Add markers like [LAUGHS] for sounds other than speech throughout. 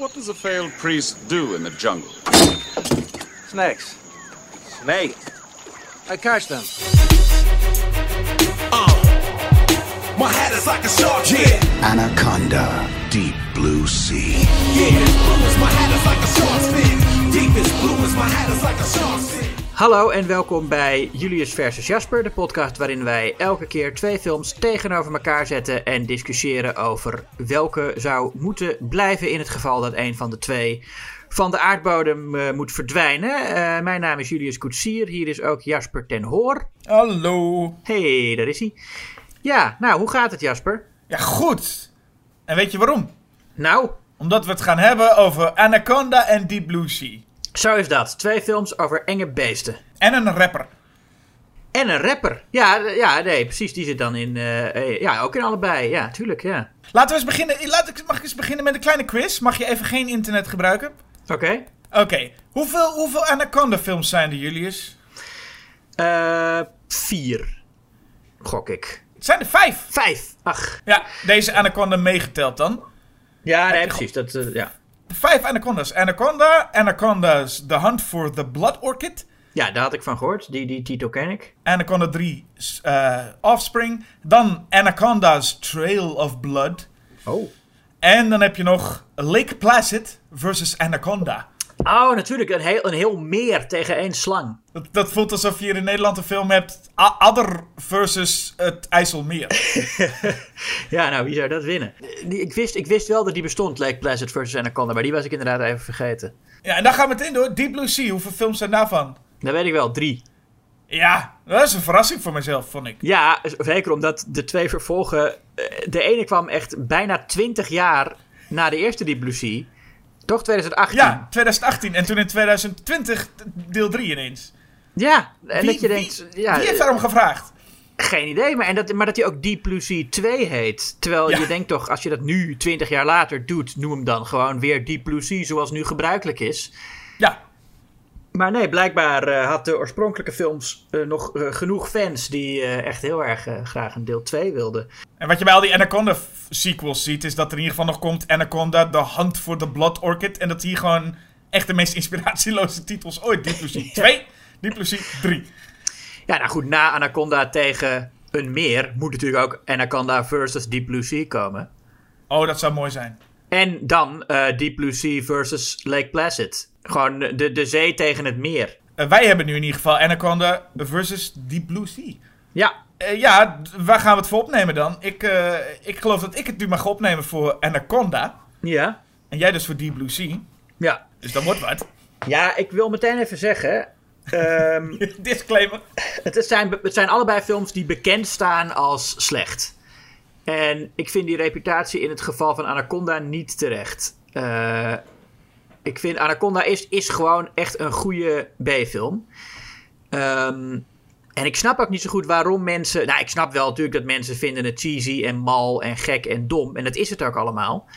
What does a failed priest do in the jungle? Snakes. Snake. I catch them. Oh, my hat is like a shark, yeah. Anaconda, Deep Blue Sea. Yeah, blue is my hat is like a shark's fin. Deep is blue is my hat is like a shark's fin. Hallo en welkom bij Julius versus Jasper, de podcast waarin wij elke keer twee films tegenover elkaar zetten en discussiëren over welke zou moeten blijven in het geval dat een van de twee van de aardbodem eh, moet verdwijnen. Eh, mijn naam is Julius Koetsier, hier is ook Jasper ten Hoor. Hallo. Hey, daar is hij. Ja, nou, hoe gaat het Jasper? Ja, goed. En weet je waarom? Nou, Omdat we het gaan hebben over Anaconda en Deep Blue Sea. Zo is dat. Twee films over enge beesten. En een rapper. En een rapper. Ja, ja nee, precies. Die zit dan in. eh, eh, ja, ook in allebei. Ja, tuurlijk, ja. Laten we eens beginnen. Laat ik, mag ik eens beginnen met een kleine quiz? Mag je even geen internet gebruiken? Oké. Oké. Hoeveel, hoeveel Anaconda films zijn er, Julius? Eh, vier. Gok ik. Het zijn er vijf. Vijf. Ach. Ja, deze Anaconda meegeteld dan. Ja, nee, precies. Dat, ja. Vijf Anacondas. Anaconda, Anaconda's The Hunt for the Blood Orchid. ja, daar had ik van gehoord. Die, die titel ken ik. Anaconda 3 eh, Offspring. Dan Anaconda's Trail of Blood. Oh. En dan heb je nog Lake Placid versus Anaconda. Oh, natuurlijk. Een heel, een heel meer tegen één slang. Dat, dat voelt alsof je hier in Nederland een film hebt. A- Adder versus het IJsselmeer. [LAUGHS] Ja, nou, wie zou dat winnen? Ik wist, ik wist wel dat die bestond, Lake Placid versus Anaconda. Maar die was ik inderdaad even vergeten. ja, en dan gaan we meteen door. Deep Blue Sea, hoeveel films zijn daarvan? Dat weet ik wel. Drie. Ja, dat is een verrassing voor mezelf, vond ik. Ja, zeker omdat de twee vervolgen. eh, De ene kwam echt bijna 20 jaar na de eerste Deep Blue Sea. Toch 2018? Ja, 2018 en toen in 2020 deel 3 ineens. Ja, en Wie, dat je wie- denkt. ja, wie heeft daarom gevraagd? Geen idee, maar, en dat, maar dat hij ook Deep Blue Sea 2 heet. Terwijl Ja. je denkt toch, als je dat nu 20 jaar later doet, noem hem dan gewoon weer Deep Blue Sea zoals nu gebruikelijk is. Ja, Maar nee, blijkbaar eh, had de oorspronkelijke films eh, nog eh, genoeg fans die echt heel erg graag een deel 2 wilden. en wat je bij al die Anaconda sequels ziet, is dat er in ieder geval nog komt Anaconda, The Hunt for the Blood Orchid. En dat hier gewoon echt de meest [LAUGHS] inspiratieloze titels ooit. Sea 2, Deep Blue Sea [LAUGHS] 3. Ja, nou goed, na Anaconda tegen een meer moet natuurlijk ook Anaconda versus Deep Blue Sea komen. Oh, dat zou mooi zijn. En dan Deep Blue Sea versus Lake Placid. Gewoon de, de zee tegen het meer. Eh, wij hebben nu in ieder geval Anaconda versus Deep Blue Sea. Ja, Eh, ja, waar gaan we het voor opnemen dan? Ik, eh, ik geloof dat ik het nu mag opnemen voor Anaconda. ja, En jij dus voor Deep Blue Sea. ja. Dus dat wordt wat. Ja, ik wil meteen even zeggen. ehm, [LAUGHS] Disclaimer. het, zijn, het zijn allebei films die bekend staan als slecht. En ik vind die reputatie in het geval van Anaconda niet terecht. Eh, ik vind Anaconda is, is gewoon echt een goede B-film. Ehm, en ik snap ook niet zo goed waarom mensen. Nou, ik snap wel natuurlijk dat mensen vinden het cheesy en mal en gek en dom. En dat is het ook allemaal.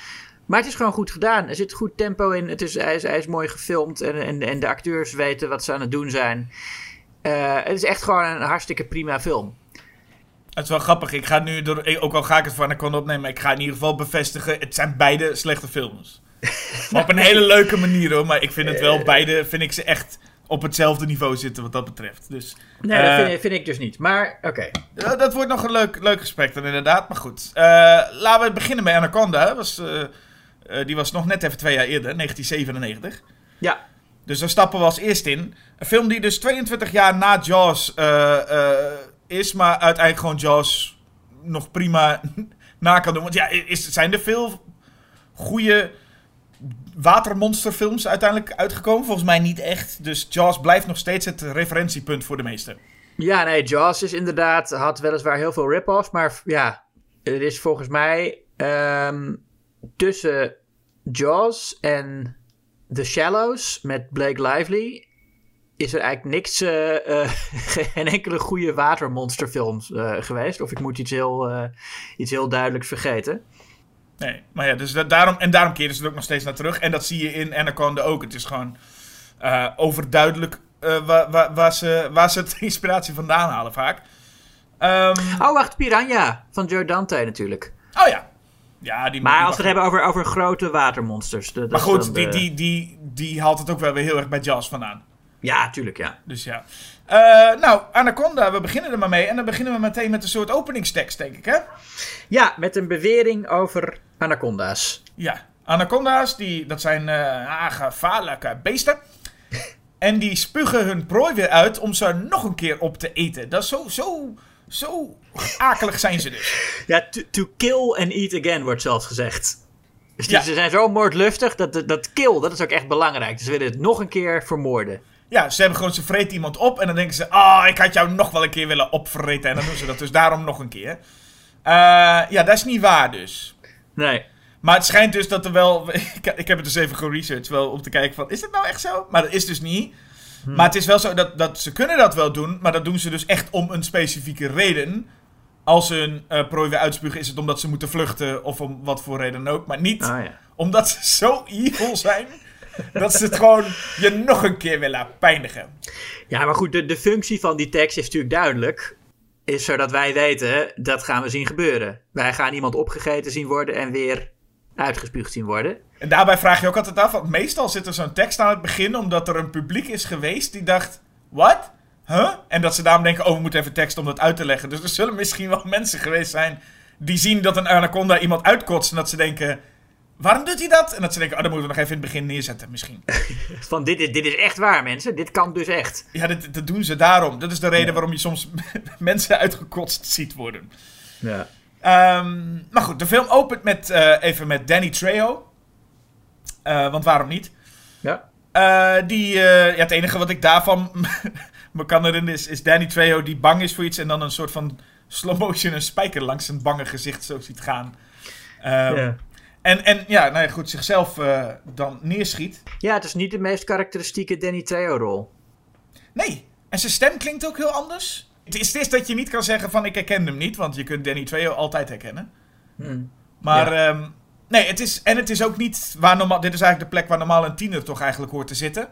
Maar het is gewoon goed gedaan. Er zit goed tempo in. Het is, hij, is, hij is mooi gefilmd. En, en, en de acteurs weten wat ze aan het doen zijn. Eh, het is echt gewoon een hartstikke prima film. Het is wel grappig. Ik ga nu, door, ook al ga ik het voor Anaconda opnemen, ik ga in ieder geval bevestigen. Het zijn beide slechte films. Op een hele leuke manier hoor. Maar ik vind het wel, beide vind ik ze echt op hetzelfde niveau zitten wat dat betreft. Dus Nee, Eh, dat vind, vind ik dus niet. Maar oké. Dat wordt nog een leuk, leuk gesprek dan inderdaad, maar goed. Eh, laten we beginnen bij Anaconda. Was, eh, eh, die was nog net even twee jaar eerder, 1997. Ja. Dus daar stappen we als eerst in. Een film die dus 22 jaar na Jaws eh, eh, is, maar uiteindelijk gewoon Jaws nog prima [LAUGHS] na kan doen. Want ja, is, zijn er veel goede watermonsterfilms uiteindelijk uitgekomen? Volgens mij niet echt. Dus Jaws blijft nog steeds het referentiepunt voor de meesten. Ja, nee, Jaws is inderdaad, had weliswaar heel veel rip-offs, maar ja, er is volgens mij ehm, tussen Jaws en The Shallows met Blake Lively is er eigenlijk niks, eh, [LAUGHS] geen enkele goede watermonsterfilms eh, geweest. Of ik moet iets heel, iets heel duidelijks vergeten. Nee, maar ja, dus da- daarom, en daarom keren ze er ook nog steeds naar terug. En dat zie je in Anaconda ook. Het is gewoon eh, overduidelijk eh, waar, waar, waar, ze, waar ze het [LAUGHS] inspiratie vandaan halen vaak. Ehm, Oh, wacht, Piranha van Joe Dante natuurlijk. oh ja, Ja, die Maar als we het hebben over, over grote watermonsters. dat Maar goed, die, de- die, die, die haalt het ook wel weer heel erg bij Jaws vandaan. Ja, tuurlijk, ja. Dus ja. Eh, nou, Anaconda, we beginnen er maar mee. En dan beginnen we meteen met een soort openingstekst, denk ik, hè? Ja, met een bewering over anaconda's. Ja. Anaconda's, die, dat zijn gevaarlijke beesten. [LAUGHS] En die spugen hun prooi weer uit om ze nog een keer op te eten. Dat is zo, zo, zo akelig zijn ze dus. [LAUGHS] Ja, to, to kill and eat again wordt zelfs gezegd. Dus die, Ja. ze zijn zo moordlustig dat, dat, dat kill, dat is ook echt belangrijk. Dus ze willen het nog een keer vermoorden. Ja, ze hebben gewoon, ze vreten iemand op en dan denken ze, ah, ik had jou nog wel een keer willen opvreten. En dan doen ze dat dus daarom nog een keer. Eh, ja, dat is niet waar dus. Nee. Maar het schijnt dus dat er wel. [LAUGHS] Ik, ik heb het dus even geresearched wel om te kijken van. Is dat nou echt zo? Maar dat is dus niet. Maar het is wel zo dat, dat ze kunnen dat wel doen. Maar dat doen ze dus echt om een specifieke reden. Als ze een eh, prooi weer uitspugen, is het omdat ze moeten vluchten. Of om wat voor reden ook. Maar niet Ah ja. omdat ze zo evil zijn. Dat ze het gewoon je nog een keer willen pijnigen. Ja, maar goed, de, de functie van die tekst is natuurlijk duidelijk. Is zodat wij weten, dat gaan we zien gebeuren. Wij gaan iemand opgegeten zien worden en weer uitgespuugd zien worden. En daarbij vraag je ook altijd af, want meestal zit er zo'n tekst aan het begin, omdat er een publiek is geweest die dacht, wat? Huh? En dat ze daarom denken, oh, we moeten even tekst om dat uit te leggen. Dus er zullen misschien wel [LAUGHS] mensen geweest zijn die zien dat een anaconda iemand uitkotst en dat ze denken, waarom doet hij dat? En dat ze denken, oh, dan moeten we nog even in het begin neerzetten, misschien. [LAUGHS] Van dit is, dit is echt waar, mensen. Dit kan dus echt. Ja, dat, dat doen ze daarom. Dat is de reden waarom je soms [LAUGHS] mensen uitgekotst ziet worden. Ja. Ehm, maar goed, de film opent met, eh, even met Danny Trejo. Eh, want waarom niet? Ja. Eh, die, ja, het enige wat ik daarvan [LAUGHS] me kan herinneren is, is Danny Trejo die bang is voor iets en dan een soort van slow motion een spijker langs zijn bange gezicht zo ziet gaan. Ehm, Ja. En, en ja, nou ja, goed, zichzelf eh, dan neerschiet. ja, het is niet de meest karakteristieke Danny Trejo-rol. Nee, en zijn stem klinkt ook heel anders. Het is, het is dat je niet kan zeggen van ik herken hem niet, want je kunt Danny Trejo altijd herkennen. Hmm. Maar ehm, nee, het is, en het is ook niet waar normaal, dit is eigenlijk de plek waar normaal een tiener toch eigenlijk hoort te zitten.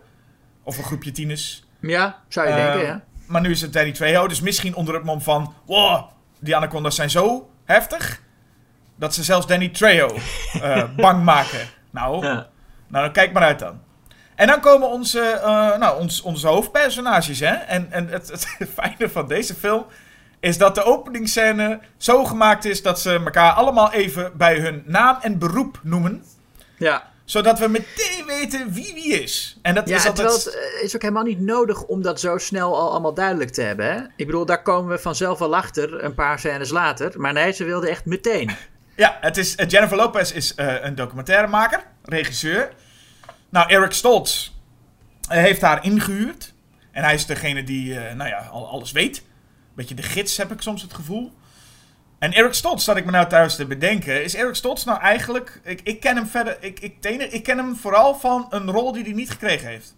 Of een groepje tieners. Ja, zou je Ehm, denken, ja. Maar nu is het Danny Trejo, dus misschien onder het mom van... Wow, die anaconda's zijn zo heftig... dat ze zelfs Danny Trejo eh, [LAUGHS] bang maken. Nou, ja. nou, kijk maar uit dan. En dan komen onze, eh, nou, ons, onze hoofdpersonages, hè. En, en het, het [LAUGHS] fijne van deze film... is dat de openingsscène zo gemaakt is... dat ze elkaar allemaal even bij hun naam en beroep noemen... Ja, zodat we meteen weten wie wie is. En dat ja is altijd... terwijl het eh, is ook helemaal niet nodig om dat zo snel al allemaal duidelijk te hebben. Hè? Ik bedoel, daar komen we vanzelf wel achter, een paar scènes later. Maar nee, ze wilden echt meteen. [LAUGHS] Ja, het is, eh, Jennifer Lopez is eh, een documentairemaker, regisseur. Nou, Eric Stoltz eh, heeft haar ingehuurd. En hij is degene die, nou ja, al alles weet. Beetje de gids heb ik soms het gevoel. En Eric Stoltz, zat ik me nou thuis te bedenken, is Eric Stoltz nou eigenlijk... Ik, ik ken hem verder, ik, ik, ik ken hem vooral van een rol die hij niet gekregen heeft.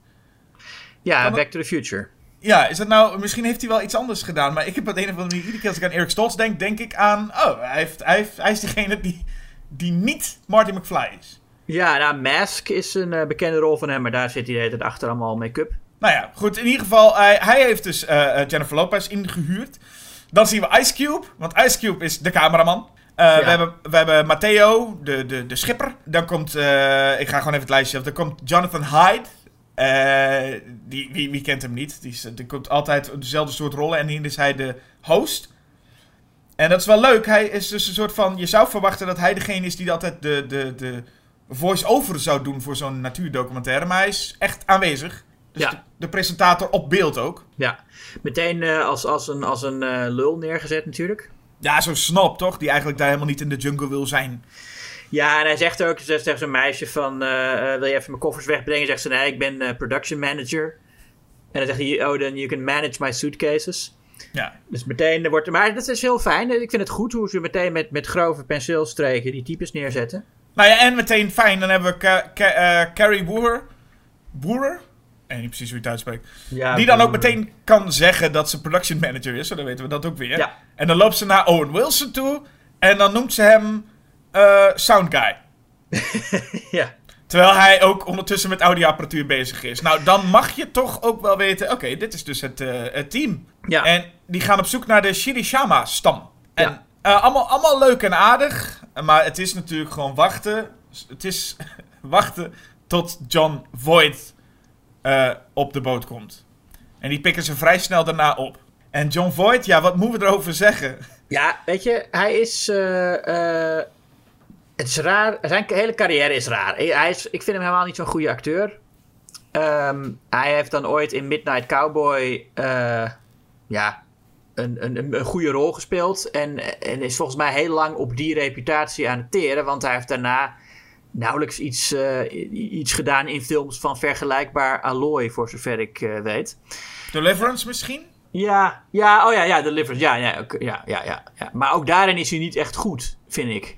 Ja, Back to the Future. Ja, is dat nou... Misschien heeft hij wel iets anders gedaan. Maar ik heb op een of andere manier... Iedere keer als ik aan Eric Stoltz denk, denk ik aan... Oh, hij, heeft, hij, heeft, hij is degene die, die niet Marty McFly is. Ja, nou, Mask is een eh, bekende rol van hem, maar daar zit hij de hele tijd achter allemaal make-up. Nou ja, goed. In ieder geval, hij, hij heeft dus eh, eh, Jennifer Lopez ingehuurd. Dan zien we Ice Cube. Want Ice Cube is de cameraman. We, hebben, we hebben Matteo, de, de, de schipper. Dan komt... ik ga gewoon even het lijstje af. Dan komt Jonathan Hyde. Eh, die, wie, wie kent hem niet? Die, is, die komt altijd dezelfde soort rollen. En hier is hij de host. En dat is wel leuk. Hij is dus een soort van... Je zou verwachten dat hij degene is die altijd de, de, de voice-over zou doen voor zo'n natuurdocumentaire. Maar hij is echt aanwezig. Dus Ja. de, de presentator op beeld ook. Ja, meteen eh, als, als een, als een eh, lul neergezet natuurlijk. Ja, zo'n snop toch? Die eigenlijk daar helemaal niet in de jungle wil zijn. Ja, en hij zegt ook, zegt tegen zo'n meisje van, eh, eh, wil je even mijn koffers wegbrengen? Zegt ze, nee, ik ben eh, production manager. En dan zegt hij, oh, then you can manage my suitcases. Ja. Dus meteen wordt er, maar dat is heel fijn. Ik vind het goed hoe ze meteen met, met grove penseelstreken die types neerzetten. Nou ja, en meteen fijn. Dan hebben we Ca- Ca- Carrie Boer. Boerer? Ik weet niet precies hoe je het uitspreekt. Ja, die dan ook meteen kan zeggen dat ze production manager is. Zo, dan weten we dat ook weer. Ja. En dan loopt ze naar Owen Wilson toe. En dan noemt ze hem eh, Sound Guy. [LAUGHS] Ja. Terwijl hij ook ondertussen met audioapparatuur bezig is. Nou, dan mag je toch ook wel weten... Oké, dit is dus het, eh, het team. Ja. En die gaan op zoek naar de Shirishama-stam. En Ja. Eh, allemaal, allemaal leuk en aardig. Maar het is natuurlijk gewoon wachten. Het is [LAUGHS] wachten tot John Voight eh, op de boot komt. En die pikken ze vrij snel daarna op. En John Voight, ja, wat moeten we erover zeggen? Ja, weet je, hij is. Het is raar. Zijn hele carrière is raar. Hij is, ik vind hem helemaal niet zo'n goede acteur. Ehm, hij heeft dan ooit in Midnight Cowboy. eh, ja, een, een, een- goede rol gespeeld. En, en is volgens mij heel lang op die reputatie aan het teren. Want hij heeft daarna nauwelijks iets, eh, iets gedaan in films van vergelijkbaar allooi, voor zover ik eh, weet. Deliverance misschien? Ja, ja, oh ja, ja, Deliverance. Ja, ja, ja, ja, ja. Maar ook daarin is hij niet echt goed, vind ik.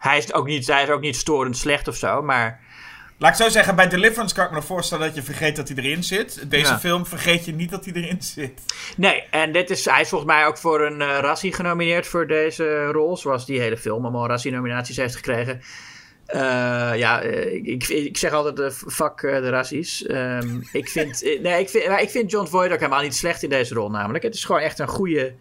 Hij is ook niet, hij is ook niet storend slecht of zo, maar... Laat ik zo zeggen, bij Deliverance kan ik me nog voorstellen dat je vergeet dat hij erin zit. Deze Ja. film vergeet je niet dat hij erin zit. Nee, en dit is, hij is volgens mij ook voor een eh Razzie genomineerd voor deze rol. Zoals die hele film allemaal Razzie-nominaties heeft gekregen. Eh, ja, eh, ik, ik, zeg altijd de fuck de Razzies. Ehm, ik, vind, nee, ik, vind, maar ik vind John Voight ook helemaal niet slecht in deze rol namelijk. Het is gewoon echt een goede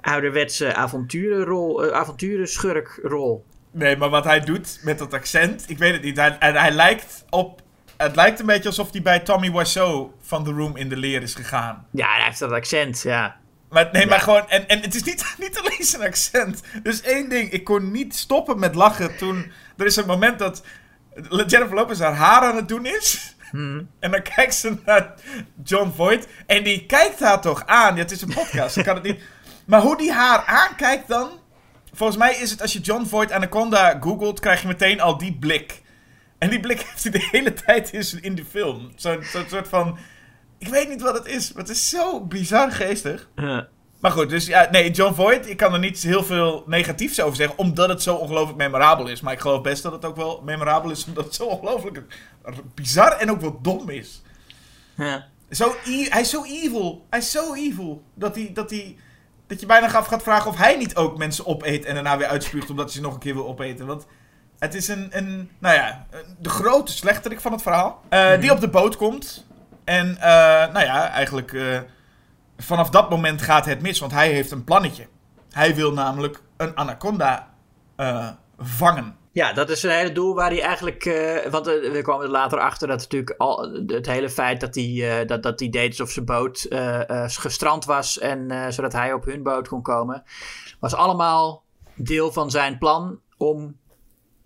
ouderwetse avonturenrol, avonturenschurkrol. Nee, maar wat hij doet met dat accent, ik weet het niet. Hij, hij, hij lijkt op... Het lijkt een beetje alsof hij bij Tommy Wiseau van The Room in de leer is gegaan. Ja, hij heeft dat accent, ja. Maar nee, maar gewoon... En, en het is niet, [LAUGHS] niet alleen zijn accent. Dus één ding, ik kon niet stoppen met lachen toen... Er is een moment dat Jennifer Lopez haar haar aan het doen is. En dan kijkt ze naar John Voight. En die kijkt haar toch aan. Ja, het is een podcast, ik kan het niet... Maar hoe die haar aankijkt dan... Volgens mij is het als je John Voight Anaconda googelt, krijg je meteen al die blik. En die blik [LAUGHS] heeft hij de hele tijd in, in die film. Zo'n zo'n soort van... Ik weet niet wat het is, maar het is zo bizar geestig. Ja. Maar goed, dus ja, nee, John Voight, ik kan er niet heel veel negatiefs over zeggen, omdat het zo ongelooflijk memorabel is. Maar ik geloof best dat het ook wel memorabel is, omdat het zo ongelooflijk bizar en ook wel dom is. Ja. Zo e- hij is zo evil. Hij is zo evil. Dat, hij, dat, hij, dat je bijna af gaat vragen of hij niet ook mensen opeet en daarna weer uitspuugt omdat hij ze nog een keer wil opeten. Want het is een, een nou ja, de grote slechterik van het verhaal. eh, Die op de boot komt. En eh, nou ja, eigenlijk eh, vanaf dat moment gaat het mis, want hij heeft een plannetje. Hij wil namelijk een anaconda vangen. Ja, dat is een hele doel waar hij eigenlijk. eh, want eh, we kwamen er later achter dat natuurlijk al het hele feit dat hij, eh, dat, dat hij deed alsof zijn boot gestrand was. En zodat hij op hun boot kon komen. Was allemaal deel van zijn plan om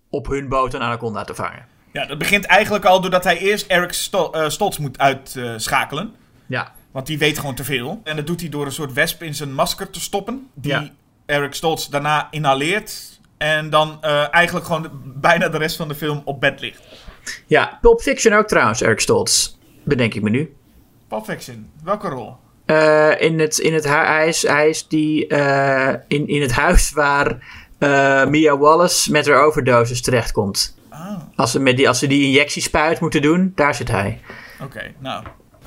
op hun boot een anaconda te vangen. Ja, dat begint eigenlijk al doordat hij eerst Eric Stol- eh, Stoltz moet uitschakelen. Ja. Want die weet gewoon te veel. En dat doet hij door een soort wesp in zijn masker te stoppen. Die Ja. Eric Stoltz daarna inhaleert. En dan eh, eigenlijk gewoon de- bijna de rest van de film op bed ligt. Ja, Pulp Fiction ook trouwens, Eric Stoltz. Bedenk ik me nu. Pulp Fiction, welke rol? Eh, in het, in het hij, is, hij is die eh, in, in het huis waar Mia Wallace met haar overdosis terechtkomt. Ah, Als ze, met die, als ze die injectiespuit moeten doen, daar zit hij. oké. Nou,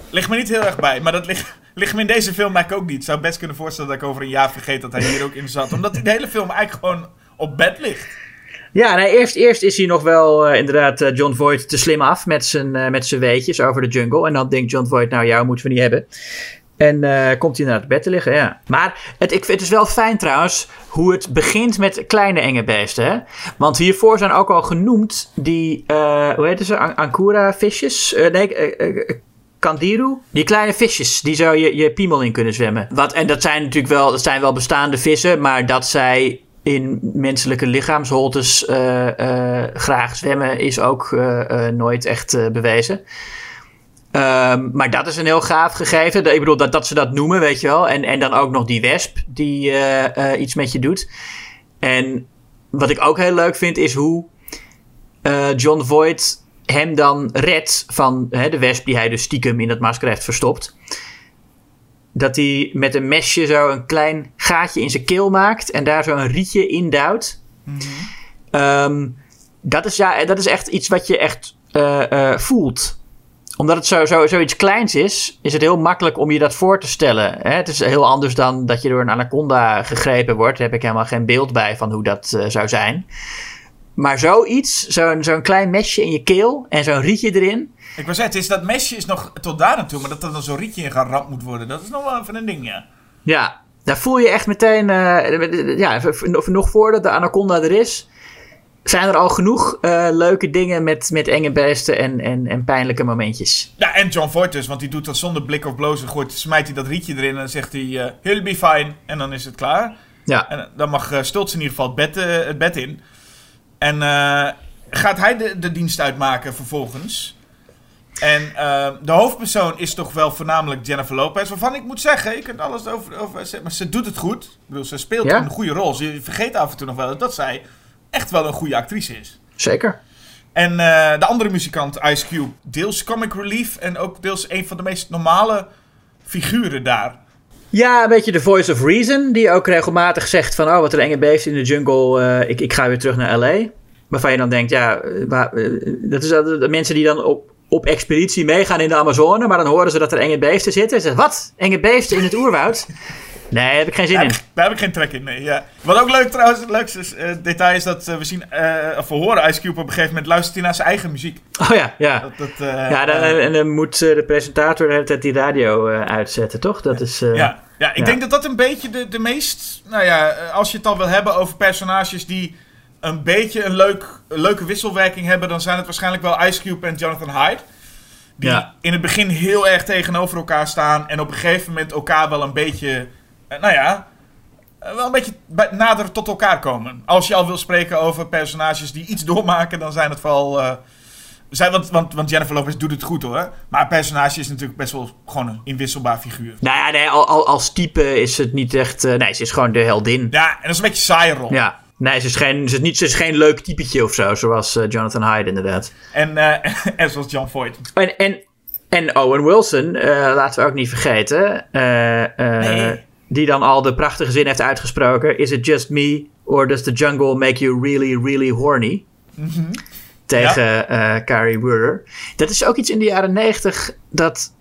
ligt me niet heel erg bij. Maar dat ligt, ligt me in deze film eigenlijk ook niet. Ik zou best kunnen voorstellen dat ik over een jaar vergeet dat hij hier ook in zat. Omdat hij de hele film eigenlijk gewoon op bed ligt. Ja, nee, eerst, eerst is hij nog wel eh, inderdaad eh, John Voight te slim af met zijn, eh, met zijn weetjes over de jungle. En dan denkt John Voight, nou jou moeten we niet hebben. En komt hij naar het bed te liggen, ja. Maar het, ik, het is wel fijn trouwens hoe het begint met kleine enge beesten. Hè? Want hiervoor zijn ook al genoemd die, hoe heet ze, An- visjes? Nee, Kandiru? Die kleine visjes die zo je, je piemel in kunnen zwemmen. Wat, en dat zijn natuurlijk wel, dat zijn wel bestaande vissen, maar dat zij in menselijke lichaamsholtes eh, eh, graag zwemmen is ook eh, nooit echt bewezen. Ehm, maar dat is een heel gaaf gegeven. Ik bedoel, dat, dat ze dat noemen, weet je wel. En, en dan ook nog die wesp die iets met je doet. En wat ik ook heel leuk vind, is hoe John Voight hem dan redt van hè, de wesp die hij dus stiekem in dat masker heeft verstopt. Dat hij met een mesje zo een klein gaatje in zijn keel maakt en daar zo een rietje in duwt. Ehm, dat, is, ja, dat is echt iets wat je echt eh, eh, voelt omdat het zo, zo, zoiets kleins is, is het heel makkelijk om je dat voor te stellen. Hè? Het is heel anders dan dat je door een anaconda gegrepen wordt. Daar heb ik helemaal geen beeld bij van hoe dat eh, zou zijn. Maar zoiets, zo'n zo'n klein mesje in je keel en zo'n rietje erin. Ik wou zeggen, het is dat mesje is nog tot daar naartoe, maar dat er dan zo'n rietje in geramd moet worden, dat is nog wel even een ding, ja. Ja, Daar voel je echt meteen, eh, ja, nog voordat de anaconda er is, zijn er al genoeg eh, leuke dingen met, met enge beesten en, en, en pijnlijke momentjes. Ja, en John Voight dus, want die doet dat zonder blik of blozen. Gooit, smijt hij dat rietje erin en dan zegt hij, eh, he'll be fine. En dan is het klaar. Ja, En dan mag Stultz in ieder geval het bed, het bed in. En eh, gaat hij de, de dienst uitmaken vervolgens. En eh, de hoofdpersoon is toch wel voornamelijk Jennifer Lopez. Waarvan ik moet zeggen, je kunt alles over, over maar ze doet het goed. Ik bedoel, ze speelt Ja. een goede rol. Je vergeet af en toe nog wel dat zij echt wel een goede actrice is. zeker. En eh, de andere muzikant, Ice Cube, deels comic relief en ook deels een van de meest normale figuren daar. Ja, een beetje de voice of reason, die ook regelmatig zegt van, oh, wat een enge beest in de jungle, eh, ik, ik ga weer terug naar L.A. Waarvan je dan denkt, ja, eh, eh, dat is de mensen die dan op, op expeditie meegaan in de Amazone, maar dan horen ze dat er enge beesten zitten. En ze zeggen, wat? Enge beesten in het oerwoud? Nee, daar heb ik geen zin Daar, in. daar heb ik geen trek in, nee. Ja. Wat ook leuk trouwens, het leukste eh, detail is dat eh, we zien, eh, of we horen Ice Cube op een gegeven moment luistert hij naar zijn eigen muziek. Oh ja, ja. Dat, dat, Ja, dan, en dan moet de presentator de hele tijd die radio uitzetten, toch? Dat is... ja. ja, ik ja. denk dat dat een beetje de, de meest, nou ja, als je het al wil hebben over personages die een beetje een, leuk, een leuke wisselwerking hebben, dan zijn het waarschijnlijk wel Ice Cube en Jonathan Hyde. Die Ja. in het begin heel erg tegenover elkaar staan en op een gegeven moment elkaar wel een beetje, nou ja, eh, wel een beetje nader tot elkaar komen. Als je al wil spreken over personages die iets doormaken, dan zijn het vooral. eh, zijn, want, want, want Jennifer Lopez doet het goed hoor. Maar een personage is natuurlijk best wel gewoon een inwisselbaar figuur. Nou ja, nee, al, al, als type is het niet echt... eh, nee, ze is gewoon de heldin. Ja, en dat is een beetje rol. Ja. Nee, ze is geen, ze is niet, ze is geen leuk typetje of zo, zoals eh, Jonathan Hyde inderdaad. En, eh, [LAUGHS] en zoals John Voight. En, en, en Owen Wilson, eh, laten we ook niet vergeten, eh, eh, Nee. Die dan al de prachtige zin heeft uitgesproken: Is it just me, or does the jungle make you really, really horny? Tegen eh Carrie Wurder. Dat is ook iets in de jaren negentig dat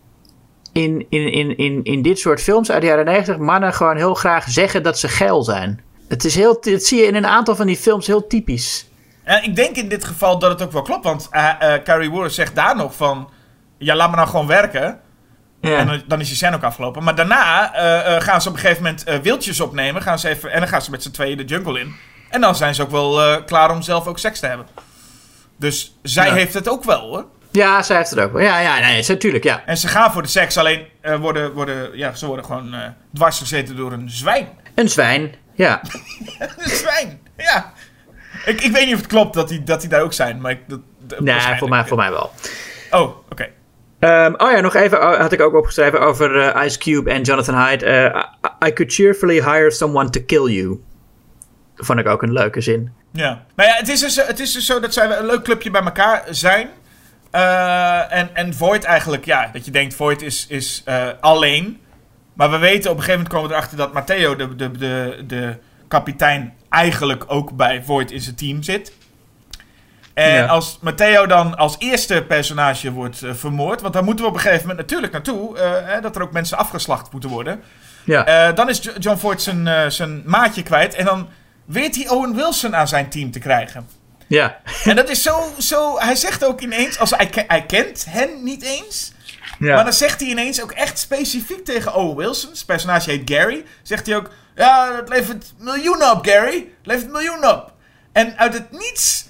in, in, in, in, in dit soort films uit de jaren negentig mannen gewoon heel graag zeggen dat ze geil zijn. Het is heel, dat zie je in een aantal van die films heel typisch. En ik denk in dit geval dat het ook wel klopt. Want eh eh, Carrie Wood zegt daar nog van... Ja, laat me nou gewoon werken. Ja. En dan, dan is die scène ook afgelopen. Maar daarna eh, eh, gaan ze op een gegeven moment eh, wildjes opnemen. Gaan ze even, en dan gaan ze met z'n tweeën de jungle in. En dan zijn ze ook wel klaar om zelf ook seks te hebben. Dus zij Ja. heeft het ook wel hoor. ja, zij heeft het ook wel. Ja, ja, nee, natuurlijk, ja. En ze gaan voor de seks. Alleen worden, worden, ja, ze worden gewoon dwars gezeten door een zwijn. Een zwijn, ja. [LAUGHS] Een zwijn, ja. Ik, ik weet niet of het klopt dat die, dat die daar ook zijn. Maar ik, dat, dat- Nee, voor mij, voor mij wel. Oh, Ehm, oh ja, nog even oh, had ik ook opgeschreven over eh, Ice Cube en Jonathan Hyde. Eh, I, could cheerfully hire someone to kill you. Vond ik ook een leuke zin. Ja. Nou ja, het is, dus, het is dus zo dat zij een leuk clubje bij elkaar zijn. Eh, en, en Void eigenlijk, ja, dat je denkt Void is, is alleen. Maar we weten op een gegeven moment komen we erachter dat Matteo, de, de, de, de kapitein, eigenlijk ook bij Void in zijn team zit. En Ja. als Matteo dan als eerste personage wordt eh, vermoord, want daar moeten we op een gegeven moment natuurlijk naartoe, eh, hè, dat er ook mensen afgeslacht moeten worden. Ja, Eh, dan is Jo- John Voight zijn, zijn maatje kwijt en dan weet hij Owen Wilson aan zijn team te krijgen. ja. En dat is zo, zo hij zegt ook ineens, als hij, hij kent hen niet eens, ja. maar dan zegt hij ineens ook echt specifiek tegen Owen Wilson, zijn personage heet Gary, zegt hij ook, ja, dat levert miljoenen op Gary, het levert miljoenen op. En uit het niets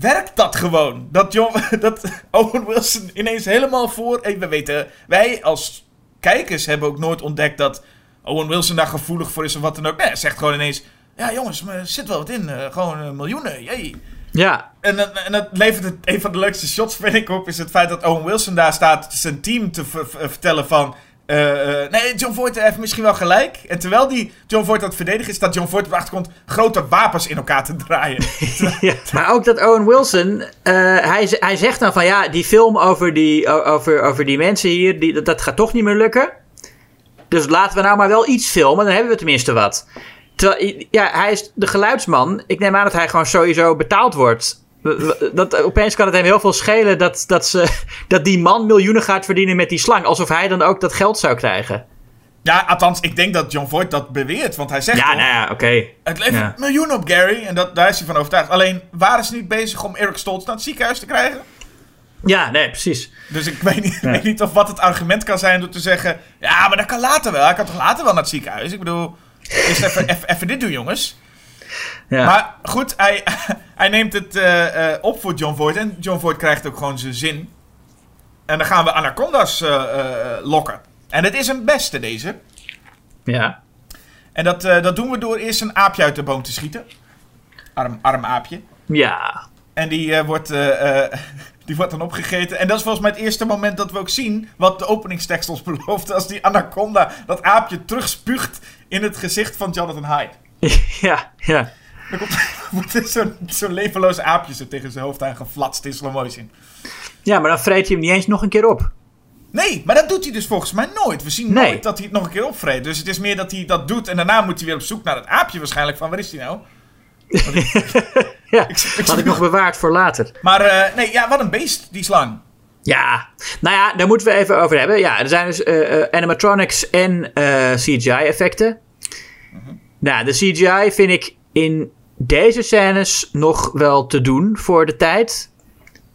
werkt dat gewoon. Dat, John, [LAUGHS] dat Owen Wilson ineens helemaal voor, en we weten, wij als kijkers hebben ook nooit ontdekt dat Owen Wilson daar gevoelig voor is of wat dan ook. Nee, hij zegt gewoon ineens, ja jongens, maar er zit wel wat in, eh, gewoon eh, miljoenen, jee. ja. En, dat- en dat levert het, een van de leukste shots, vind ik, op. Is het feit dat Owen Wilson daar staat zijn team te ver- ver- vertellen van. Eh, eh, nee, John Voight heeft misschien wel gelijk. En terwijl die John Voight aan het verdedigen is, staat John Voight de achtergrond grote wapens in elkaar te draaien. [LAUGHS] Ja. Maar ook dat Owen Wilson, eh, hij, hij zegt dan van ja, die film over die, over, over die mensen hier, die, dat, dat gaat toch niet meer lukken. Dus laten we nou maar wel iets filmen, dan hebben we tenminste wat. Terwijl, ja, hij is de geluidsman. Ik neem aan dat hij gewoon sowieso betaald wordt. Dat, opeens kan het hem heel veel schelen dat, dat, ze, [LAUGHS] dat die man miljoenen gaat verdienen met die slang. Alsof hij dan ook dat geld zou krijgen. ja, althans, ik denk dat John Voight dat beweert. Want hij zegt Ja, toch, nou ja, oké. het levert ja. miljoenen op Gary. En dat, daar is hij van overtuigd. Alleen, waren ze niet bezig om Eric Stoltz naar het ziekenhuis te krijgen? Ja, nee, precies. Dus ik weet niet, weet niet of wat het argument kan zijn door te zeggen... Ja, maar dat kan later wel. Hij kan toch later wel naar het ziekenhuis? Ik bedoel... Eerst even, even, even dit doen, jongens. Ja. Maar goed, hij, [LAUGHS] hij neemt het eh, eh, op voor John Voight. En John Voight krijgt ook gewoon zijn zin. En dan gaan we Anaconda's eh, lokken. En het is een beste, deze. ja. En dat, dat doen we door eerst een aapje uit de boom te schieten. Arm, arm aapje. Ja. En die, wordt, [LAUGHS] die wordt dan opgegeten. En dat is volgens mij het eerste moment dat we ook zien wat de openingstekst ons [LAUGHS] belooft. Als die anaconda dat aapje terugspuugt in het gezicht van Jonathan Hyde. [LAUGHS] ja, ja. Dan komt, [LAUGHS] er zo'n zo'n levenloos aapje zo tegen zijn hoofd aangeflatst in slow motion. Ja, maar dan vreet hij hem niet eens nog een keer op. Nee, maar dat doet hij dus volgens mij nooit. We zien Nee. nooit dat hij het nog een keer opvreet. Dus het is meer dat hij dat doet en daarna moet hij weer op zoek naar het aapje waarschijnlijk. Van waar is hij nou? [LAUGHS] Ja, Ik- ik- had ik nog bewaard voor later. Maar eh, nee, ja, wat een beest, die slang. Ja, nou ja, daar moeten we even over hebben. Ja, er zijn dus eh, eh, animatronics en CGI-effecten. Nou, de CGI vind ik in deze scènes nog wel te doen voor de tijd.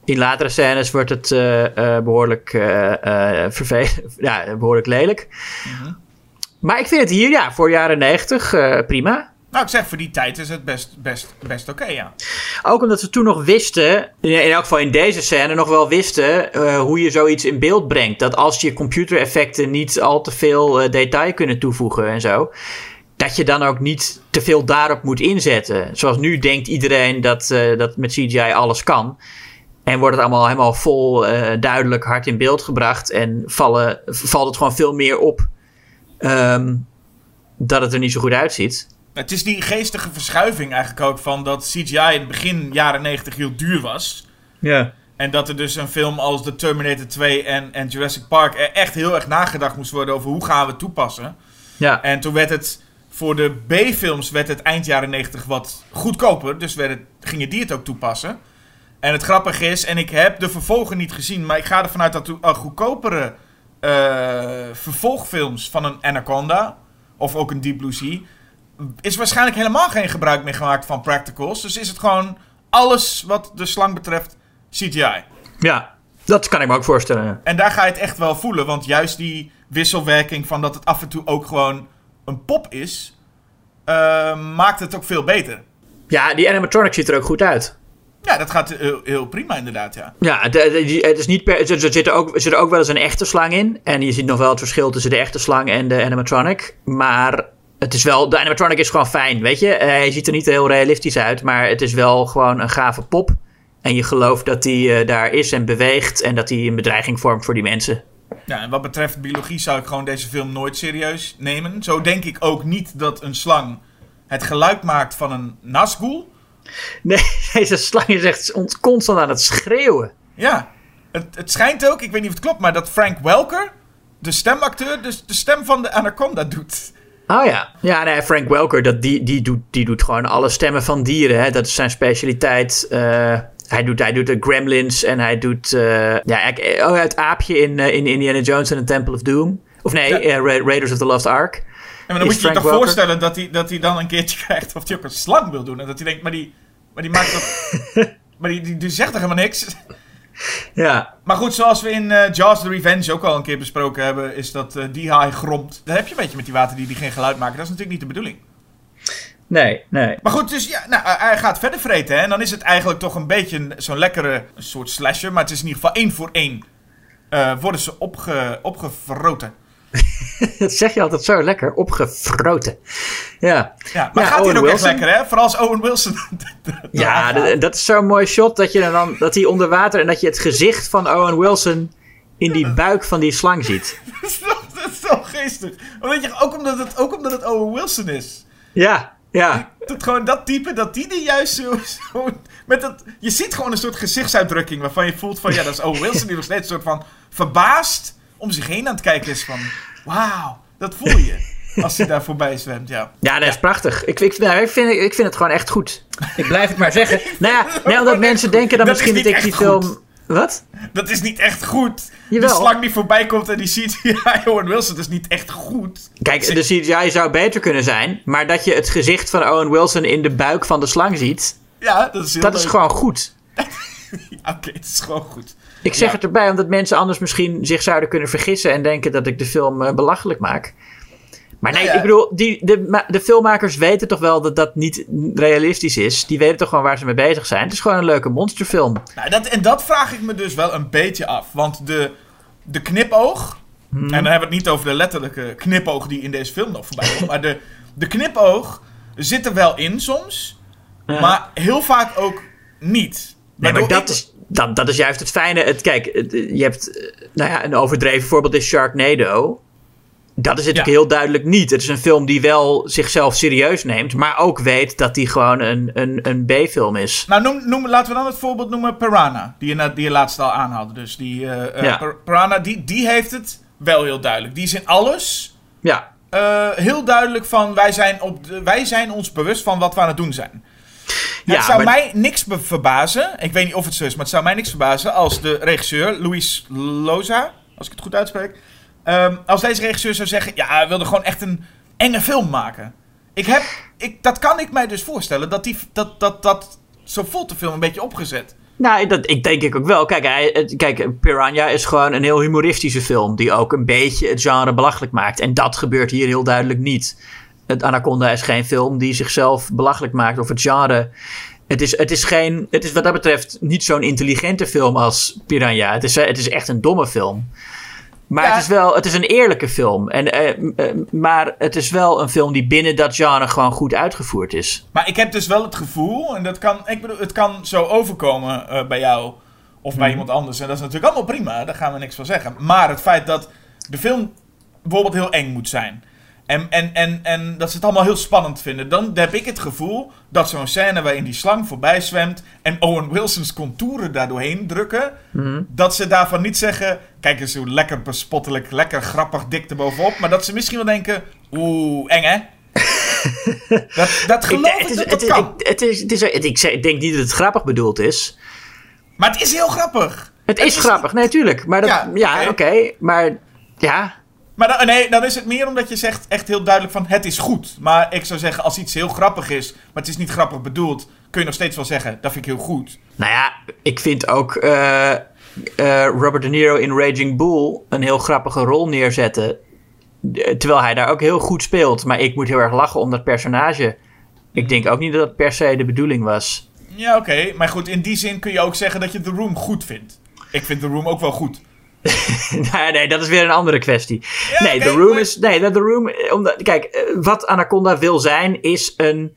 In latere scènes wordt het eh, eh, behoorlijk, eh, eh, verve- [LAUGHS] ja, behoorlijk lelijk. Maar ik vind het hier, ja, voor jaren 90 eh, prima. Nou, ik zeg voor die tijd is het best, best, best oké, ja. Ook omdat ze toen nog wisten, in in elk geval in deze scène, nog wel wisten hoe je zoiets in beeld brengt. Dat als je computereffecten niet al te veel detail kunnen toevoegen en zo, dat je dan ook niet te veel daarop moet inzetten. Zoals nu denkt iedereen dat, eh, dat met CGI alles kan. En wordt het allemaal helemaal vol eh, duidelijk hard in beeld gebracht. En vallen, valt het gewoon veel meer op ehm, dat het er niet zo goed uitziet. Het is die geestige verschuiving eigenlijk ook van dat CGI in het begin jaren 90 heel duur was. Ja. En dat er dus een film als The Terminator 2 en, en Jurassic Park er echt heel erg nagedacht moest worden over hoe gaan we het toepassen. Ja. En toen werd het voor de B-films werd het eind jaren 90 wat goedkoper. Dus werd het, gingen die het ook toepassen. En het grappige is, en ik heb de vervolgen niet gezien, maar ik ga ervan uit dat er goedkopere eh, vervolgfilms van een Anaconda, of ook een Deep Blue Sea, is waarschijnlijk helemaal geen gebruik meer gemaakt van practicals. Dus is het gewoon alles wat de slang betreft CGI. ja, dat kan ik me ook voorstellen. En daar ga je het echt wel voelen, want juist die wisselwerking van dat het af en toe ook gewoon een pop is, eh, maakt het ook veel beter. Ja, die animatronic ziet er ook goed uit. Ja, dat gaat heel, heel prima inderdaad, ja. Ja, het is niet per, er, zit er ook, er zit er ook wel eens een echte slang in. En je ziet nog wel het verschil tussen de echte slang en de animatronic. Maar het is wel, de animatronic is gewoon fijn, weet je. Eh, Hij ziet er niet heel realistisch uit, maar het is wel gewoon een gave pop. En je gelooft dat hij eh, daar is en beweegt en dat hij een bedreiging vormt voor die mensen. Ja, en wat betreft biologie zou ik gewoon deze film nooit serieus nemen. Zo denk ik ook niet dat een slang het geluid maakt van een Nazgul. Nee, [LAUGHS] deze slang is echt constant aan het schreeuwen. Ja, het, het schijnt ook, ik weet niet of het klopt, maar dat Frank Welker, de stemacteur, dus de stem van de Anaconda doet. Oh ja. Ja, nee, Frank Welker, dat, die, die, doet, die doet gewoon alle stemmen van dieren. Hè? Dat is zijn specialiteit. Eh, hij, doet, hij doet de Gremlins en hij doet eh, ja, oh, het aapje in, eh, in Indiana Jones en The Temple of Doom. Of nee, Ja. eh, Ra- Raiders of the Lost Ark. En maar dan Is moet je je toch voorstellen dat hij, dat hij dan een keertje [LAUGHS] krijgt of hij ook een slang wil doen. En dat hij denkt, maar die, maar die maakt toch... [LAUGHS] maar die, die, die zegt toch helemaal niks? Ja, Maar goed, zoals we in eh, Jaws the Revenge ook al een keer besproken hebben, is dat die haai gromt. Dat heb je een beetje met die water die, die geen geluid maken. Dat is natuurlijk niet de bedoeling. Nee, nee. Maar goed, dus ja, nou, hij gaat verder vreten. Hè? En dan is het eigenlijk toch een beetje een- zo'n lekkere soort slasher. Maar het is in ieder geval één voor één. eh, worden ze opge, opgevroten. [LAUGHS] Dat zeg je altijd zo lekker, opgefroten. Ja, Ja, maar Ja, gaat Owen hier ook Wilson. echt lekker, hè? Vooral als Owen Wilson. [LAUGHS] ja dat is zo'n mooi shot dat, je dan, dat hij onder water en dat je het gezicht van Owen Wilson in die buik van die slang ziet. [LAUGHS] dat, is zo, dat is zo geestig. Omdat je, ook, omdat het, ook omdat het Owen Wilson is. Ja, ja. Dat gewoon dat type, dat die er juist zo, zo met dat, je ziet gewoon een soort gezichtsuitdrukking waarvan je voelt van, ja, dat is Owen Wilson die nog steeds een soort van verbaasd om zich heen aan het kijken is van, wauw, dat voel je als hij daar voorbij zwemt, ja. Ja, dat is prachtig. Ik, ik, nou, ik, vind, ik vind het gewoon echt goed. Ik blijf het maar zeggen. Nou ja, nee, omdat [LAUGHS] mensen denken dan Dat is misschien dat ik die goed. film... Wat? Dat is niet echt goed. Jawel. Die slang die voorbij komt en die ziet, [LAUGHS] ja, Owen Wilson, is niet echt goed. Kijk, de CGI zou beter kunnen zijn. Maar dat je het gezicht van Owen Wilson in de buik van de slang ziet... Ja, dat is heel Dat is gewoon goed. Ja, [LAUGHS] Oké, het is gewoon goed. Ik zeg Ja. het erbij omdat mensen anders misschien zich zouden kunnen vergissen... en denken dat ik de film eh, belachelijk maak. Maar nee, Nou ja. ik bedoel, die, de, de filmmakers weten toch wel dat dat niet realistisch is. Die weten toch gewoon waar ze mee bezig zijn. Het is gewoon een leuke monsterfilm. Nou, dat, en dat vraag ik me dus wel een beetje af. Want de, de knipoog. En dan hebben we het niet over de letterlijke knipoog die in deze film nog voorbij komt. maar de, de knipoog zit er wel in soms. Maar heel vaak ook niet. Nee, maar dat ik- is, dat, dat is juist het fijne. Het, kijk, het, je hebt eh, nou ja, een overdreven voorbeeld is Sharknado. Dat is het Ja. heel duidelijk niet. Het is een film die wel zichzelf serieus neemt, maar ook weet dat die gewoon een, een, een B-film is. Nou, noem, noem, laten we dan het voorbeeld noemen Piranha. Die je, die je laatst al aanhaalde. Dus die eh, Ja. Pir- Piranha, die, die heeft het wel heel duidelijk. Die is in alles Ja, eh, heel duidelijk van... Wij zijn, op de, wij zijn ons bewust van wat we aan het doen zijn. ja het zou maar- mij niks verbazen. Ik weet niet of het zo is, maar het zou mij niks verbazen als de regisseur, Luis Loza, als ik het goed uitspreek. Ehm, als deze regisseur zou zeggen: Ja, hij wilde gewoon echt een enge film maken. Ik heb, ik, dat kan ik mij dus voorstellen, dat die, dat, dat, dat, zo voelt de film een beetje opgezet. Nou, dat ik denk ik ook wel. Kijk, hij, kijk, Piranha is gewoon een heel humoristische film. Die ook een beetje het genre belachelijk maakt. En dat gebeurt hier heel duidelijk niet. Het Anaconda is geen film die zichzelf belachelijk maakt. Of het genre. Het is, het is, geen, het is wat dat betreft niet zo'n intelligente film als Piranha. Het is, het is echt een domme film. Maar Ja. het is wel het is een eerlijke film. En, eh, eh, maar het is wel een film die binnen dat genre gewoon goed uitgevoerd is. Maar ik heb dus wel het gevoel, en dat kan, ik bedoel, het kan zo overkomen eh, bij jou of bij iemand anders. En dat is natuurlijk allemaal prima, daar gaan we niks van zeggen. Maar het feit dat de film bijvoorbeeld heel eng moet zijn. En, en, en, en dat ze het allemaal heel spannend vinden. Dan heb ik het gevoel dat zo'n scène waarin die slang voorbij zwemt. en Owen Wilson's contouren daar doorheen drukken. dat ze daarvan niet zeggen. Kijk eens hoe lekker bespottelijk, lekker grappig dik erbovenop. Maar dat ze misschien wel denken. Oeh, eng hè? [LAUGHS] dat, dat geloof ik, dat het is, kan. het is, het is, het- ik, denk niet dat het grappig bedoeld is. Maar het is heel grappig. Het is grappig, nee, tuurlijk. Maar dat, Ja, ja, oké. oké. maar ja. Maar dan, nee, dan is het meer omdat je zegt echt heel duidelijk van het is goed. Maar ik zou zeggen, als iets heel grappig is, maar het is niet grappig bedoeld, kun je nog steeds wel zeggen, dat vind ik heel goed. Nou ja, ik vind ook eh, eh, Robert De Niro in Raging Bull een heel grappige rol neerzetten. Eh, Terwijl hij daar ook heel goed speelt. Maar ik moet heel erg lachen om dat personage. Ik denk ook niet dat dat per se de bedoeling was. Ja, oké. Maar goed, in die zin kun je ook zeggen dat je The Room goed vindt. Ik vind The Room ook wel goed. [LAUGHS] nee, nee, dat is weer een andere kwestie. Ja, nee, The Room maar- is. Nee, The Room. eh, Omdat, kijk, eh, wat Anaconda wil zijn, is een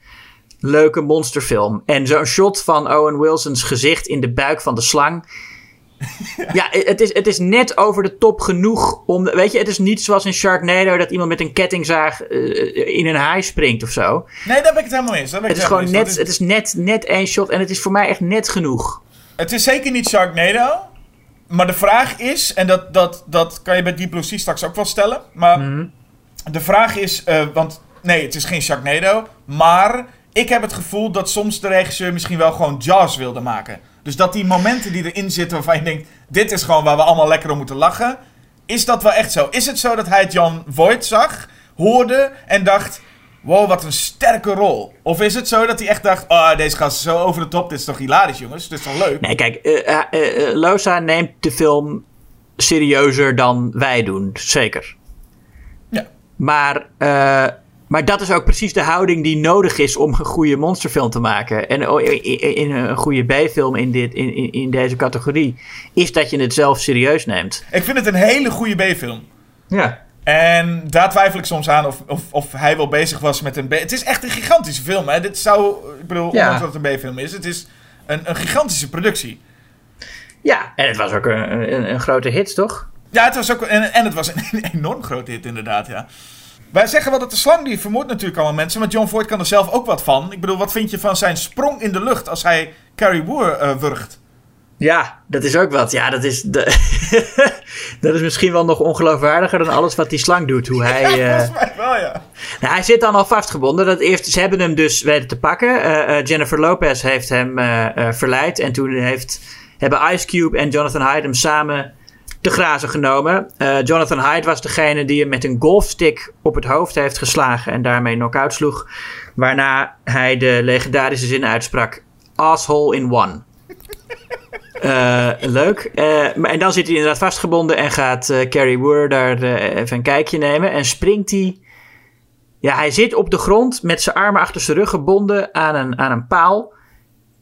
leuke monsterfilm. En zo'n shot van Owen Wilson's gezicht in de buik van de slang. [LAUGHS] ja, het is, het is net over de top genoeg om. Weet je, het is niet zoals in Sharknado dat iemand met een kettingzaag eh, in een haai springt of zo. Nee, daar ben ik het helemaal eens. Daar ben ik Het is gewoon net, het is net, net één shot en het is voor mij echt net genoeg. Het is zeker niet Sharknado. Maar de vraag is, en dat, dat, dat kan je bij Sea straks ook wel stellen. Maar Mhm. de vraag is, eh, want nee, het is geen Sharknado. Maar ik heb het gevoel dat soms de regisseur misschien wel gewoon Jaws wilde maken. Dus dat die momenten die erin zitten waarvan je denkt, dit is gewoon waar we allemaal lekker om moeten lachen. Is dat wel echt zo? Is het zo dat hij John Voight zag, hoorde en dacht... Wow, wat een sterke rol. Of is het zo dat hij echt dacht... Oh, deze gast is zo over de top. Dit is toch hilarisch, jongens? Dit is toch leuk? Nee, kijk, eh, Loza neemt de film serieuzer dan wij doen, zeker. Ja. Maar, maar dat is ook precies de houding die nodig is om een goede monsterfilm te maken. En oh, in een goede B-film in, dit, in, in, in deze categorie, is dat je het zelf serieus neemt. Ik vind het een hele goede B-film. Ja. En daar twijfel ik soms aan of, of, of hij wel bezig was met een B... Het is echt een gigantische film, hè? Dit zou... Ik bedoel, Ja. ondanks dat het een B-film is, het is een, een gigantische productie. Ja, en het was ook een, een, een grote hit, toch? Ja, het was ook... En, en het was een, [LAUGHS] enorm grote hit, inderdaad, ja. Wij zeggen wel dat de slang die vermoordt natuurlijk allemaal mensen, maar John Voight kan er zelf ook wat van. Ik bedoel, wat vind je van zijn sprong in de lucht als hij Carrie Moore eh, wurgt? Ja, dat is ook wat. Ja, dat is, de [LAUGHS] dat is misschien wel nog ongeloofwaardiger dan alles wat die slang doet. Hoe [LAUGHS] hij, Ja, eh, volgens mij wel, ja. Nou, hij zit dan al vastgebonden. Dat eerst, ze hebben hem dus weten te pakken. Eh, eh, Jennifer Lopez heeft hem eh, eh, verleid. En toen heeft, hebben Ice Cube en Jonathan Hyde hem samen te grazen genomen. Eh, Jonathan Hyde was degene die hem met een golfstick op het hoofd heeft geslagen. En daarmee knock-out sloeg. Waarna hij de legendarische zin uitsprak. Asshole in one. [LAUGHS] Eh, leuk. Eh, maar, en dan zit hij inderdaad vastgebonden en gaat eh, Carrie Moore daar even een kijkje nemen. En springt hij Ja, hij zit op de grond met zijn armen achter zijn rug gebonden aan een, aan een paal.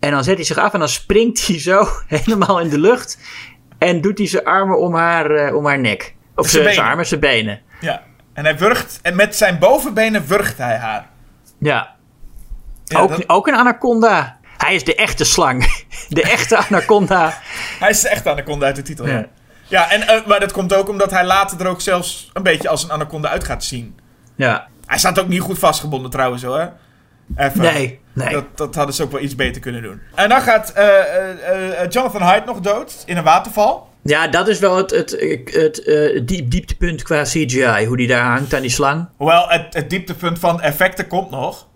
En dan zet hij zich af en dan springt hij zo [LAUGHS] helemaal in de lucht. En doet hij zijn armen om haar, om haar nek. Of Zijn zijn zijn benen. armen, zijn benen. Ja. En hij wurgt, en met zijn bovenbenen wurgt hij haar. Ja. Ja, ook, dat- ook een anaconda. Hij is de echte slang. [LAUGHS] De echte anaconda. Hij is echt anaconda uit de titel, ja. Ja. Ja, en, eh, maar dat komt ook omdat hij later er ook zelfs een beetje als een anaconda uit gaat zien. Ja. Hij staat ook niet goed vastgebonden trouwens hoor. Even. Nee, nee. Dat, dat hadden ze ook wel iets beter kunnen doen. En dan gaat eh, eh, eh, Jonathan Hyde nog dood in een waterval. Ja, dat is wel het, het, het, eh, diep, dieptepunt qua CGI. Hoe die daar hangt aan die slang. Hoewel het, het dieptepunt van effecten komt nog.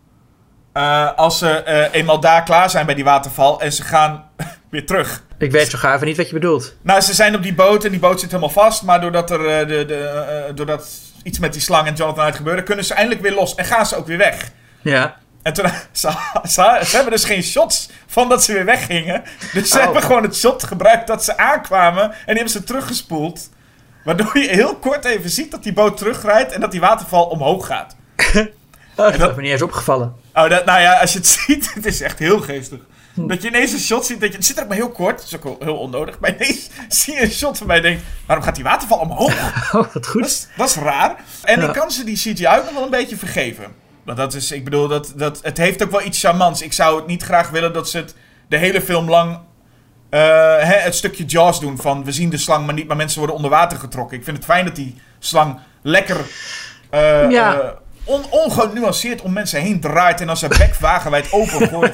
Eh, als ze eh, eenmaal daar klaar zijn bij die waterval en ze gaan [LAUGHS] weer terug. Ik weet zo gaaf niet wat je bedoelt. Nou, ze zijn op die boot en die boot zit helemaal vast. Maar doordat er eh, de, de, doordat iets met die slang en Jonathan Hyde gebeurde, kunnen ze eindelijk weer los en gaan ze ook weer weg. Ja. En toen, [LAUGHS] ze, ze, ze hebben dus geen shots van dat ze weer weggingen. Dus ze Oh. hebben gewoon het shot gebruikt dat ze aankwamen. En die hebben ze teruggespoeld. Waardoor je heel kort even ziet dat die boot terugrijdt en dat die waterval omhoog gaat. [LAUGHS] Oh, dat is me niet eens opgevallen. Oh, dat, nou ja, als je het [LAUGHS] ziet, het is echt heel geestig. Dat je ineens een shot ziet, dat je, het zit er ook maar heel kort, dat is ook heel onnodig. Maar ineens [LAUGHS] zie je een shot van mij en denkt, waarom gaat die waterval omhoog? [LAUGHS] Oh, wat Dat goed. is, dat is raar. En Ja. ik kan ze die CGI ook nog wel een beetje vergeven. Want dat is, ik bedoel, dat, dat, het heeft ook wel iets charmants. Ik zou het niet graag willen dat ze het de hele film lang eh, hè, het stukje Jaws doen van we zien de slang, maar niet, maar mensen worden onder water getrokken. Ik vind het fijn dat die slang lekker eh Ja. eh, on, ongenuanceerd om mensen heen draait en als zijn bek wagenwijd open [LAUGHS]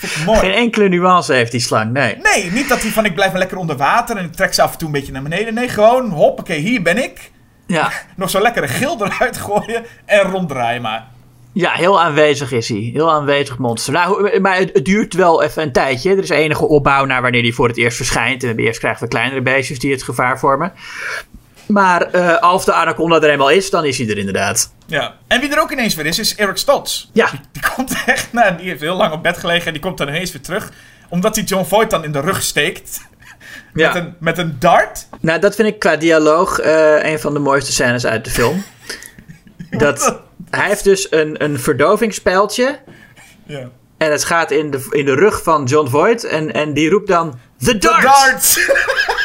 ik mooi. Geen enkele nuance heeft die slang, nee. Nee, niet dat hij van ik blijf maar lekker onder water en ik trek ze af en toe een beetje naar beneden. Nee, gewoon hoppakee, hier ben ik. Ja, [LAUGHS] Nog zo'n lekkere gil eruit gooien en ronddraaien maar. ja heel aanwezig is hij. Heel aanwezig monster. Nou, maar het, het duurt wel even een tijdje. Er is enige opbouw naar wanneer hij voor het eerst verschijnt. En eerst krijgen we kleinere beestjes die het gevaar vormen. Maar eh, als de anaconda er eenmaal is, dan is hij er inderdaad. Ja. En wie er ook ineens weer is, is Eric Stoltz. Ja. Die, die komt echt, nou, die heeft heel lang op bed gelegen en die komt dan ineens weer terug. Omdat hij John Voight dan in de rug steekt. Ja. Met, een, met een dart. Nou, dat vind ik qua dialoog eh, een van de mooiste scènes uit de film. [LAUGHS] Dat, hij heeft dus een, een verdovingspijltje. Ja. En het gaat in de, in de rug van John Voight. En, en die roept dan... The De dart! dart! [LAUGHS]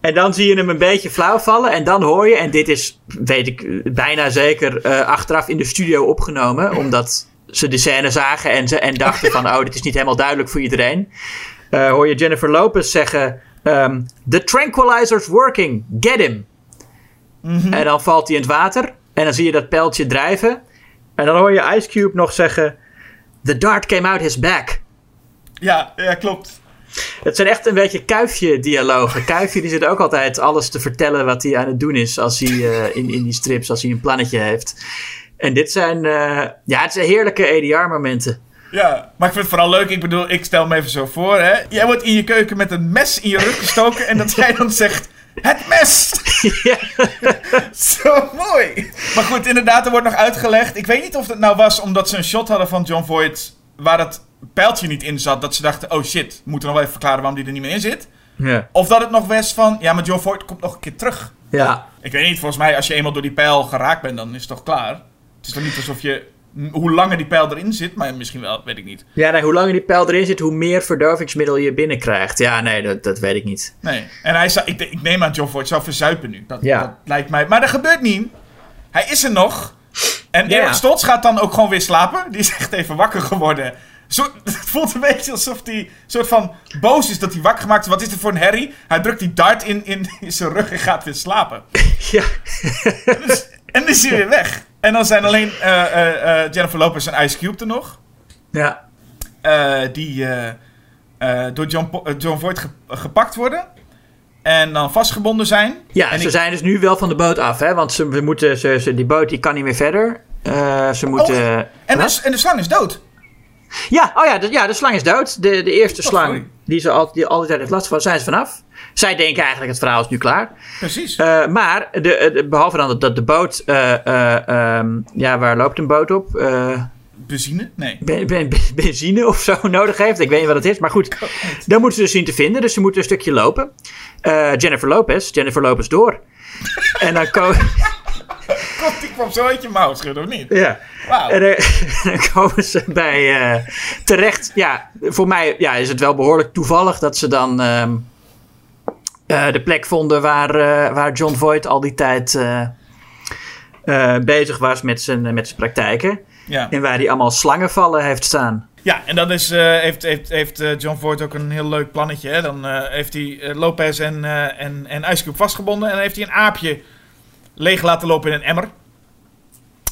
En dan zie je hem een beetje flauw vallen. En dan hoor je, en dit is, weet ik bijna zeker, eh, achteraf in de studio opgenomen. Omdat ze de scène zagen en, ze, en dachten van, oh, dit is niet helemaal duidelijk voor iedereen. Eh, hoor je Jennifer Lopez zeggen, ehm, The tranquilizer's working, get him. En dan valt hij in het water. En dan zie je dat pijltje drijven. En dan hoor je Ice Cube nog zeggen, The dart came out his back. ja, ja, klopt. Het zijn echt een beetje kuifje-dialogen. Kuifje die zit ook altijd alles te vertellen wat hij aan het doen is als hij eh, in, in die strips, als hij een plannetje heeft. En dit zijn, eh, ja, het zijn heerlijke ADR-momenten. Ja, maar ik vind het vooral leuk. Ik bedoel, ik stel me even zo voor, hè. Jij wordt in je keuken met een mes in je rug gestoken en dat jij dan zegt... Het mes! ja. [LAUGHS] Zo mooi! Maar goed, inderdaad, er wordt nog uitgelegd. Ik weet niet of het nou was omdat ze een shot hadden van John Voight... waar dat pijltje niet in zat. Dat ze dachten, oh shit, we moeten nog wel even verklaren waarom die er niet meer in zit. Ja. Of dat het nog was van, ja, maar John Voight komt nog een keer terug. ja. Ik weet niet, volgens mij als je eenmaal door die pijl geraakt bent, dan is het toch klaar? Het is toch niet alsof je... Hoe langer die pijl erin zit, maar misschien wel, weet ik niet. Ja, nee, hoe langer die pijl erin zit, hoe meer verdovingsmiddel je binnenkrijgt. Ja, nee, dat, dat weet ik niet. Nee. En hij zou, ik, ik neem aan John Voight zou verzuipen nu. Dat, Ja. dat lijkt mij. Maar dat gebeurt niet. Hij is er nog. En Ja. Eric Stoltz gaat dan ook gewoon weer slapen. Die is echt even wakker geworden. Zo, [LAUGHS] het voelt een beetje alsof hij soort van boos is dat hij wakker gemaakt is. Wat is er voor een herrie? Hij drukt die dart in, in, [LAUGHS] in zijn rug en gaat weer slapen. [LAUGHS] Ja. Dus, en dan is hij weer weg. En dan zijn alleen eh, eh, eh, Jennifer Lopez en Ice Cube er nog. ja. die door John, Po- John Voight ge- gepakt worden. En dan vastgebonden zijn. Ja, En ze ik- zijn dus nu wel van de boot af, hè? Want ze, we moeten, ze, ze- die boot die kan niet meer verder. Ze moeten... Oh, En de, en de slang is dood. Ja, oh ja, de, ja, de slang is dood. De, de eerste Oh, slang sorry. die ze al, die altijd heeft last van, zijn ze vanaf. Zij denken eigenlijk het verhaal is nu klaar. Precies. Eh, maar, de, de- behalve dan dat, dat de boot... eh, eh, ehm, ja, waar loopt een boot op? Eh, Benzine? Nee. ben- ben- benzine of zo [LAUGHS] nodig heeft. Ik weet niet wat het is, maar goed. Dan moeten ze dus zien te vinden. Dus ze moeten een stukje lopen. Eh, Jennifer Lopez, Jennifer Lopez door. [LAUGHS] en dan komen... [LAUGHS] God, die kwam zo uit je mouw schudden, of niet? Ja. Wauw. En eh, [LAUGHS] dan komen ze bij eh, terecht. Ja, voor mij ja, is het wel behoorlijk toevallig dat ze dan ehm, eh, de plek vonden waar, waar John Voight al die tijd bezig was met zijn, met zijn praktijken. Ja. En waar hij allemaal slangenvallen heeft staan. Ja, en dan is, heeft, heeft, heeft John Voight ook een heel leuk plannetje. Hè? Dan heeft hij Lopez en, eh en, en Ice Cube vastgebonden. En dan heeft hij een aapje leeg laten lopen in een emmer.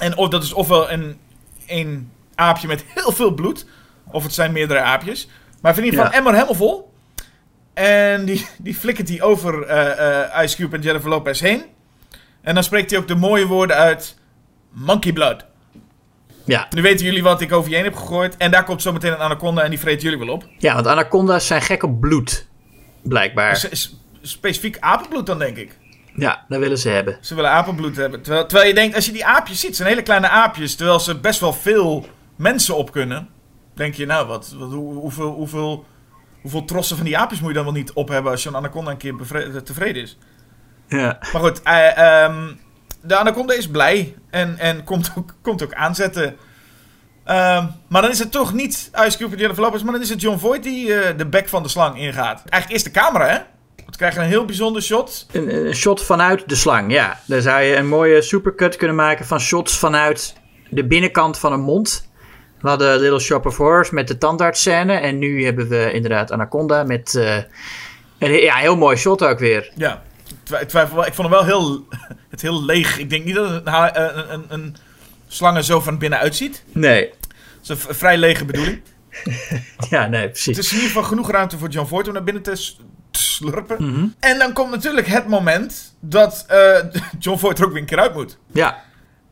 En of, dat is ofwel een, een aapje met heel veel bloed. Of het zijn meerdere aapjes. Maar in ieder geval Ja. emmer helemaal vol. En die, die flikkert hij over eh, eh, Ice Cube en Jennifer Lopez heen. En dan spreekt hij ook de mooie woorden uit... Monkey Blood. Ja. Nu weten jullie wat ik over je heen heb gegooid. En daar komt zometeen een anaconda en die vreet jullie wel op. ja, want anaconda's zijn gek op bloed. Blijkbaar. S- Specifiek apenbloed dan, denk ik. Ja, dat willen ze hebben. Ze willen apenbloed hebben. Terwijl, terwijl je denkt, als je die aapjes ziet, zijn hele kleine aapjes. Terwijl ze best wel veel mensen op kunnen. Denk je, nou, wat, wat, hoe- hoeveel, hoeveel, hoeveel trossen van die aapjes moet je dan wel niet op hebben... als zo'n anaconda een keer bevre- tevreden is. Ja. Maar goed, eh, ehm, de anaconda is blij en, en komt, ook, komt ook aanzetten. Ehm, maar dan is het toch niet Ice Cube en Jennifer Lopez, maar dan is het John Voight die eh, de bek van de slang ingaat. Eigenlijk eerst de camera, hè? We krijgen een heel bijzonder shot. Een, een shot vanuit de slang, ja. Daar zou je een mooie supercut kunnen maken van shots vanuit de binnenkant van een mond. We hadden Little Shop of Horrors met de tandartsscène. En nu hebben we inderdaad Anaconda met eh, een ja, heel mooi shot ook weer. Ja, ik twijfel wel. Ik vond hem wel heel, [LAUGHS] het heel leeg. Ik denk niet dat een, eh, een, een, een slang er zo van binnen uitziet. Nee. Dat is een vrij lege bedoeling. [LAUGHS] Ja, nee, Het precies. is in ieder geval genoeg ruimte voor John Voight om naar binnen te, slurpen. Mhm. En dan komt natuurlijk het moment dat eh, [LAUGHS] John Voight er ook weer een keer uit moet. Ja,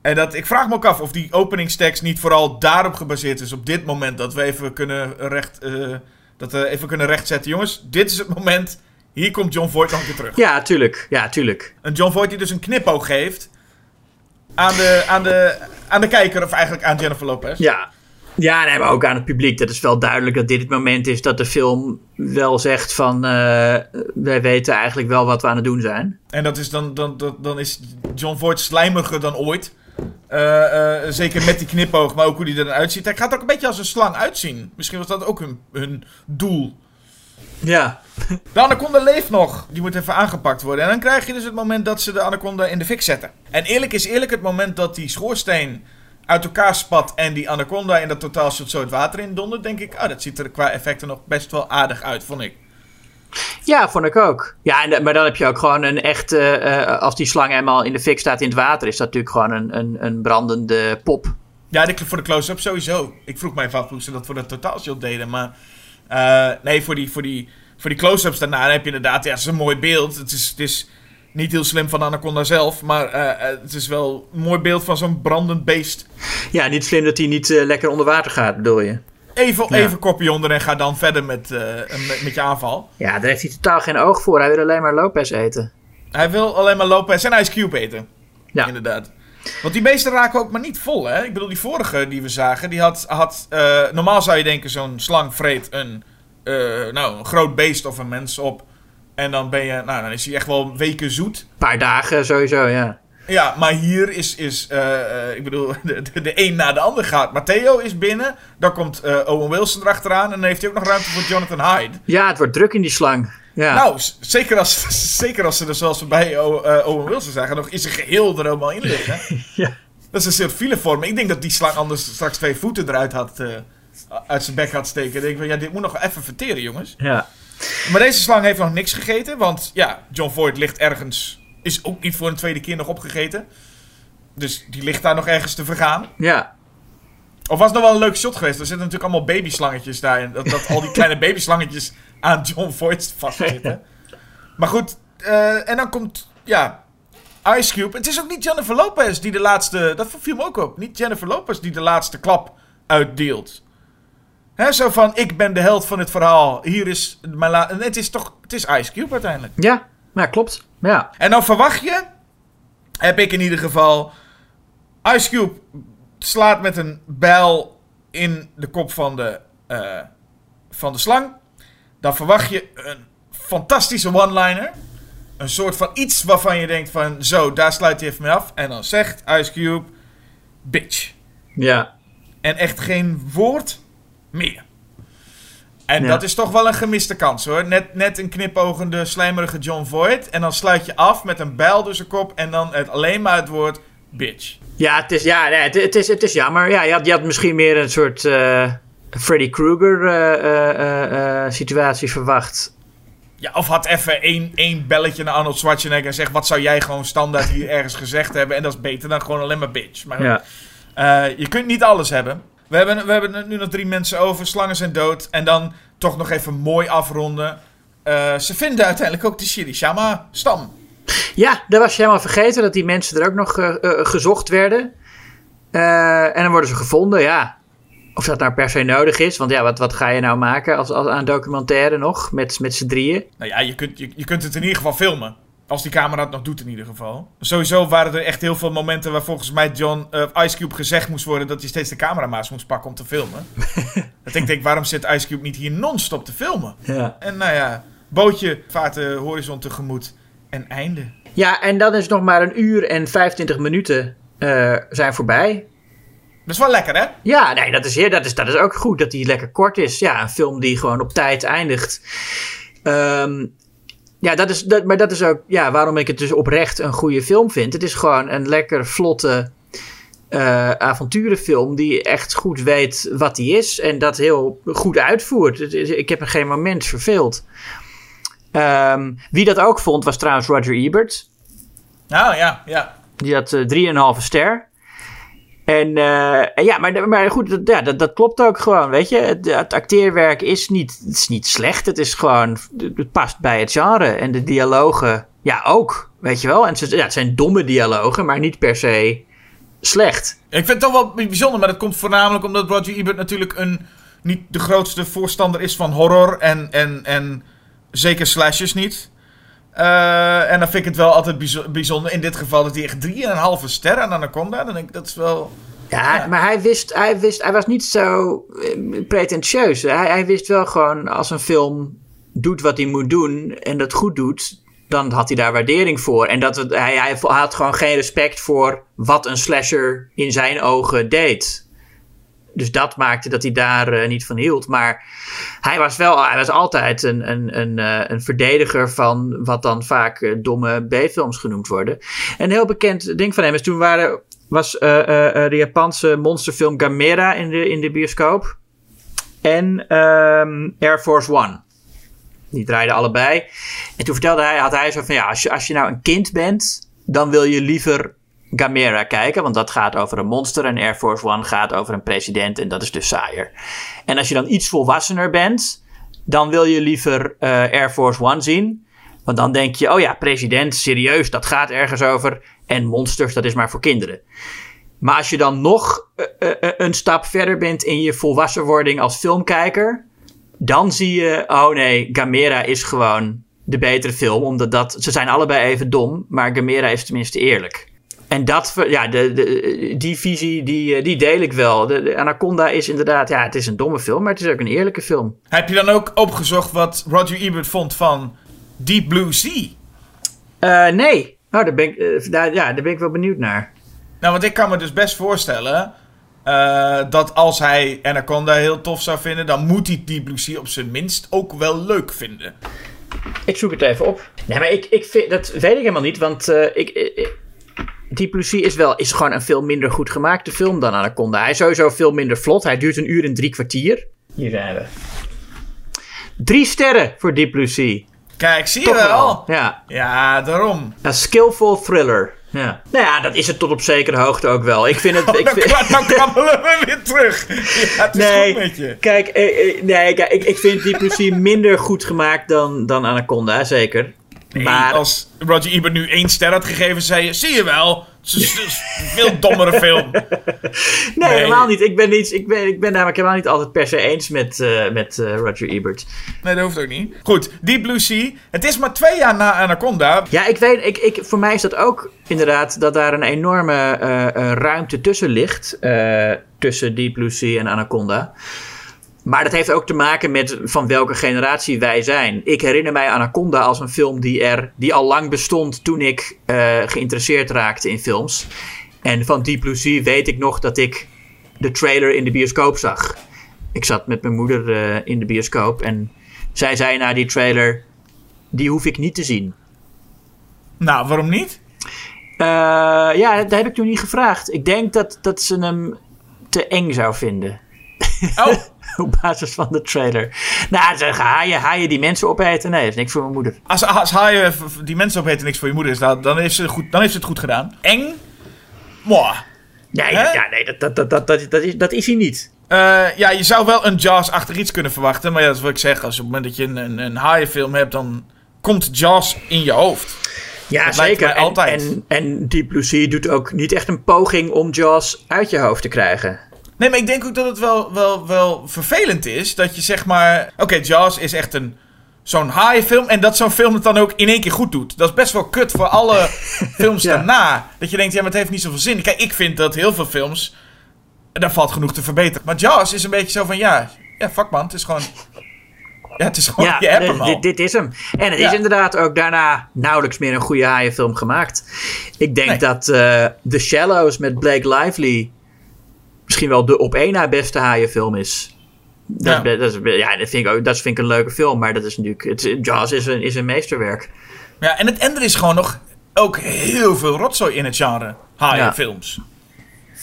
En dat, ik vraag me ook af of die openingstekst niet vooral daarop gebaseerd is. Op dit moment dat we even kunnen, recht, eh, dat we even kunnen rechtzetten. Jongens, dit is het moment. Hier komt John Voight nog een keer terug. ja, tuurlijk. Ja, tuurlijk. Een John Voight die dus een knipoog geeft aan de, aan de, aan de kijker. Of eigenlijk aan Jennifer Lopez. Ja. Ja, nee, maar ook aan het publiek. Dat is wel duidelijk dat dit het moment is dat de film wel zegt van... eh, wij weten eigenlijk wel wat we aan het doen zijn. En dat is dan, dan, dan, dan is John Voight slijmiger dan ooit. Eh, eh, zeker met die knipoog, maar ook hoe hij er dan uitziet. Hij gaat ook een beetje als een slang uitzien. Misschien was dat ook hun, hun doel. Ja, De anaconda leeft nog. Die moet even aangepakt worden. En dan krijg je dus het moment dat ze de anaconda in de fik zetten. En eerlijk is eerlijk, het moment dat die schoorsteen uit elkaar spat en die anaconda in dat totaalshot zo het water in dondert, denk ik, ah, dat ziet er qua effecten nog best wel aardig uit, vond ik. Ja, vond ik ook. Ja, en, maar dan heb je ook gewoon een echte... eh, als die slang eenmaal in de fik staat in het water... is dat natuurlijk gewoon een, een, een brandende pop. Ja, voor de close-up sowieso. Ik vroeg mij af hoe ze dat voor de totaalshot deden, maar eh, nee, voor die, voor die, voor die close-ups daarna heb je inderdaad, ja, het is een mooi beeld. Het is, het is niet heel slim van Anaconda zelf, maar eh, eh, het is wel een mooi beeld van zo'n brandend beest. Ja, niet slim dat hij niet eh, lekker onder water gaat, bedoel je? Even, Ja. even kopje onder en ga dan verder met, met, met je aanval. Ja, daar heeft hij totaal geen oog voor. Hij wil alleen maar Lopez eten. Hij wil alleen maar Lopez en Ice Cube eten. Ja. Inderdaad. Want die beesten raken ook maar niet vol, hè? Ik bedoel, die vorige die we zagen, die had... had normaal zou je denken, zo'n slang vreet een, nou, een groot beest of een mens op. En dan ben je... Nou, dan is hij echt wel weken zoet. Een paar dagen sowieso, ja. Ja, maar hier is... is eh, eh, ik bedoel, [LAUGHS] de, de, de een na de ander gaat. Matteo is binnen. Dan komt eh, Owen Wilson erachteraan. En dan heeft hij ook nog ruimte voor Jonathan Hyde. Ja, het wordt druk in die slang. Ja, Nou, zeker als, [LAUGHS] zeker als ze er zoals we bij O- Owen Wilson zagen, nog in zijn geheel er helemaal in liggen. [LAUGHS] Ja. Dat is een soort filevorm. Ik denk dat die slang anders straks twee voeten eruit had, uit zijn bek had steken. Ik denk van, ja, dit moet nog even verteren, jongens. ja. Maar deze slang heeft nog niks gegeten, want ja, John Voight ligt ergens, is ook niet voor een tweede keer nog opgegeten. Dus die ligt daar nog ergens te vergaan. ja. Of was het nog wel een leuk shot geweest? Er zitten natuurlijk allemaal babyslangetjes daarin. Dat, dat al die kleine [LAUGHS] babyslangetjes aan John Voight vastzitten. Maar goed, eh, en dan komt, ja, Ice Cube. Het is ook niet Jennifer Lopez die de laatste, dat viel me ook op. Niet Jennifer Lopez die de laatste klap uitdeelt. Hè, zo van, ik ben de held van het verhaal. Hier is mijn la Het is toch, het is Ice Cube uiteindelijk. Ja, ja klopt. Ja. En dan verwacht je, heb ik in ieder geval, Ice Cube slaat met een bijl in de kop van de, eh, van de slang. Dan verwacht je een fantastische one-liner. een soort van iets waarvan je denkt van... Zo, daar sluit hij even mee af. En dan zegt Ice Cube... Bitch. Ja. En echt geen woord meer. En Ja. dat is toch wel een gemiste kans hoor. Net, net een knipogende, slijmerige John Voight. En dan sluit je af met een bijl door zijn kop. En dan het, alleen maar het woord bitch. Ja, het is, ja, nee, het, het is, het is jammer. Ja, je, had, je had misschien meer een soort eh, Freddy Krueger eh, situatie verwacht. Ja, of had even één, één belletje naar Arnold Schwarzenegger en zegt... Wat zou jij gewoon standaard hier [LAUGHS] ergens gezegd hebben? En dat is beter dan gewoon alleen maar bitch. Maar Ja. je kunt niet alles hebben. We hebben, we hebben nu nog drie mensen over. Slangen zijn dood. En dan toch nog even mooi afronden. Eh, ze vinden uiteindelijk ook de Shirishama stam. Ja, dat was je helemaal vergeten dat die mensen er ook nog eh, eh, gezocht werden. En dan worden ze gevonden, ja. Of dat nou per se nodig is. Want ja, wat, wat ga je nou maken als, als aan documentaire nog? Met, met z'n drieën. Nou ja, je kunt, je, je kunt het in ieder geval filmen. Als die camera het nog doet in ieder geval. Sowieso waren er echt heel veel momenten waar volgens mij John eh, Ice Cube gezegd moest worden dat hij steeds de cameramaas moest pakken om te filmen. [LAUGHS] dat ik denk, waarom zit Ice Cube niet hier non-stop te filmen? Ja. En nou ja, bootje vaart de horizon tegemoet. En einde. Ja, en dan is nog maar een uur en 25 minuten eh, zijn voorbij. Dat is wel lekker, hè? Ja, nee, dat is, heer- dat, is, dat is ook goed dat die lekker kort is. Ja, een film die gewoon op tijd eindigt. Ehm, ja, dat is, dat, maar dat is ook ja, waarom ik het dus oprecht een goede film vind. Het is gewoon een lekker vlotte eh, avonturenfilm die echt goed weet wat hij is en dat heel goed uitvoert. Ik heb er geen moment verveeld. Ehm, wie dat ook vond was trouwens Roger Ebert. Nou ja, ja. Die had eh, 3,5 ster. En eh, en ja, maar, maar goed, dat, ja, dat, dat klopt ook gewoon, weet je. Het, het acteerwerk is niet, het is niet slecht. Het is gewoon, het past bij het genre. En de dialogen, ja, ook, weet je wel. En ze, ja, het zijn domme dialogen, maar niet per se slecht. Ik vind het toch wel bijzonder, maar dat komt voornamelijk omdat Roger Ebert natuurlijk een, niet de grootste voorstander is van horror en, en, en zeker slashers niet. Eh, en dan vind ik het wel altijd bijzo- bijzonder in dit geval dat hij echt 3,5 ster aan Anaconda. Dan denk ik dat is wel. Ja, Ja. maar hij wist, hij wist, hij was niet zo eh, pretentieus. Hij, hij wist wel gewoon, als een film doet wat hij moet doen en dat goed doet, dan had hij daar waardering voor. En dat het, hij, hij had gewoon geen respect voor wat een slasher in zijn ogen deed. Dus dat maakte dat hij daar eh, niet van hield. Maar hij was wel, hij was altijd een, een, een, eh, een verdediger van wat dan vaak eh, domme B-films genoemd worden. En een heel bekend ding van hem is toen waren, was de Japanse monsterfilm Gamera in de, in de bioscoop. En ehm, Air Force One. Die draaiden allebei. En toen vertelde hij, had hij zo van ja, als je, als je nou een kind bent, dan wil je liever Gamera kijken, want dat gaat over een monster en Air Force One gaat over een president en dat is dus saaier. En als je dan iets volwassener bent, dan wil je liever eh, Air Force One zien, want dan denk je, oh ja, president, serieus, dat gaat ergens over en monsters, dat is maar voor kinderen. Maar als je dan nog eh, eh, een stap verder bent in je volwassenwording als filmkijker, dan zie je, oh nee, Gamera is gewoon de betere film. Omdat dat, ze zijn allebei even dom, maar Gamera is tenminste eerlijk. En dat, ja, de, de, die visie, die, eh, die deel ik wel. De, de Anaconda is inderdaad, ja, het is een domme film, maar het is ook een eerlijke film. Heb je dan ook opgezocht wat Roger Ebert vond van Deep Blue Sea? Eh, nee, oh, daar, ben ik, eh, daar, ja, daar ben ik wel benieuwd naar. Nou, want ik kan me dus best voorstellen dat als hij Anaconda heel tof zou vinden, dan moet hij Deep Blue Sea op zijn minst ook wel leuk vinden. Ik zoek het even op. Nee, maar ik, ik vind, dat weet ik helemaal niet, want ik, ik, Deep Blue Sea is, wel, is gewoon een veel minder goed gemaakte film dan Anaconda. Hij is sowieso veel minder vlot. Hij duurt een uur en drie kwartier. Hier zijn we. Drie sterren voor Deep Blue Sea. Kijk, zie je wel? Ja. Ja, daarom. Een skillful thriller. Ja. Nou ja, dat is het tot op zekere hoogte ook wel. Ik vind het... [LAUGHS] Ik Dan, vind, kwa- dan krabbelen we weer terug. Ja, het is nee, goed met je. kijk, eh, eh, nee, kijk ik, ik vind Deep Blue Sea minder goed gemaakt dan, dan Anaconda, zeker. Nee, maar als Roger Ebert nu één ster had gegeven, zei je, zie je wel, het is een veel dommere film. [LAUGHS] Nee, Nee. helemaal niet. Ik ben, niet, ik ben, ik ben namelijk helemaal niet altijd per se eens met, eh, met eh, Roger Ebert. Nee, dat hoeft ook niet. Goed, Deep Blue Sea. Het is maar twee jaar na Anaconda. Ja, ik weet, ik, ik, voor mij is dat ook inderdaad dat daar een enorme eh, ruimte tussen ligt. tussen Deep Blue Sea en Anaconda. Maar dat heeft ook te maken met van welke generatie wij zijn. Ik herinner mij Anaconda als een film die, er, die al lang bestond toen ik eh, geïnteresseerd raakte in films. En van Deep Blue Sea weet ik nog dat ik de trailer in de bioscoop zag. Ik zat met mijn moeder eh, in de bioscoop en zij zei na die trailer: Die hoef ik niet te zien. Nou, waarom niet? Eh, ja, dat heb ik toen niet gevraagd. Ik denk dat, dat ze hem te eng zou vinden. Oh, [LAUGHS] [LAUGHS] Op basis van de trailer. Nou, ze zeggen haaien, haaien die mensen opeten. Nee, dat is niks voor mijn moeder. als, als haaien die mensen opeten niks voor je moeder is, dan, dan, heeft ze goed, dan heeft ze het goed gedaan. Eng? Mwah. Nee, Hè? ja, nee dat, dat, dat, dat, dat, dat is, dat is hij niet. Eh, ja, je zou wel een Jaws-achtig iets kunnen verwachten. Maar ja, dat wat ik zeg. Als op het moment dat je een, een, een haaienfilm hebt, dan komt Jaws in je hoofd. Ja, Dat zeker. En, altijd. En, en Deep Blue Sea doet ook niet echt een poging om Jaws uit je hoofd te krijgen. Nee, maar ik denk ook dat het wel, wel, wel vervelend is. Dat je zeg maar... Oké, Jaws is echt een... Zo'n haaienfilm. En dat zo'n film het dan ook in één keer goed doet. Dat is best wel kut voor alle [LAUGHS] films Ja. daarna. Dat je denkt, ja, maar het heeft niet zoveel zin. Kijk, ik vind dat heel veel films... Daar valt genoeg te verbeteren. Maar Jaws is een beetje zo van, ja... Ja, fuck man, het is gewoon... Ja, het is gewoon... ja, je hebt dit- hem dit, dit is hem. En het Ja. is inderdaad ook daarna nauwelijks meer een goede haaienfilm gemaakt. Ik denk Nee. dat eh The Shallows met Blake Lively misschien wel de op één na beste haaienfilm is. Dat, Ja. dat, is, ja, dat vind ik ook dat vind ik een leuke film, maar dat is natuurlijk. Het, Jaws is een, is een meesterwerk. Ja, en, het, en er is gewoon nog ook heel veel rotzooi in het genre haaienfilms.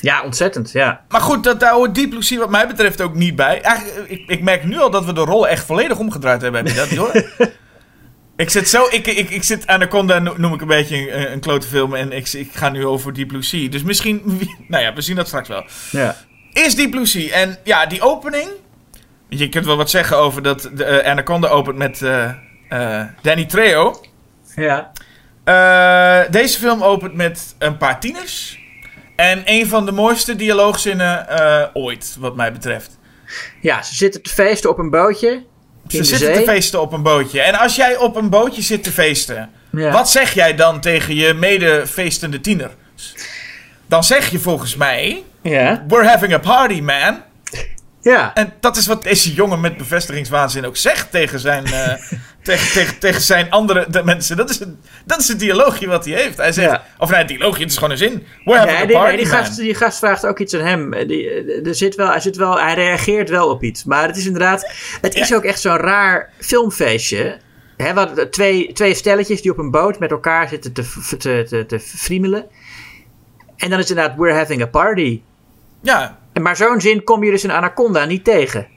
Ja, ontzettend. Ja. Maar goed, dat, daar hoort Deep Blue Sea wat mij betreft ook niet bij. Eigenlijk, ik, ik merk nu al dat we de rollen echt volledig omgedraaid hebben. Heb je dat? [LAUGHS] ik zit zo... Ik, ik, ik zit Anaconda no- noem ik een beetje een, een klote film. En ik, ik ga nu over Deep Blue Sea. Dus misschien... [LAUGHS] Nou ja, we zien dat straks wel. ja. Eerst Deep Blue Sea. En ja, die opening... Je kunt wel wat zeggen over dat de, eh, Anaconda opent met eh, eh, Danny Trejo. Ja. Eh, deze film opent met een paar tieners. En een van de mooiste dialoogzinnen eh, ooit, wat mij betreft. Ja, ze zitten te feesten op een bootje. Ze zitten te feesten op een bootje. En als jij op een bootje zit te feesten, Ja. wat zeg jij dan tegen je medefeestende tiener? Dan zeg je volgens mij: Ja. We're having a party, man. Ja. En dat is wat deze jongen met bevestigingswaanzin ook zegt tegen zijn, eh, [LAUGHS] tegen, tegen, tegen zijn andere de mensen. Dat is, het, dat is het dialoogje wat hij heeft. Hij zegt, Ja. of nee, het dialoogje, het is gewoon een zin. We're having Ja, a die, party, die, man. gast, die gast vraagt ook iets aan hem. Die, eh, er zit wel, hij, zit wel, hij reageert wel op iets. Maar het is inderdaad. Het is Ja. ook echt zo'n raar filmfeestje. Hè, wat, twee, twee stelletjes die op een boot met elkaar zitten te, te, te, te friemelen. En dan is het inderdaad, we're having a party. Ja, Maar zo'n zin kom je dus in Anaconda niet tegen.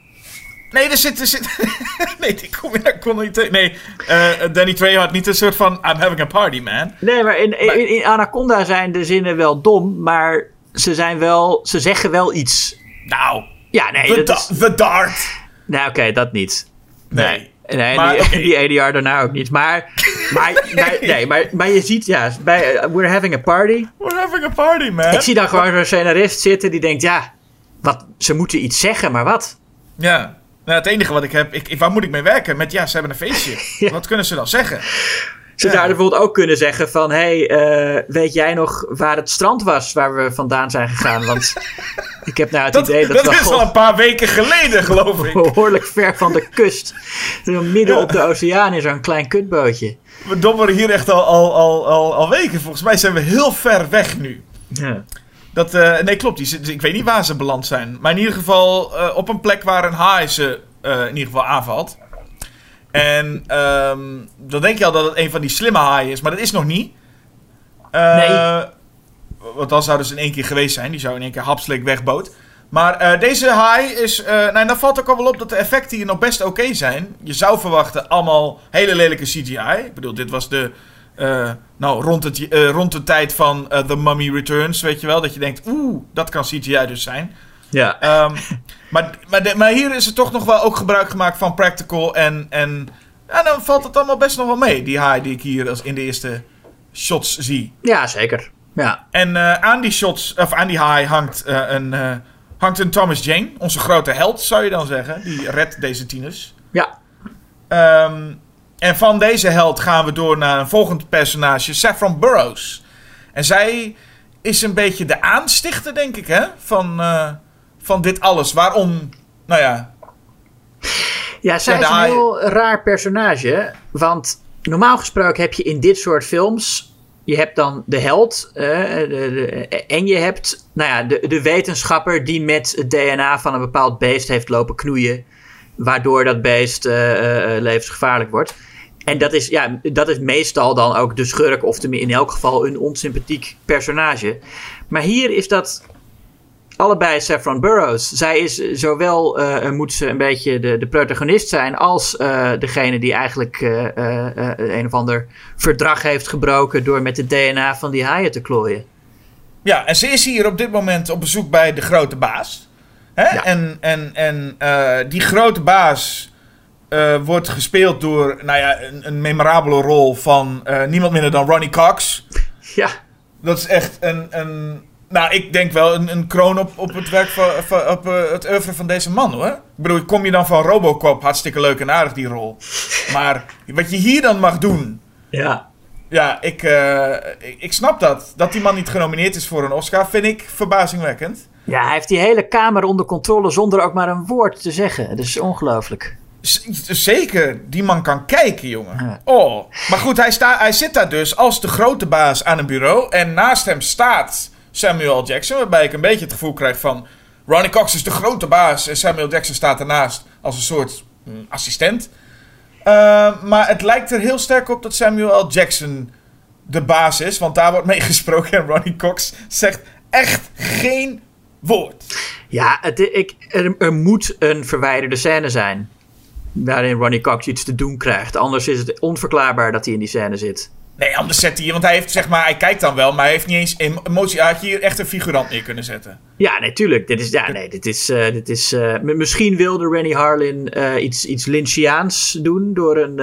Nee, er zit... Er zit [LAUGHS] nee, die kom ik kon niet tegen. Nee, eh, Danny Trejo had niet een soort van... I'm having a party, man. Nee, maar in, in, in Anaconda zijn de zinnen wel dom, maar ze, zijn wel, ze zeggen wel iets. Nou, Ja, nee, the, dat is, da- the dart. nou oké, dat niet. Nee. Nee, Maar, die, oké. die ADR daarna ook niet. Maar, [LAUGHS] maar, maar, nee, maar, maar je ziet, ja, bij eh, We're Having a Party. We're having a party, man. Ik zie dan gewoon zo'n scenarist zitten die denkt, ja, wat, ze moeten iets zeggen, maar wat? Ja. Nou, het enige wat ik heb... Ik, ik- waar moet ik mee werken? Met, ja, ze hebben een feestje. [LAUGHS] Ja. Wat kunnen ze dan zeggen? Ze Ja. zouden bijvoorbeeld ook kunnen zeggen van... hé, hey, eh, weet jij nog waar het strand was waar we vandaan zijn gegaan? Want [LAUGHS] ik heb nou het Dat, idee dat, dat we is al een paar weken geleden, geloof ik. behoorlijk ver van de kust... [LAUGHS] midden op de oceaan in zo'n klein kutbootje. We dommeren hier echt al, al, al, al, al weken. Volgens mij zijn we heel ver weg nu. Ja. Dat, eh, nee, klopt. Die, ik weet niet waar ze beland zijn. Maar in ieder geval eh, op een plek waar een haai ze eh, in ieder geval aanvalt. En ehm, dan denk je al dat het een van die slimme haaien is. Maar dat is nog niet. Nee. Want dan zouden ze in één keer geweest zijn. Die zou in één keer hapslik wegboot. Maar deze haai is... nou, en dan valt ook al wel op dat de effecten hier nog best oké zijn. Je zou verwachten allemaal hele lelijke CGI. Ik bedoel, dit was de... eh, nou, rond, het, eh, rond de tijd van eh, The Mummy Returns, weet je wel. Dat je denkt, oeh, dat kan CGI dus zijn. Ja. Ehm, maar, maar, de- maar hier is er toch nog wel ook gebruik gemaakt van practical. En, en ja, dan valt het allemaal best nog wel mee. Die haai die ik hier als in de eerste shots zie. ja, zeker. Ja. En aan die shots, of aan die haai hangt, een, hangt een Thomas Jane. Onze grote held, zou je dan zeggen. Die redt deze tieners. Ja. Ehm, en van deze held gaan we door naar een volgend personage, Saffron Burrows. En zij is een beetje de aanstichter, denk ik, hè? Van, eh, van dit alles. Waarom, nou ja, Ja, zij is een heel raar personage. Want normaal gesproken heb je in dit soort films. Je hebt dan de held. eh, de, de- en je hebt nou ja, de, de wetenschapper die met het DNA van een bepaald beest heeft lopen knoeien. Waardoor dat beest eh, levensgevaarlijk wordt. En dat is, ja, dat is meestal dan ook de schurk, of in elk geval een onsympathiek personage. Maar hier is dat allebei Saffron Burrows. Zij is zowel, eh, moet ze een beetje de, de protagonist zijn, als eh, degene die eigenlijk eh, eh, eh, een of ander verdrag heeft gebroken door met het DNA van die haaien te klooien. Ja, en ze is hier op dit moment op bezoek bij de grote baas. Hè? Ja. En, en, en eh, die grote baas eh, wordt gespeeld door nou ja, een, een memorabele rol van eh, niemand minder dan Ronnie Cox. Ja, Dat is echt een, een nou, ik denk wel een, een kroon op, op het werk van, van- op eh, het oeuvre van deze man hoor. Ik bedoel, kom je dan van Robocop, hartstikke leuk en aardig die rol. Maar wat je hier dan mag doen, ja. ja, ik, ik, ik snap dat. Dat die man niet genomineerd is voor een Oscar, vind ik verbazingwekkend. Ja, hij heeft die hele kamer onder controle zonder ook maar een woord te zeggen. Dat is ongelooflijk. Z- zeker, die man kan kijken, jongen. Oh, maar goed, hij, sta, hij zit daar dus als de grote baas aan een bureau. En naast hem staat Samuel. Jackson, waarbij ik een beetje het gevoel krijg van... Ronnie Cox is de grote baas en Samuel Jackson staat ernaast als een soort mm, assistent. Uh, maar het lijkt er heel sterk op dat Samuel L. Jackson de baas is, want daar wordt mee [LAUGHS] gesproken en Ronnie Cox zegt echt geen woord. Ja, het, ik, er, er moet een verwijderde scène zijn. Waarin Ronnie Cox iets te doen krijgt. Anders is het onverklaarbaar dat hij in die scène zit. Nee, anders zet hij, want hij heeft zeg maar, hij kijkt dan wel, maar hij heeft niet eens em- emotie. Hij had je hier echt een figurant neer kunnen zetten. Ja, nee, tuurlijk. Dit is, ja, nee, dit is, eh, dit is, eh, misschien wilde Rennie Harlin eh, iets, iets Lynchiaans doen. Door een,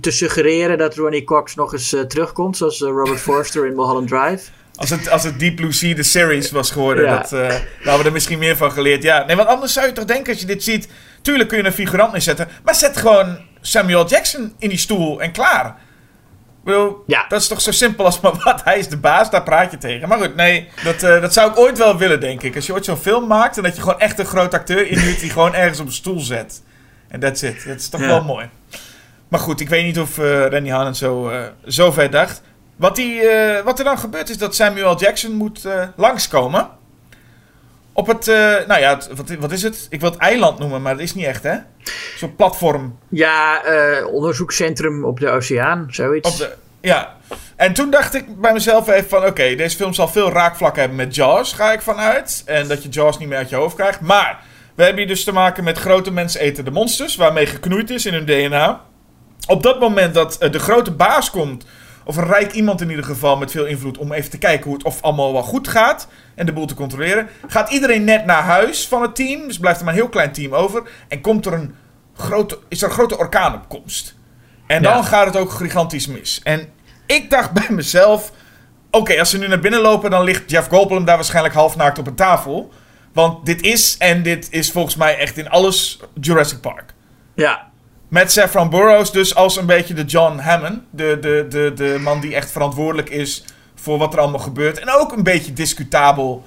te suggereren dat Ronnie Cox nog eens terugkomt. Zoals Robert Forster in Mulholland Drive. Als het, als het Deep Blue Sea de series was geworden, Ja. dat, eh, daar hadden we er misschien meer van geleerd. Ja, nee, want anders zou je toch denken als je dit ziet. Tuurlijk kun je een figurant neerzetten, maar zet gewoon Samuel Jackson in die stoel en klaar. Ik bedoel, Ja. dat is toch zo simpel als maar wat. Hij is de baas, daar praat je tegen. Maar goed, nee, dat, eh, dat zou ik ooit wel willen, denk ik. Als je ooit zo'n film maakt en dat je gewoon echt een groot acteur inhuurt die gewoon ergens op een stoel zet. En that's it. Dat is toch Ja. wel mooi. Maar goed, ik weet niet of eh Rennie Harlan zo, eh, zo ver dacht. Wat, die, eh, wat er dan gebeurt is dat Samuel Jackson moet eh, langskomen. Op het, eh, nou ja, het- wat, wat is het? Ik wil het eiland noemen, maar dat is niet echt, hè? Zo'n platform Ja, onderzoekscentrum op de oceaan, zoiets. op de... Ja. En toen dacht ik bij mezelf even van... Oké, deze film zal veel raakvlakken hebben met Jaws, ga ik vanuit. En dat je Jaws niet meer uit je hoofd krijgt. Maar we hebben hier dus te maken met grote mensen eten de monsters... waarmee geknoeid is in hun DNA. Op dat moment dat de grote baas komt... of een rijk iemand in ieder geval met veel invloed... om even te kijken hoe het of allemaal wel goed gaat... en de boel te controleren... gaat iedereen net naar huis van het team... dus blijft er maar een heel klein team over... en komt er een grote, is er een grote orkaanopkomst. En dan Ja. gaat het ook gigantisch mis. En ik dacht [LAUGHS] bij mezelf... Oké, als ze nu naar binnen lopen... dan ligt Jeff Goldblum daar waarschijnlijk halfnaakt op een tafel. Want dit is, en dit is volgens mij echt in alles Jurassic Park. Ja, Met Saffron Burrows dus als een beetje de John Hammond. De, de, de, de man die echt verantwoordelijk is voor wat er allemaal gebeurt. En ook een beetje discutabel,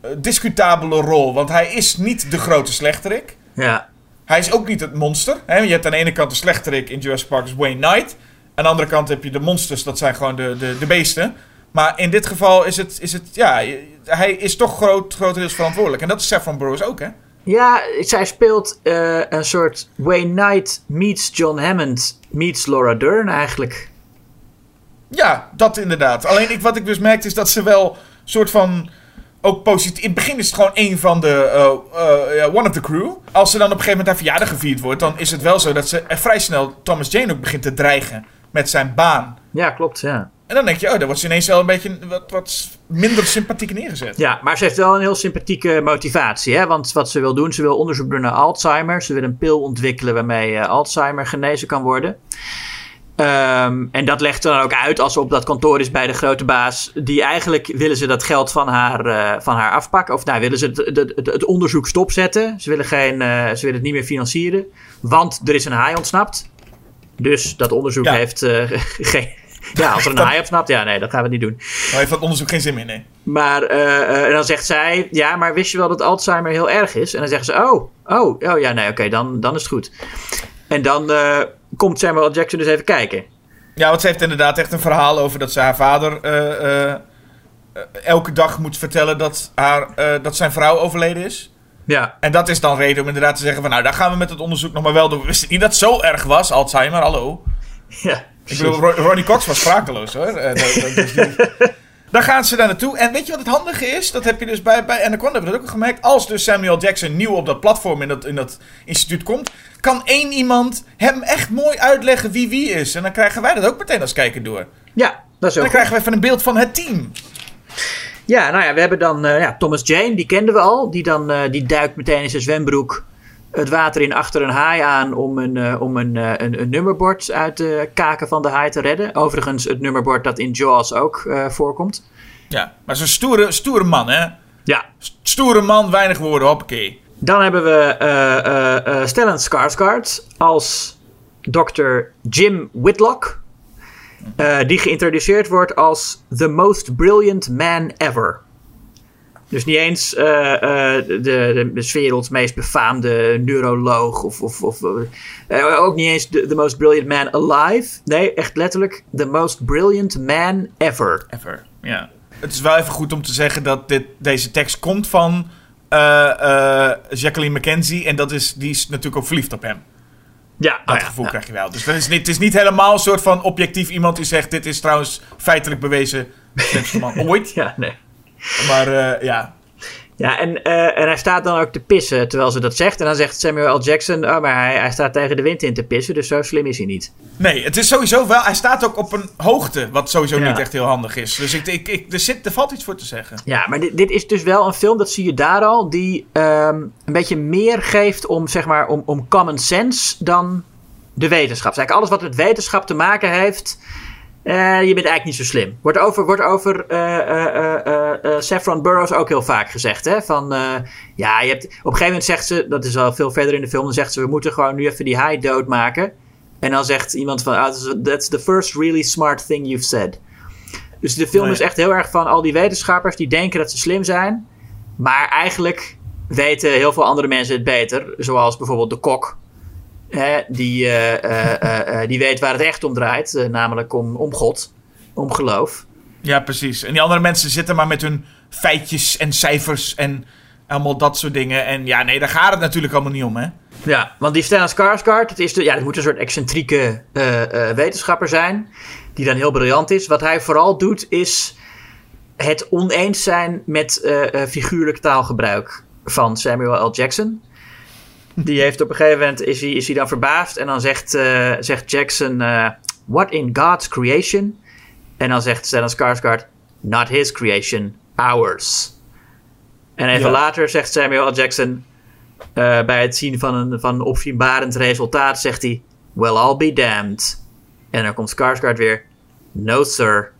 eh, discutabele rol. Want hij is niet de grote slechterik. ja. Hij is ook niet het monster. Hè? Je hebt aan de ene kant de slechterik in Jurassic Park, is Wayne Knight. Aan de andere kant heb je de monsters, dat zijn gewoon de, de, de beesten. Maar in dit geval is het, is het ja, hij is toch groot, grotendeels verantwoordelijk. En dat is Saffron Burrows ook, hè? Ja, zij speelt eh, een soort Wayne Knight meets John Hammond meets Laura Dern eigenlijk. Ja, dat inderdaad. Alleen ik, wat ik dus merkte is dat ze wel soort van ook positief. In het begin is het gewoon een van de eh, eh, one of the crew. Als ze dan op een gegeven moment haar verjaardag gevierd wordt, dan is het wel zo dat ze vrij snel Thomas Jane ook begint te dreigen met zijn baan. Ja, klopt, ja. En dan denk je, oh, daar wordt ze ineens wel een beetje wat, wat minder sympathiek neergezet. Ja, maar ze heeft wel een heel sympathieke motivatie. Hè? Want wat ze wil doen, ze wil onderzoek doen naar Alzheimer. Ze wil een pil ontwikkelen waarmee eh, Alzheimer genezen kan worden. Ehm, en dat legt dan ook uit als ze op dat kantoor is bij de grote baas. Die eigenlijk willen ze dat geld van haar, eh, van haar afpakken. Of nou, willen ze het, het, het- onderzoek stopzetten. Ze willen, geen, eh, ze willen het niet meer financieren. Want er is een haai ontsnapt. Dus dat onderzoek Ja. heeft [LAUGHS] geen, Ja, als er een haai op snapt, ja, nee, dat gaan we niet doen. Maar heeft dat onderzoek geen zin meer, nee. Maar eh, eh, en dan zegt zij, ja, maar wist je wel dat Alzheimer heel erg is? En dan zeggen ze, oh, oh, oh ja, nee, oké, dan, dan is het goed. En dan eh, komt Samuel. Jackson dus even kijken. Ja, want ze heeft inderdaad echt een verhaal over dat ze haar vader elke dag moet vertellen dat, haar, dat zijn vrouw overleden is. Ja, En dat is dan reden om inderdaad te zeggen van nou, daar gaan we met het onderzoek nog maar wel doen. We wisten niet dat het zo erg was, Alzheimer, hallo. ja. Ik bedoel, Ronnie Cox was sprakeloos hoor. Eh, dat- dat- dus die- [LAUGHS] Dan gaan ze daar naartoe. En weet je wat het handige is? Dat heb je dus bij, bij Anaconda hebben we dat ook al gemerkt. Als dus Samuel Jackson nieuw op dat platform in dat, in dat instituut komt, kan één iemand hem echt mooi uitleggen wie wie is. En dan krijgen wij dat ook meteen als kijker door. ja dat is Dan ook krijgen we even een beeld van het team. Ja, nou ja, we hebben dan eh, ja, Thomas Jane, die kenden we al. Die, dan, eh, die duikt meteen in zijn zwembroek het water in achter een haai aan om een, eh, om een, eh, een, een nummerbord uit de kaken van de haai te redden. Overigens het nummerbord dat in Jaws ook eh, voorkomt. Ja, maar zo'n stoere, stoere man hè. Ja, Stoere man, weinig woorden, hoppakee. dan hebben we eh, Stellan Skarsgård als Dr. Jim Whitlock. die geïntroduceerd wordt als the most brilliant man ever. Dus niet eens eh, eh, de, de, werelds meest befaamde neuroloog. Of, of, of eh, ook niet eens the, the most brilliant man alive. Nee, echt letterlijk the most brilliant man ever. Ever, ja. Het is wel even goed om te zeggen dat dit, deze tekst komt van Jacqueline McKenzie. En dat is, die is natuurlijk ook verliefd op hem. Ja, Dat ja, gevoel ja. krijg je wel. Dus dat is niet, het is niet helemaal een soort van objectief iemand die zegt... dit is trouwens feitelijk bewezen de man [LAUGHS] ooit. Ja, nee. Maar eh, ja, Ja, en, eh, en hij staat dan ook te pissen terwijl ze dat zegt. En dan zegt Samuel L. Jackson, oh, maar hij, hij staat tegen de wind in te pissen, dus zo slim is hij niet. nee, het is sowieso wel... Hij staat ook op een hoogte, wat sowieso Ja. niet echt heel handig is. Dus ik, ik, ik, er, zit, er valt iets voor te zeggen. Ja, maar dit, dit is dus wel een film, dat zie je daar al, die ehm, een beetje meer geeft om, zeg maar, om, om common sense dan de wetenschap. Dus eigenlijk alles wat met wetenschap te maken heeft, eh, je bent eigenlijk niet zo slim. Wordt over, wordt over eh, eh, Saffron Burrows ook heel vaak gezegd. Hè? Van, ja, je hebt, op een gegeven moment zegt ze, dat is al veel verder in de film, dan zegt ze, we moeten gewoon nu even die haai doodmaken. En dan zegt iemand van, ah, that's the first really smart thing you've said. Dus de film Nee. is echt heel erg van al die wetenschappers die denken dat ze slim zijn. Maar eigenlijk weten heel veel andere mensen het beter. Zoals bijvoorbeeld de kok. Hè, die, eh, eh, eh, die weet waar het echt om draait. namelijk om, om God. Om geloof. Ja, precies. En die andere mensen zitten maar met hun feitjes en cijfers en allemaal dat soort dingen. En ja, nee, daar gaat het natuurlijk allemaal niet om, hè. Ja, want die Stellan Skarsgård, het, is de, ja, het moet een soort excentrieke wetenschapper zijn. Die dan heel briljant is. Wat hij vooral doet is het oneens zijn met figuurlijk taalgebruik van Samuel L. Jackson. Die heeft op een gegeven moment is hij, is hij dan verbaasd en dan zegt, eh, zegt Jackson: eh, What in God's creation? En dan zegt Stellan Skarsgård: Not his creation, ours. En even Ja. later zegt Samuel L. Jackson: eh, bij het zien van een, van een opzienbarend resultaat zegt hij: Well, I'll be damned. En dan komt Skarsgård weer: No, sir.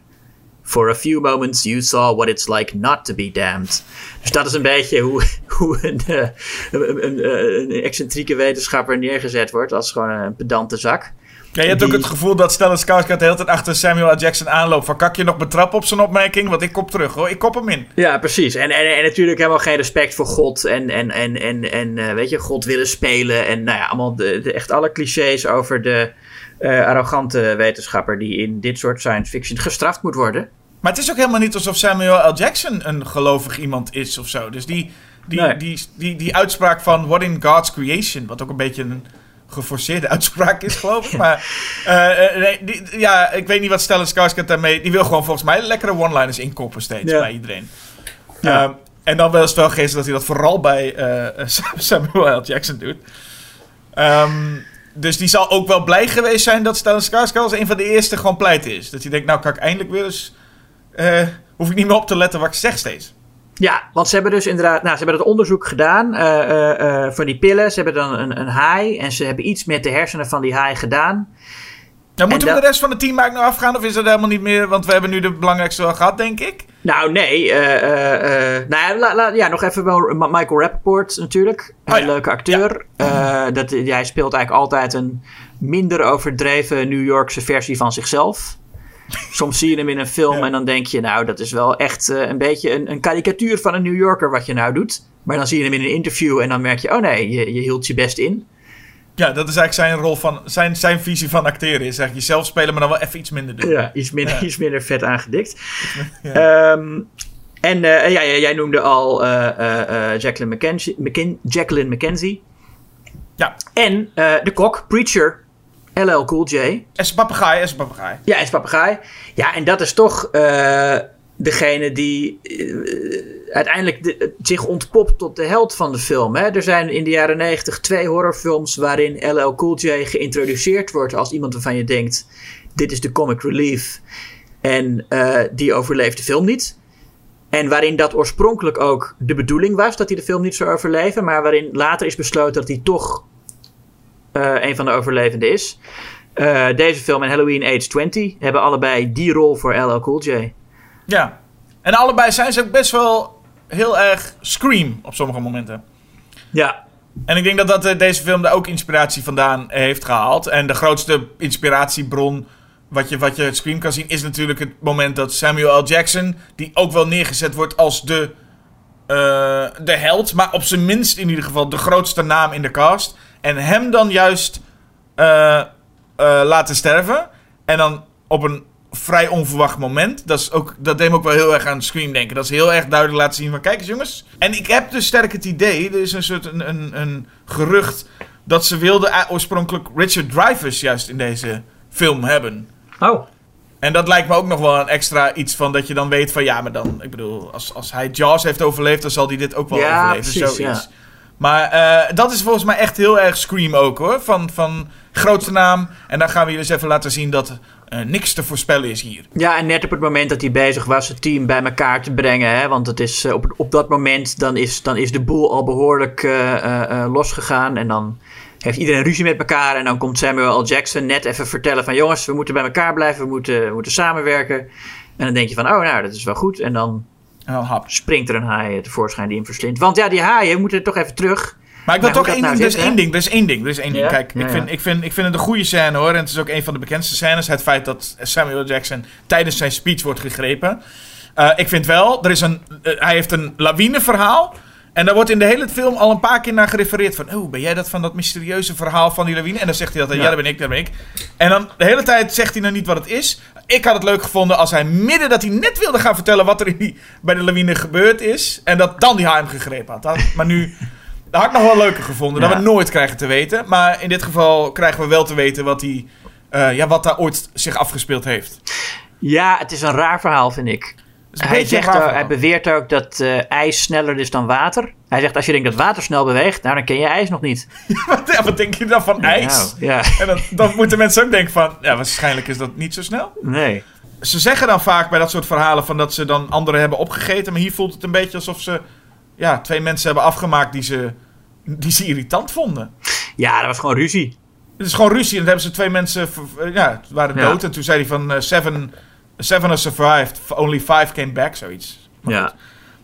For a few moments you saw what it's like not to be damned. Dus dat is een beetje hoe, [LAUGHS] hoe een, eh, een, een, een excentrieke wetenschapper neergezet wordt. Als gewoon een pedante zak. Ja, je hebt ook het gevoel dat Stellan Skarsgård de hele tijd achter Samuel L. Jackson aanloopt. Van, kan ik je nog betrappen op zijn opmerking? Want ik kop terug, hoor. Ik kop hem in. Ja, precies. En, en, en natuurlijk helemaal geen respect voor God. En, en, en, en, en eh, weet je, God willen spelen. En nou ja, allemaal de, de- echt alle clichés over de eh, arrogante wetenschapper die in dit soort science fiction gestraft moet worden. Maar het is ook helemaal niet alsof Samuel L. Jackson een gelovig iemand is of zo. Dus die, die, Nee. die, die, die uitspraak van What in God's creation, wat ook een beetje een geforceerde [LAUGHS] uitspraak is, geloof ik. Maar eh, eh, nee, die, ja, ik weet niet wat Stellan Skarsgård daarmee... Die wil gewoon volgens mij lekkere one-liners inkoppen steeds Ja. bij iedereen. Ja. Ehm, en dan wel het wel geestig dat hij dat vooral bij eh, [LAUGHS] Samuel L. Jackson doet. Ehm, dus die zal ook wel blij geweest zijn dat Stellan Skarsgård als een van de eerste gewoon pleit is. Dat hij denkt, nou kan ik eindelijk weer eens... eh, hoef ik niet meer op te letten wat ik zeg steeds. Ja, want ze hebben dus inderdaad, nou, ze hebben dat onderzoek gedaan eh, voor die pillen. Ze hebben dan een, een haai en ze hebben iets met de hersenen van die haai gedaan. Nou, moeten En we de rest van het team eigenlijk nog afgaan? Of is dat helemaal niet meer? Want we hebben nu de belangrijkste wel gehad, denk ik. Nou, nee. nou, ja, la- ja, nog even wel Michael Rappaport natuurlijk. Een Oh ja, leuke acteur. Eh, dat, hij speelt eigenlijk altijd een minder overdreven New Yorkse versie van zichzelf. Soms zie je hem in een film en dan denk je, nou, dat is wel echt eh, een beetje een, een karikatuur van een New Yorker wat je nou doet. Maar dan zie je hem in een interview en dan merk je, oh nee, je, je hield je best in. Ja, dat is eigenlijk zijn rol van, zijn, zijn visie van acteren. Is eigenlijk jezelf spelen, maar dan wel even iets minder doen. Ja, iets minder, Ja. [LAUGHS] iets minder vet aangedikt. [LAUGHS] Ja. Ehm, en eh, ja, jij noemde al eh, Jacqueline, McKenzie, McKin- Jacqueline McKenzie. Ja, En de kok, Preacher, LL Cool J. is een papegaai, is een papegaai. Ja, is papegaai. Ja, en dat is toch eh, degene die eh, uiteindelijk de- zich ontpopt tot de held van de film. Hè? Er zijn in de jaren 90 twee horrorfilms waarin LL Cool J geïntroduceerd wordt als iemand waarvan je denkt: dit is de comic relief. En eh, die overleeft de film niet. En waarin dat oorspronkelijk ook de bedoeling was dat hij de film niet zou overleven, maar waarin later is besloten dat hij toch een van de overlevenden is. Eh, deze film en Halloween Age 20 hebben allebei die rol voor LL Cool J. Ja. En allebei zijn ze ook best wel heel erg Scream op sommige momenten. Ja, En ik denk dat, dat eh, deze film daar ook inspiratie vandaan heeft gehaald. En de grootste inspiratiebron wat je, wat je uit Scream kan zien... is natuurlijk het moment dat Samuel L. Jackson... die ook wel neergezet wordt als de, eh, de held... maar op zijn minst in ieder geval de grootste naam in de cast... en hem dan juist eh, eh, laten sterven... en dan op een vrij onverwacht moment... Dat, is ook, dat deed me ook wel heel erg aan Scream denken. Dat is heel erg duidelijk laten zien van... kijk eens jongens. En ik heb dus sterk het idee... er is een soort een, een, een gerucht... dat ze wilden oorspronkelijk Richard Dreyfuss juist in deze film hebben... Oh, En dat lijkt me ook nog wel een extra iets van dat je dan weet van ja, maar dan, ik bedoel, als, als hij Jaws heeft overleefd, dan zal hij dit ook wel Ja, overleven. precies, zoiets. ja. Maar eh, dat is volgens mij echt heel erg Scream ook hoor. Van, van grootste naam. En dan gaan we jullie eens even laten zien dat eh, niks te voorspellen is hier. ja, en net op het moment dat hij bezig was het team bij elkaar te brengen. Hè, want het is, eh, op, op dat moment dan is, dan is de boel al behoorlijk eh, eh, eh, losgegaan. En dan heeft iedereen ruzie met elkaar. En dan komt Samuel L. Jackson net even vertellen van... jongens, we moeten bij elkaar blijven, we moeten, we moeten samenwerken. En dan denk je van, oh nou, dat is wel goed. En dan En dan hap. springt er een haai tevoorschijn die hem verslindt. Want ja, die haaien moeten toch even terug. Maar ik wil Nou, toch hoe één ding. nou er is één ding. Er is één ding. Is één ding. Ja? Kijk, Ja, ik, vind, ja. ik, vind, ik vind het een goede scène hoor. En het is ook een van de bekendste scènes. Het feit dat Samuel Jackson tijdens zijn speech wordt gegrepen. Eh, ik vind wel, er is een, eh, hij heeft een lawineverhaal. En daar wordt in de hele film al een paar keer naar gerefereerd. Van, oh, ben jij dat van dat mysterieuze verhaal van die lawine? En dan zegt hij dat, ja, Ja. dat ben ik, dat ben ik. En dan de hele tijd zegt hij nou niet wat het is. Ik had het leuk gevonden als hij midden dat hij net wilde gaan vertellen wat er in die, bij de lawine gebeurd is. En dat dan die hem gegrepen had. Dat- maar nu, dat had ik nog wel leuker gevonden. Dat we nooit krijgen te weten. Maar in dit geval krijgen we wel te weten wat, die, eh, ja, wat daar ooit zich afgespeeld heeft. Ja, het is een raar verhaal, vind ik. Hij, zegt hij beweert ook dat eh, ijs sneller is dan water. Hij zegt, als je denkt dat water snel beweegt, nou, dan ken je ijs nog niet. [LAUGHS] Wat, ja, wat denk je dan van ijs? Nou, ja, En dan, dan moeten mensen ook denken van, ja, waarschijnlijk is dat niet zo snel. nee. Ze zeggen dan vaak bij dat soort verhalen van dat ze dan anderen hebben opgegeten. Maar hier voelt het een beetje alsof ze ja, twee mensen hebben afgemaakt die ze, die ze irritant vonden. Ja, dat was gewoon ruzie. Het is gewoon ruzie en dan hebben ze twee mensen, ja, waren Ja. dood. En toen zei hij van, eh, seven, seven are survived, only five came back, zoiets. Maar Ja. goed.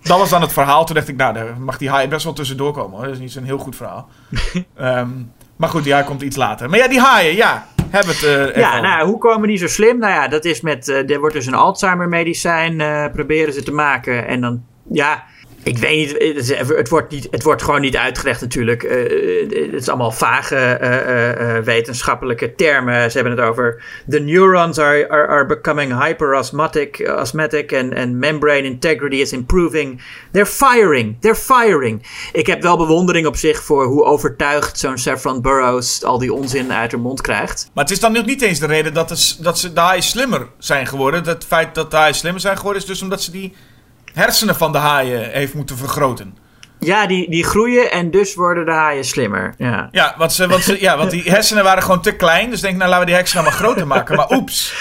Dat was dan het verhaal. Toen dacht ik, nou, daar mag die haai best wel tussendoor komen. Hoor. Dat is niet zo'n heel goed verhaal. [LAUGHS] Ehm, maar goed, die haai komt iets later. Maar ja, die haaien, ja. Hebben het eh, Ja, over. nou, hoe komen die zo slim? Nou ja, dat is met. eh, er wordt dus een Alzheimer-medicijn eh, proberen ze te maken. En dan, ja, ik weet niet. Het, wordt, niet, het wordt gewoon niet uitgelegd, natuurlijk. Eh, het is allemaal vage eh, eh, eh, wetenschappelijke termen. Ze hebben het over. The neurons are, are, are becoming hyperosmotic osmotic and, and membrane integrity is improving. They're firing. They're firing. Ik heb wel bewondering op zich voor hoe overtuigd zo'n Saffron Burrows al die onzin uit haar mond krijgt. Maar het is dan nog niet eens de reden dat, dat ze haaien slimmer zijn geworden. Het feit dat haaien slimmer zijn geworden is dus omdat ze die hersenen van de haaien heeft moeten vergroten. Ja, die, die groeien en dus worden de haaien slimmer. Ja. Ja, want, ze, want, ze, ja, want die hersenen waren gewoon te klein. Dus denk nou laten we die hersenen maar groter maken. Maar oeps,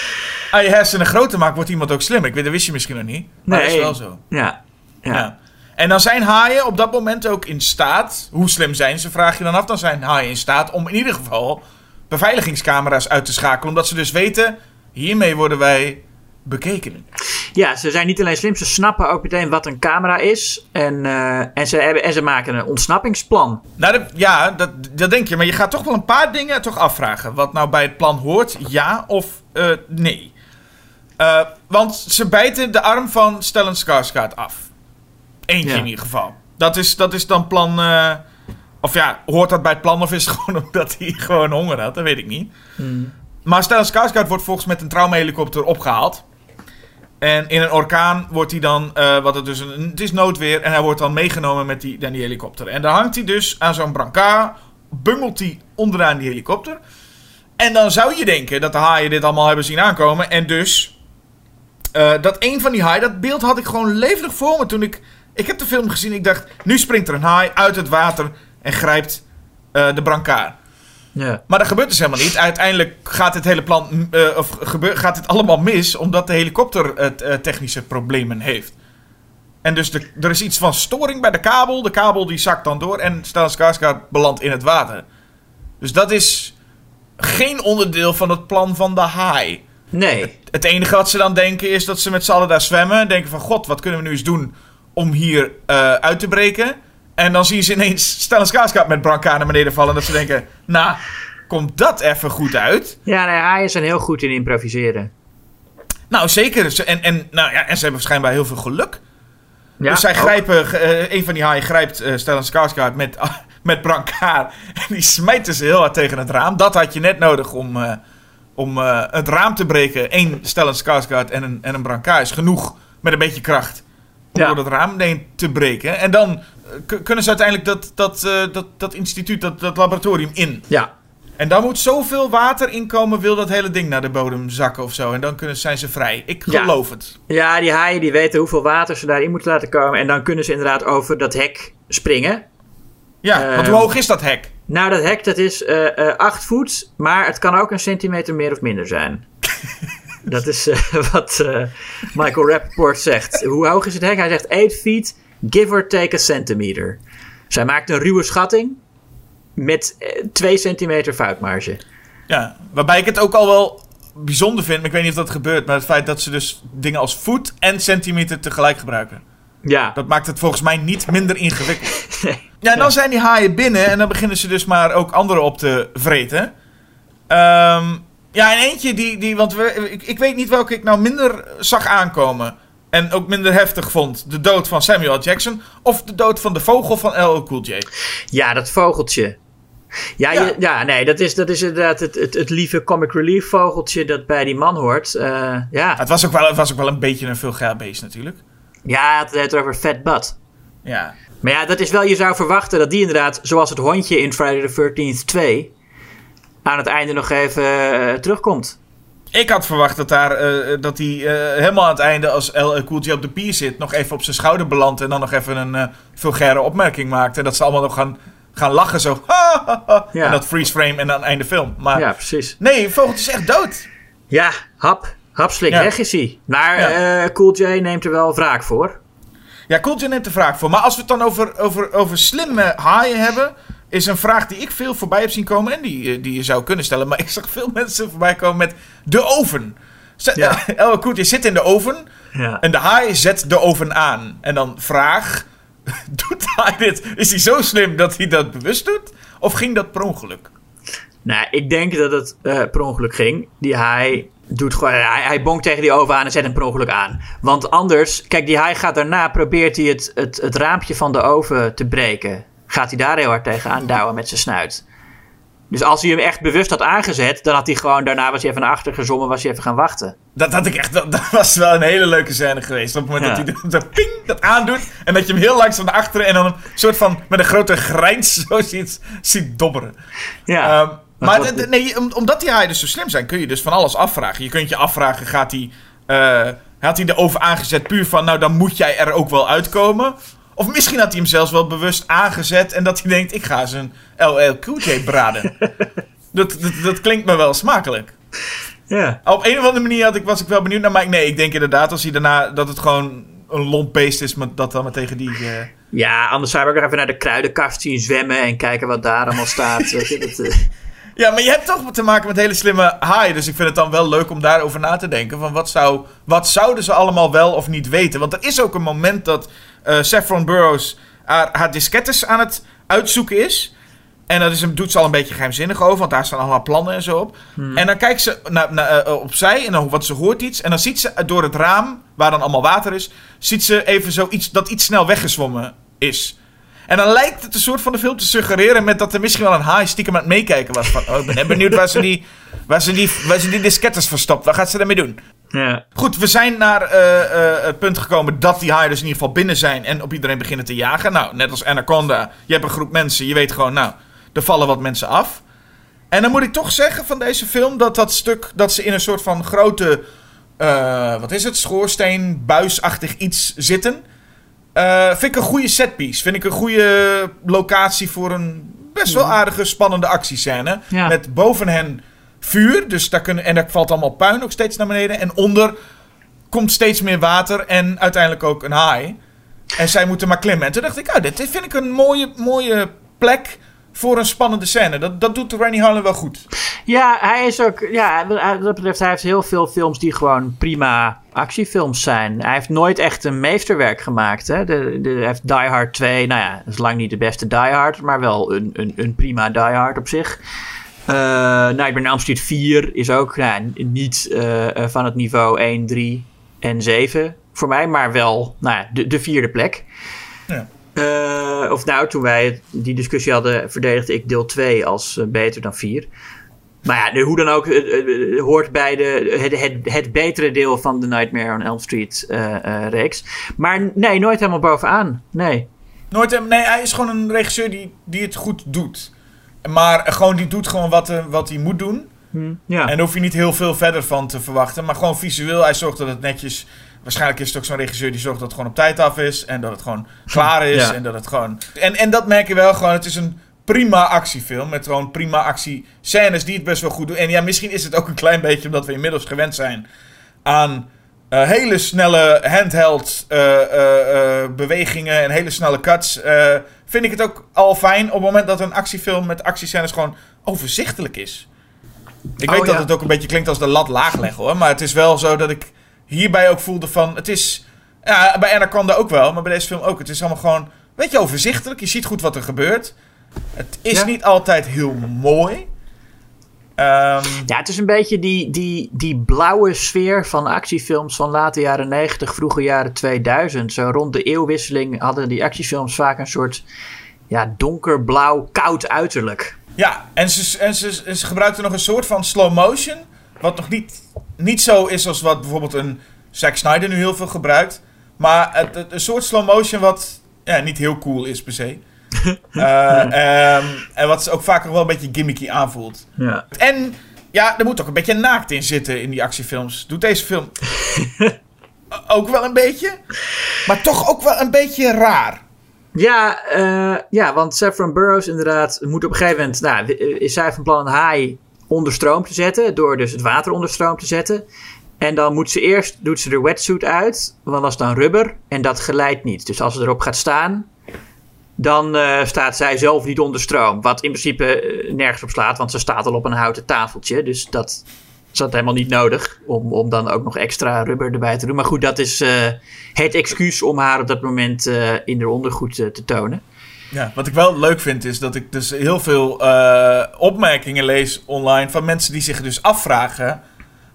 als je hersenen groter maakt, wordt iemand ook slimmer. Ik weet, dat wist je misschien nog niet. Maar dat is wel zo. Ja. Ja. Ja. En dan zijn haaien op dat moment ook in staat. Hoe slim zijn ze, vraag je dan af. Dan zijn haaien in staat om in ieder geval beveiligingscamera's uit te schakelen. Omdat ze dus weten, hiermee worden wij bekeken. Ja, ze zijn niet alleen slim, ze snappen ook meteen wat een camera is. En, eh, en, ze, hebben, en ze maken een ontsnappingsplan. Nou, dat- ja, dat, dat denk je. Maar je gaat toch wel een paar dingen toch afvragen. Wat nou bij het plan hoort, ja of eh, nee. Eh, want ze bijten de arm van Stellan Skarsgård af. Eentje Ja. in ieder geval. Dat is, dat is dan plan... of ja, hoort dat bij het plan of is het [LAUGHS] gewoon omdat hij gewoon honger had? Dat weet ik niet. Maar Stellan Skarsgård wordt volgens met een traumahelikopter opgehaald. En in een orkaan wordt hij dan, eh, wat het dus een, het is noodweer, en hij wordt dan meegenomen met die, dan die helikopter. En dan hangt hij dus aan zo'n brancard, bungelt hij onderaan die helikopter. En dan zou je denken dat de haaien dit allemaal hebben zien aankomen. En dus, eh, dat een van die haaien, dat beeld had ik gewoon levendig voor me toen ik, ik heb de film gezien. Ik dacht, nu springt er een haai uit het water en grijpt eh, de brancard. Ja. Maar dat gebeurt dus helemaal niet. Uiteindelijk gaat dit hele plan, eh, of gebeur, gaat dit allemaal mis, omdat de helikopter het, eh, technische problemen heeft. En dus de, er is iets van storing bij de kabel. De kabel die zakt dan door en Stellan Skarsgård belandt in het water. Dus dat is geen onderdeel van het plan van de haai. Nee. Het enige wat ze dan denken is dat ze met z'n allen daar zwemmen. En denken van, god, wat kunnen we nu eens doen om hier eh, uit te breken? En dan zien ze ineens Stellan Skarsgård met brancard naar beneden vallen. En dat ze denken, nou, komt dat even goed uit? Ja, nee, haaien zijn heel goed in improviseren. Nou, zeker. Ze- En, en, nou, ja, en ze hebben waarschijnlijk heel veel geluk. Ja, dus zij ook. grijpen, eh, een van die haaien grijpt eh Stellan Skarsgård met, [LAUGHS] met brancard. En die smijten ze heel hard tegen het raam. Dat had je net nodig om, eh, om het raam te breken. Eén Stellan Skarsgård en een, en een brancard is genoeg met een beetje kracht. Om Ja. door dat raam heen te breken. En dan kunnen ze uiteindelijk dat, dat, eh, dat, dat instituut, dat, dat laboratorium in. Ja. En dan moet zoveel water inkomen, wil dat hele ding naar de bodem zakken of zo. En dan kunnen, zijn ze vrij. Ik Ja. geloof het. ja, die haaien die weten hoeveel water ze daarin moeten laten komen. En dan kunnen ze inderdaad over dat hek springen. Ja, want Ehm, hoe hoog is dat hek? Nou, dat hek dat is eh eh, 8 voet, maar het kan ook een centimeter meer of minder zijn. [LAUGHS] dat is eh, [LAUGHS] wat eh, Michael Rappaport zegt. Hoe hoog is het hek? Hij zegt 8 feet, give or take a centimeter. Zij maakt een ruwe schatting met 2 centimeter foutmarge. Ja, waarbij ik het ook al wel bijzonder vind, maar ik weet niet of dat gebeurt, maar het feit dat ze dus dingen als voet en centimeter tegelijk gebruiken. Ja, Dat maakt het volgens mij niet minder ingewikkeld. [LAUGHS] Nee. Ja, en dan zijn die haaien binnen en dan beginnen ze dus maar ook anderen op te vreten. Ehm, ja, en eentje die, die want we, ik, ik weet niet welke ik nou minder zag aankomen en ook minder heftig vond. De dood van Samuel. Jackson of de dood van de vogel van LL Cool J. ja dat vogeltje. Ja, Ja. je- ja nee, dat is, dat is inderdaad het, het, het lieve comic relief vogeltje dat bij die man hoort. Eh, ja. Het was ook wel, het was ook wel een beetje een vulgair beest natuurlijk. ja, het heeft over Fat Butt. Ja. Maar ja, dat is wel, je zou verwachten dat die inderdaad, zoals het hondje in Friday the 13th 2, aan het einde nog even eh, terugkomt. Ik had verwacht dat, daar, eh, dat hij eh, helemaal aan het einde, als LL Cool J op de pier zit, nog even op zijn schouder belandt en dan nog even een eh, vulgaire opmerking maakt. En dat ze allemaal nog gaan, gaan lachen zo. Ja. En dat freeze frame en dan einde film. Maar Ja, precies. nee, vogeltje is echt dood. Ja, hap. Hapslik, Ja. weg is hij. Maar Ja. eh, Cool J neemt er wel wraak voor. Ja, Cool J neemt de vraag voor. Maar als we het dan over, over, over slimme haaien hebben, is een vraag die ik veel voorbij heb zien komen en die, eh, die je zou kunnen stellen. Maar [LAUGHS] ik zag veel mensen voorbij komen met de oven. Z- Ja. LL Cool J zit in de oven. Ja. En de haai zet de oven aan. En dan vraag: [LAUGHS] Doet haai dit? Is hij zo slim dat hij dat bewust doet? Of ging dat per ongeluk? Nou, ik denk dat het eh, per ongeluk ging. Die haai doet gewoon, hij, hij bonkt tegen die oven aan en zet hem per ongeluk aan. Want anders, kijk, die haai gaat daarna, probeert hij het, het, het raampje van de oven te breken. Gaat hij daar heel hard tegen aandouwen met zijn snuit. Dus als hij hem echt bewust had aangezet, dan had hij gewoon, daarna was hij even naar achter gezommen, was hij even gaan wachten. Dat, had ik echt, dat, dat was wel een hele leuke scène geweest. Op het moment Ja. dat hij dat, ping, dat aandoet. En dat je hem heel langzaam naar achteren. En dan een soort van met een grote grijns [LAUGHS] zo ziet, ziet dobberen. Ja. Ehm, maar wat- de- de- nee, om- omdat die haaien dus zo slim zijn, kun je dus van alles afvragen. Je kunt je afvragen, gaat hij, eh, had hij de oven aangezet puur van, nou dan moet jij er ook wel uitkomen? Of misschien had hij hem zelfs wel bewust aangezet en dat hij denkt, ik ga zijn LL Cool J braden. [LAUGHS] dat, dat, dat klinkt me wel smakelijk. ja. Op een of andere manier had ik, was ik wel benieuwd naar, maar ik- nee, ik denk inderdaad als hij daarna, dat het gewoon een lomp beest is, maar dat dan maar tegen die... eh, Ja, anders zou ik nog even naar de kruidenkast zien zwemmen en kijken wat daar allemaal staat. Weet je, dat, eh, [LAUGHS] Ja, maar je hebt toch te maken met hele slimme haaien. Dus ik vind het dan wel leuk om daarover na te denken. Van wat, zou, wat zouden ze allemaal wel of niet weten? Want er is ook een moment dat eh Saffron Burrows haar, haar diskettes aan het uitzoeken is. En dat is, hem- doet ze al een beetje geheimzinnig over, want daar staan allemaal plannen en zo op. En dan kijkt ze naar, naar, eh, opzij en dan, want ze hoort iets. En dan ziet ze door het raam, waar dan allemaal water is, ziet ze even zoiets dat iets snel weggezwommen is. En dan lijkt het een soort van de film te suggereren met dat er misschien wel een haai stiekem aan het meekijken was. Van, oh, ik ben benieuwd waar ze die, waar ze die, waar ze die disketters verstopt. Wat gaat ze daarmee doen? Ja. Goed, we zijn naar eh, eh, het punt gekomen dat die dus in ieder geval binnen zijn en op iedereen beginnen te jagen. Nou, net als Anaconda, je hebt een groep mensen, je weet gewoon, nou, er vallen wat mensen af. En dan moet ik toch zeggen van deze film dat dat stuk, dat ze in een soort van grote, eh, wat is het, schoorsteen, buisachtig iets zitten. vind ik een goede setpiece. Vind ik een goede locatie voor een best wel aardige, spannende actiescène. Ja. Met boven hen vuur, dus daar kunnen, en daar valt allemaal puin ook steeds naar beneden. En onder komt steeds meer water en uiteindelijk ook een haai. En zij moeten maar klimmen. En toen dacht ik, oh, dit vind ik een mooie, mooie plek voor een spannende scène. Dat, dat doet Rennie Harlan wel goed. Ja, hij is ook. Ja, dat betreft, hij heeft heel veel films die gewoon prima actiefilms zijn. Hij heeft nooit echt een meesterwerk gemaakt. Hè? De, de, hij heeft Die Hard 2. Nou ja, dat is lang niet de beste Die Hard, maar wel een, een, een prima Die Hard op zich. Nightmare on Elm Street 4 is ook nou, niet eh, van het niveau 1, 3 en 7 voor mij, maar wel nou de, de vierde plek. Ja. Eh, of nou, toen wij die discussie hadden, verdedigde ik deel 2 als beter dan 4. Maar ja, hoe dan ook, het, hoort bij de, het, het, het betere deel van de Nightmare on Elm Street reeks. Maar nee, nooit helemaal bovenaan. Nee. Nooit, nee, hij is gewoon een regisseur die, die het goed doet. Maar gewoon, die doet gewoon wat, eh, wat hij moet doen. Ja. En daar hoef je niet heel veel verder van te verwachten. Maar gewoon visueel, hij zorgt dat het netjes... Waarschijnlijk is het ook zo'n regisseur die zorgt dat het gewoon op tijd af is. En dat het gewoon klaar [LAUGHS] is. Ja. En dat het gewoon... En, en dat merk je wel gewoon. Het is een prima actiefilm. Met gewoon prima actiescènes die het best wel goed doen. En ja, misschien is het ook een klein beetje omdat we inmiddels gewend zijn aan... eh, hele snelle handheld eh, bewegingen en hele snelle cuts. Vind ik het ook al fijn op het moment dat een actiefilm met actiescènes gewoon overzichtelijk is. Ik Oh, weet dat ja. het ook een beetje klinkt als de lat laag leggen hoor. Maar het is wel zo dat ik hierbij ook voelde van... Het is... Ja, bij Anaconda ook wel, maar bij deze film ook. Het is allemaal gewoon... Weet je, overzichtelijk. Je ziet goed wat er gebeurt. Het is Ja. niet altijd heel mooi. Ehm, Ja, het is een beetje die, die, die blauwe sfeer van actiefilms van late jaren 90, vroege jaren 2000. Zo rond de eeuwwisseling hadden die actiefilms vaak een soort ja, donkerblauw, koud uiterlijk. Ja, en ze, en ze, en ze gebruikten nog een soort van slow motion. Wat nog niet, niet zo is als wat bijvoorbeeld een Zack Snyder nu heel veel gebruikt. Maar het, het- een soort slow motion wat ja, niet heel cool is per se. [LAUGHS] Eh, ehm, en wat ook vaak nog wel een beetje gimmicky aanvoelt. Ja. En ja, er moet ook een beetje naakt in zitten in die actiefilms. Doet deze film [LAUGHS] ook wel een beetje. Maar toch ook wel een beetje raar. Ja, eh, ja, want Saffron Burrows inderdaad moet op een gegeven moment... Nou, is zij van plan een haai onder stroom te zetten... door dus het water onder stroom te zetten. En dan moet ze eerst, doet ze de wetsuit uit, want dat is dan rubber. En dat geleidt niet. Dus als ze erop gaat staan, dan eh, staat zij zelf niet onder stroom. Wat in principe eh, nergens op slaat, want ze staat al op een houten tafeltje. Dus dat dat helemaal niet nodig om, om dan ook nog extra rubber erbij te doen. Maar goed, dat is eh, het excuus om haar op dat moment in haar ondergoed te tonen. Ja, wat ik wel leuk vind is dat ik dus heel veel opmerkingen lees online van mensen die zich dus afvragen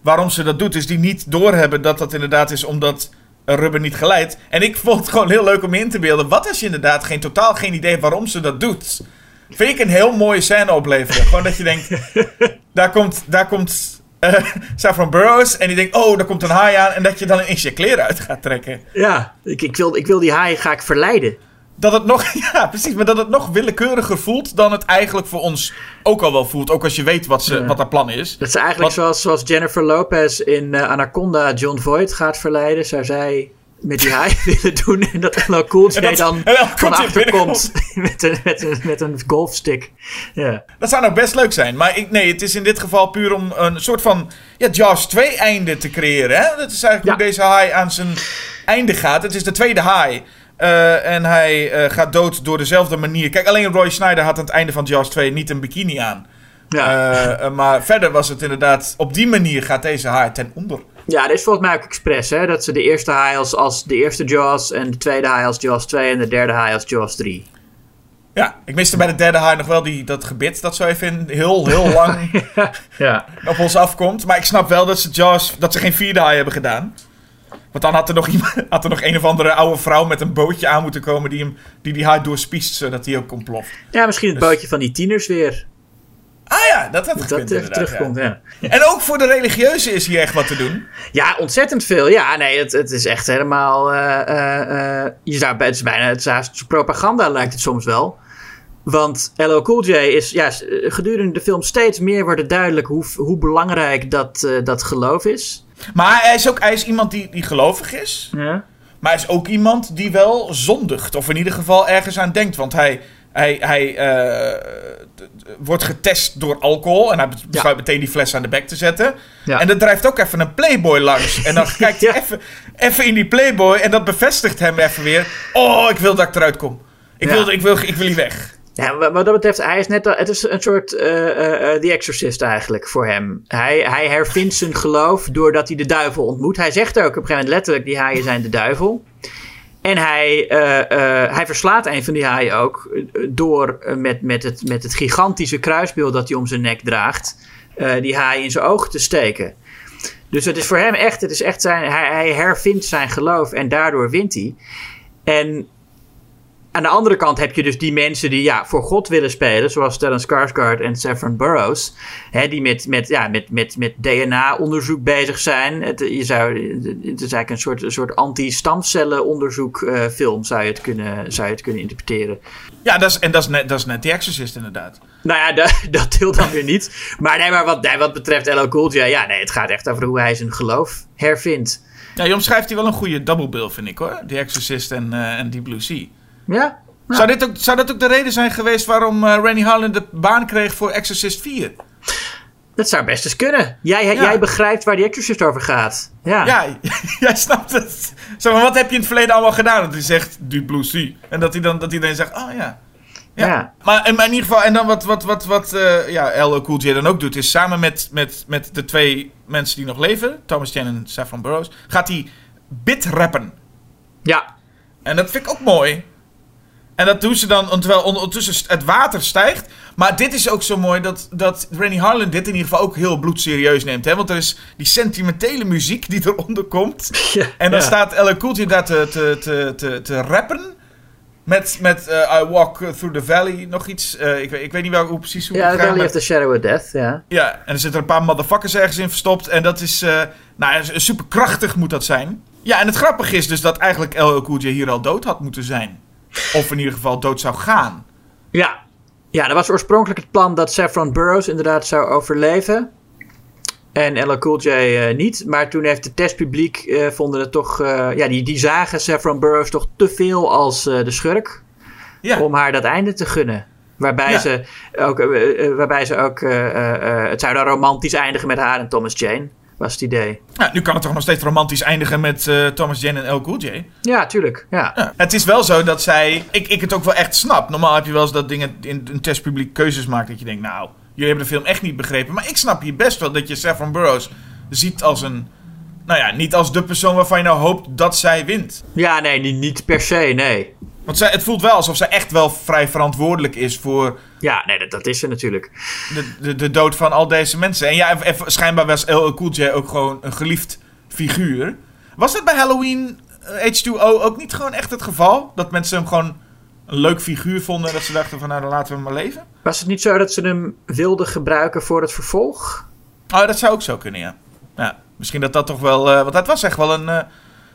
waarom ze dat doet. Dus die niet doorhebben dat dat inderdaad is omdat rubber niet geleidt. En ik vond het gewoon heel leuk om in te beelden. Wat als je inderdaad geen, totaal geen idee hebt waarom ze dat doet? Vind ik een heel mooie scène opleveren. gewoon dat je denkt, [LAUGHS] daar komt, daar komt eh [LAUGHS] Saffron Burrows en die denkt, oh, daar komt een haai aan. En dat je dan ineens je kleren uit gaat trekken. Ja, ik, ik, wil, ik wil die haai ga ik verleiden. Dat het nog, [LAUGHS] ja, precies, maar dat het nog willekeuriger voelt dan het eigenlijk voor ons ook al wel voelt. Ook als je weet wat, ze, Ja. wat haar plan is. Dat ze eigenlijk Wat- zoals, zoals Jennifer Lopez in eh, Anaconda John Voight gaat verleiden, zou zij met die haai [LAUGHS] willen doen. En dat LL Cool J En dat- dan van achter komt [LAUGHS] met een, met, een, met een golfstick. Ja. Dat zou nog best leuk zijn. Maar ik, nee, het is in dit geval puur om een soort van ja, Jaws 2 einde te creëren. Hè? Dat is eigenlijk Ja. hoe deze haai aan zijn einde gaat. Het is de tweede haai. Eh, en hij eh, gaat dood door dezelfde manier. Kijk, alleen Roy Schneider had aan het einde van Jaws 2 niet een bikini aan. Ja. Eh, maar verder was het inderdaad... Op die manier gaat deze haai ten onder. ja, dat is volgens mij ook expres. Hè? Dat ze de eerste haai als, als de eerste Jaws en de tweede haai als Jaws 2 en de derde haai als Jaws 3. Ja, ik miste bij de derde haai nog wel die, dat gebit dat zo even heel, heel lang [LAUGHS] Ja. op ons afkomt. Maar ik snap wel dat ze Jaws, dat ze geen vierde haai hebben gedaan. Want dan had er, nog iemand, [LAUGHS] had er nog een of andere oude vrouw met een bootje aan moeten komen die hem, die, die haai doorspiest, zodat hij ook ontploft. ja, misschien het Dus- bootje van die tieners weer. Ah ja, dat had Dat gekund dat inderdaad, terugkomt, ja. ja. [LAUGHS] En ook voor de religieuze is hier echt wat te doen. Ja, ontzettend veel. Ja, nee, het, het is echt helemaal. eh, eh, eh, je zou, het is bijna het is propaganda, lijkt het soms wel. Want LL Cool J is ja, eh, gedurende de film steeds meer wordt het duidelijk hoe, hoe belangrijk dat, eh, dat geloof is. Maar hij is ook hij is iemand die, die gelovig is. Ja. Maar hij is ook iemand die wel zondigt. Of in ieder geval ergens aan denkt. Want hij, hij, hij eh, wordt getest door alcohol. En hij besluit meteen die fles aan de bek te zetten. Ja. En er drijft ook even een Playboy langs. En dan [LAUGHS] kijkt hij even, even in die Playboy. En dat bevestigt hem even weer. Oh, ik wil dat ik eruit kom. Ik, wil, ik, wil, ik wil hier weg. Ja, wa- wat dat betreft, hij is net, al- het is een soort eh, The Exorcist eigenlijk voor hem. Hij, hij hervindt zijn geloof doordat hij de duivel ontmoet. Hij zegt ook op een gegeven moment letterlijk, die haaien zijn de duivel. En hij, hij verslaat een van die haaien ook door met, met, het, met het gigantische kruisbeeld dat hij om zijn nek draagt, die haai in zijn oog te steken. Dus het is voor hem echt, het is echt zijn, hij, hij hervindt zijn geloof en daardoor wint hij. En aan de andere kant heb je dus die mensen die ja, voor God willen spelen, zoals Stellan Skarsgård en Saffron Burrows, hè, die met, met, ja, met, met, met DNA-onderzoek bezig zijn. Het, je zou, het is eigenlijk een soort, een soort anti-stamcellenonderzoek eh, film, zou je, het kunnen, zou je het kunnen interpreteren. Ja, dat is, en dat is, net, dat is net The Exorcist inderdaad. Nou ja, dat, [LAUGHS] dat deelt dan weer niet. Maar, nee, maar wat, nee, wat betreft LL Cool J, ja, nee, het gaat echt over hoe hij zijn geloof hervindt. Ja, je omschrijft hier wel een goede double bill, vind ik hoor. The Exorcist en, eh, en Deep Blue Sea. Ja? Zou, dit ook, zou dat ook de reden zijn geweest waarom eh Rennie Harlan de baan kreeg voor Exorcist 4? Dat zou best eens kunnen. Jij, jij begrijpt waar die Exorcist over gaat. Ja. Ja, [LAUGHS] jij snapt het. Zeg maar, wat heb je in het verleden allemaal gedaan? Dat hij zegt, Deep Blue Sea. En dat hij dan, dat hij dan zegt, oh ja. Ja. Ja. Maar, in- maar in ieder geval, en dan wat, wat, wat, wat eh, ja, LL Cool J dan ook doet, is samen met, met, met de twee mensen die nog leven, Thomas Jen en Saffron Burrows, gaat hij bit rappen. ja. En dat vind ik ook mooi. En dat doen ze dan terwijl ondertussen het water stijgt. Maar dit is ook zo mooi dat, dat Rennie Harlan dit in ieder geval ook heel bloedserieus neemt. Hè? Want er is die sentimentele muziek die [LAUGHS] eronder komt. Ja, En dan ja. staat Ellen Cool daar te, te, te, te, te rappen. Met, met eh, I Walk Through the Valley, nog iets. Eh, ik, weet, ik weet niet wel hoe precies hoe Ja, het The gaat. Valley maar- of the Shadow of Death, ja. ja, en er zitten een paar motherfuckers ergens in verstopt. En dat is, eh nou, super krachtig moet dat zijn. Ja, en het grappige is dus dat eigenlijk LL Cool J hier al dood had moeten zijn. Of in ieder geval dood zou gaan. Ja. Ja, dat was oorspronkelijk het plan dat Saffron Burrows inderdaad zou overleven. En LL Cool J eh, niet. Maar toen heeft het testpubliek eh, vonden het toch... eh, ja, die, die zagen Saffron Burrows toch te veel als de schurk. Ja, Om haar dat einde te gunnen. Waarbij Ja. ze ook... waarbij ze ook het zou dan romantisch eindigen met haar en Thomas Jane. Was het idee. nou, nu kan het toch nog steeds romantisch eindigen met eh, Thomas Jen en LL Cool J. Ja, tuurlijk. Ja. Ja. Het is wel zo dat zij... Ik, ik het ook wel echt snap. Normaal heb je wel eens dat dingen in een testpubliek keuzes maakt. Dat je denkt, nou, jullie hebben de film echt niet begrepen. Maar ik snap hier best wel dat je Saffron Burrows ziet als een... Nou ja, niet als de persoon waarvan je nou hoopt dat zij wint. Ja, nee, niet, niet per se, nee. Want zij, het voelt wel alsof zij echt wel vrij verantwoordelijk is voor Ja, nee, dat, dat is ze natuurlijk. de, de, de dood van al deze mensen. En ja, en- en schijnbaar was LL Cool J ook gewoon een geliefd figuur. Was dat bij Halloween eh, H2O ook niet gewoon echt het geval? Dat mensen hem gewoon een leuk figuur vonden en dat ze dachten van nou, dan laten we hem maar leven? Was het niet zo dat ze hem wilden gebruiken voor het vervolg? Oh, dat zou ook zo kunnen, ja. ja misschien dat dat toch wel... eh, want dat was echt wel een... eh,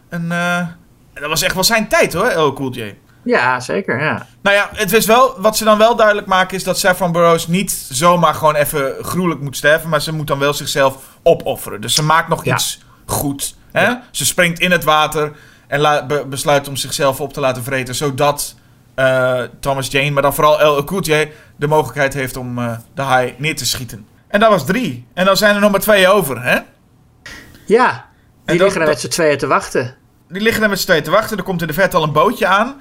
een eh, dat was echt wel zijn tijd hoor, LL Cool J. Ja, zeker, ja. Nou ja, het is wel, wat ze dan wel duidelijk maken is dat Saffron Burrows niet zomaar gewoon even gruwelijk moet sterven, maar ze moet dan wel zichzelf opofferen. Dus ze maakt nog Ja. iets goed. Hè? Ze springt in het water en la- be- besluit om zichzelf op te laten vreten, zodat eh, Thomas Jane, maar dan vooral El J, de mogelijkheid heeft om eh, de haai neer te schieten. En dat was drie. En dan zijn er nog maar twee over, hè? Ja, die liggen er met z'n tweeën te wachten. Die liggen er met z'n tweeën te wachten. Er komt in de verte al een bootje aan.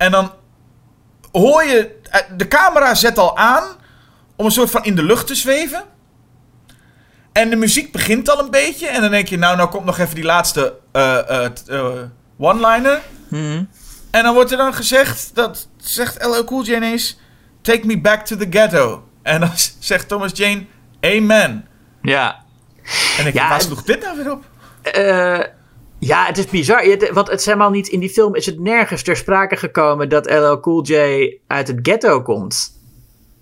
En dan hoor je... eh, De camera zet al aan om een soort van in de lucht te zweven. En de muziek begint al een beetje. En dan denk je, nou, nou komt nog even die laatste eh, eh, one-liner. En dan wordt er dan gezegd, dat zegt LL Cool J ineens, take me back to the ghetto. En dan [LAUGHS] zegt Thomas Jane, amen. Ja. En ik Ja, waar sloeg dit nou weer op? Ja, het is bizar. Want het helemaal niet in die film is het nergens ter sprake gekomen dat LL Cool J uit het ghetto komt.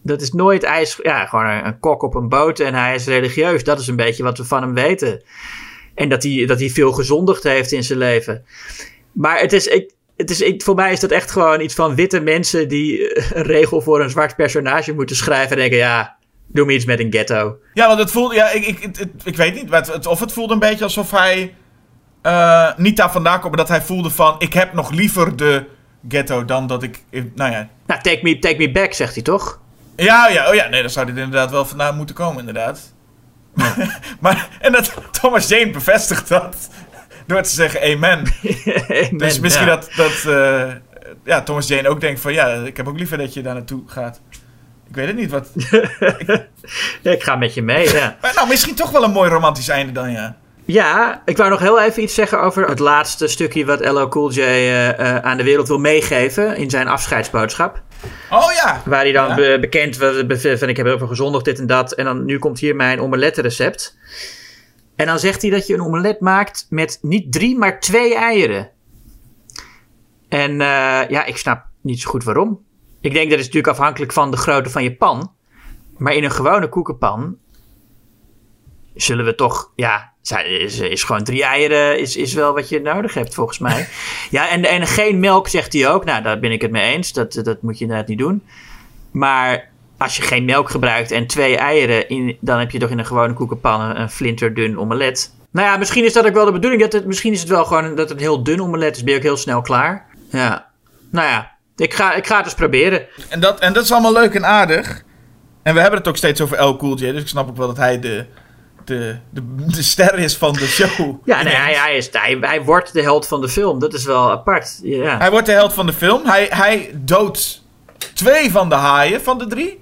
Dat is nooit. Hij is ja, gewoon een, kok op een boot en hij is religieus. Dat is een beetje wat we van hem weten. En dat hij, dat hij veel gezondigd heeft in zijn leven. Maar het is. Ik, het is, ik, voor mij is dat echt gewoon iets van witte mensen die eh, een regel voor een zwart personage moeten schrijven. En denken: ja, doe me iets met een ghetto. Ja, want het voelde, ja, ik, ik, ik weet niet, of het voelde een beetje alsof hij eh, niet daar vandaan maar dat hij voelde van, ik heb nog liever de ghetto dan dat ik, eh, nou ja. Nou, take me, take me back, zegt hij toch? Ja, ja, oh ja, nee, dan zou dit inderdaad wel vandaan moeten komen, inderdaad. [LAUGHS] maar, en dat, Thomas Jane bevestigt dat door te zeggen amen. [LAUGHS] Dus misschien Ja. dat, dat eh, ja, Thomas Jane ook denkt van, ja, ik heb ook liever dat je daar naartoe gaat. Ik weet het niet, wat... [LAUGHS] Ja, ik ga met je mee, ja. Maar nou, misschien toch wel een mooi romantisch einde dan, ja. Ja, ik wou nog heel even iets zeggen over het laatste stukje wat LL Cool J eh, eh, aan de wereld wil meegeven in zijn afscheidsboodschap. Oh ja! Waar hij dan Ja. be- bekend was van ik heb heel veel gezondigd, dit en dat. En dan nu komt hier mijn omelettenrecept. En dan zegt hij dat je een omelet maakt met niet drie, maar twee eieren. En eh, ja, ik snap niet zo goed waarom. Ik denk dat is natuurlijk afhankelijk van de grootte van je pan. Maar in een gewone koekenpan zullen we toch, ja, is, is gewoon drie eieren is, is wel wat je nodig hebt volgens mij. [LAUGHS] ja, en, en geen melk zegt hij ook. Nou, daar ben ik het mee eens. Dat, dat moet je inderdaad niet doen. Maar als je geen melk gebruikt en twee eieren, in, dan heb je toch in een gewone koekenpan een, een flinterdun omelet. Nou ja, misschien is dat ook wel de bedoeling. Dat het, misschien is het wel gewoon dat het een heel dun omelet is. Ben je ook heel snel klaar. Ja. Nou ja, ik ga, ik ga het eens proberen. En dat, en dat is allemaal leuk en aardig. En we hebben het ook steeds over El Cool J, dus ik snap ook wel dat hij de, de, de, de ster is van de show. Ja, nee, hij, hij, is, hij, hij wordt de held van de film. Dat is wel apart. Ja. Hij wordt de held van de film. Hij, hij doodt twee van de haaien van de drie.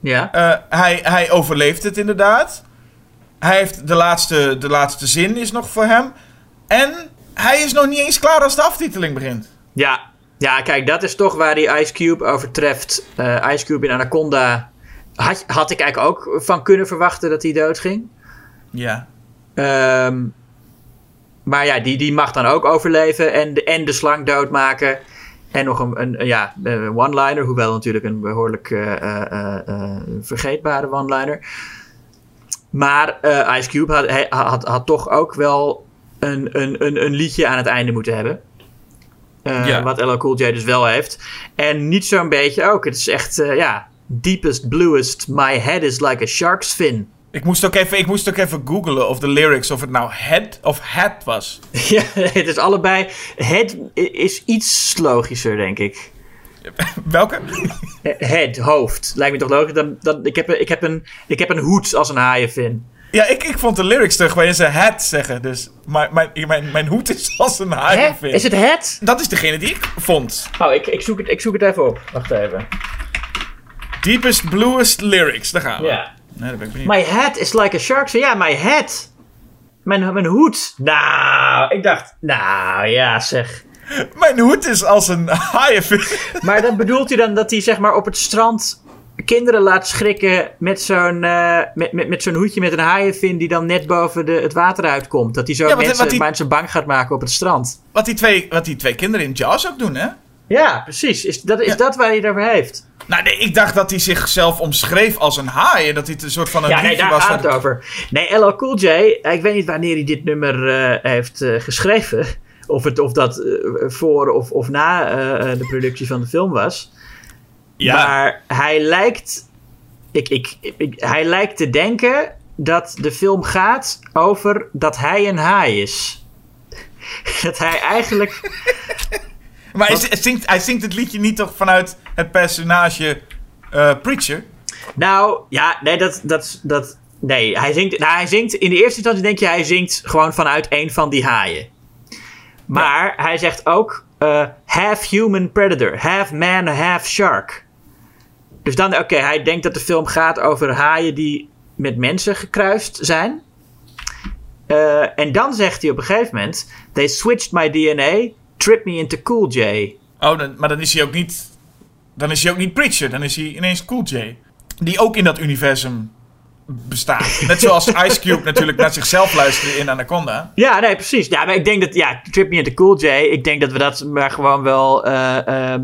ja. Eh, hij, hij overleeft het inderdaad. Hij heeft de laatste, de laatste zin is nog voor hem. En hij is nog niet eens klaar als de aftiteling begint. Ja. ja, kijk, dat is toch waar die Ice Cube overtreft. Eh Ice Cube in Anaconda had, had ik eigenlijk ook van kunnen verwachten dat hij doodging. Ja. Ehm, maar ja, die, die mag dan ook overleven en de, en de slang doodmaken. En nog een, een, ja, een one-liner, hoewel natuurlijk een behoorlijk eh, eh, eh, vergeetbare one-liner. Maar Ice Cube had, had, had toch ook wel een, een, een, een liedje aan het einde moeten hebben. Ja. Wat LL Cool J dus wel heeft. En niet zo'n beetje ook. Het is echt, ja, deepest, bluest, my head is like a shark's fin. Ik moest, ook even, ik moest ook even googlen of de lyrics, of het nou head of hat was. [LAUGHS] Ja, het is allebei. Het is iets logischer, denk ik. [LAUGHS] Welke? [LAUGHS] Head, hoofd. Lijkt me toch logisch. Dan, dan, ik, heb, een- ik, heb een, ik heb een hoed als een haaienvin. Ja, ik, ik vond de lyrics terug waarin ze hat zeggen. Dus mijn, mijn, mijn, mijn hoed is als een haaienvin. Is het het? Dat is degene die ik vond. Oh, ik, ik, zoek het, ik zoek het even op. Wacht even. Deepest, bluest lyrics. Daar gaan we. Ja. Nee, daar ben ik benieuwd. My head is like a shark's fin. Ja, my head. Mijn, mijn hoed. Nou, ik dacht. Nou, ja, zeg. [LAUGHS] Mijn hoed is als een haaienvin. [LAUGHS] Maar dan bedoelt hij dan dat hij zeg maar op het strand kinderen laat schrikken met zo'n eh, met, met, met zo'n hoedje met een haaienvin die dan net boven de, het water uitkomt. Dat hij zo Ja, wat- mensen, wat die- mensen bang gaat maken op het strand. Wat die, twee, wat die twee kinderen in Jaws ook doen, hè? Ja, precies. Is dat, is Ja. dat waar hij het over heeft? Nou, nee, ik dacht dat hij zichzelf omschreef als een haai. En dat hij een soort van een Ja, nee, daar was. gaat het over. Nee, LL Cool J, ik weet niet wanneer hij dit nummer eh, heeft eh, geschreven. [LAUGHS] Of, het, of dat eh, voor of, of na eh, eh, de productie van de film was. Ja, Maar hij lijkt, ik, ik, ik- hij lijkt te denken dat de film gaat over dat hij een haai is. [LAUGHS] Dat hij eigenlijk. Maar hij, zingt, hij zingt het liedje niet toch vanuit het personage eh, Preacher? Nou, ja, nee, dat. dat, dat nee, hij zingt, nou, hij zingt. In de eerste instantie denk je, hij zingt gewoon vanuit een van die haaien. Maar hij zegt ook: eh, half human predator, half man, half shark. Dus dan, oké, hij denkt dat de film gaat over haaien die met mensen gekruist zijn. Eh, en dan zegt hij op een gegeven moment: They switched my DNA Trip Me Into Cool J. Oh, dan, maar dan is hij ook niet. Dan is hij ook niet Preacher. Dan is hij ineens Cool J. Die ook in dat universum bestaat. [LAUGHS] Net zoals Ice Cube natuurlijk naar zichzelf luisterde in Anaconda. Ja, nee, precies. Ja, maar ik denk dat, ja, Trip Me Into Cool J, ik denk dat we dat maar gewoon wel eh, ehm,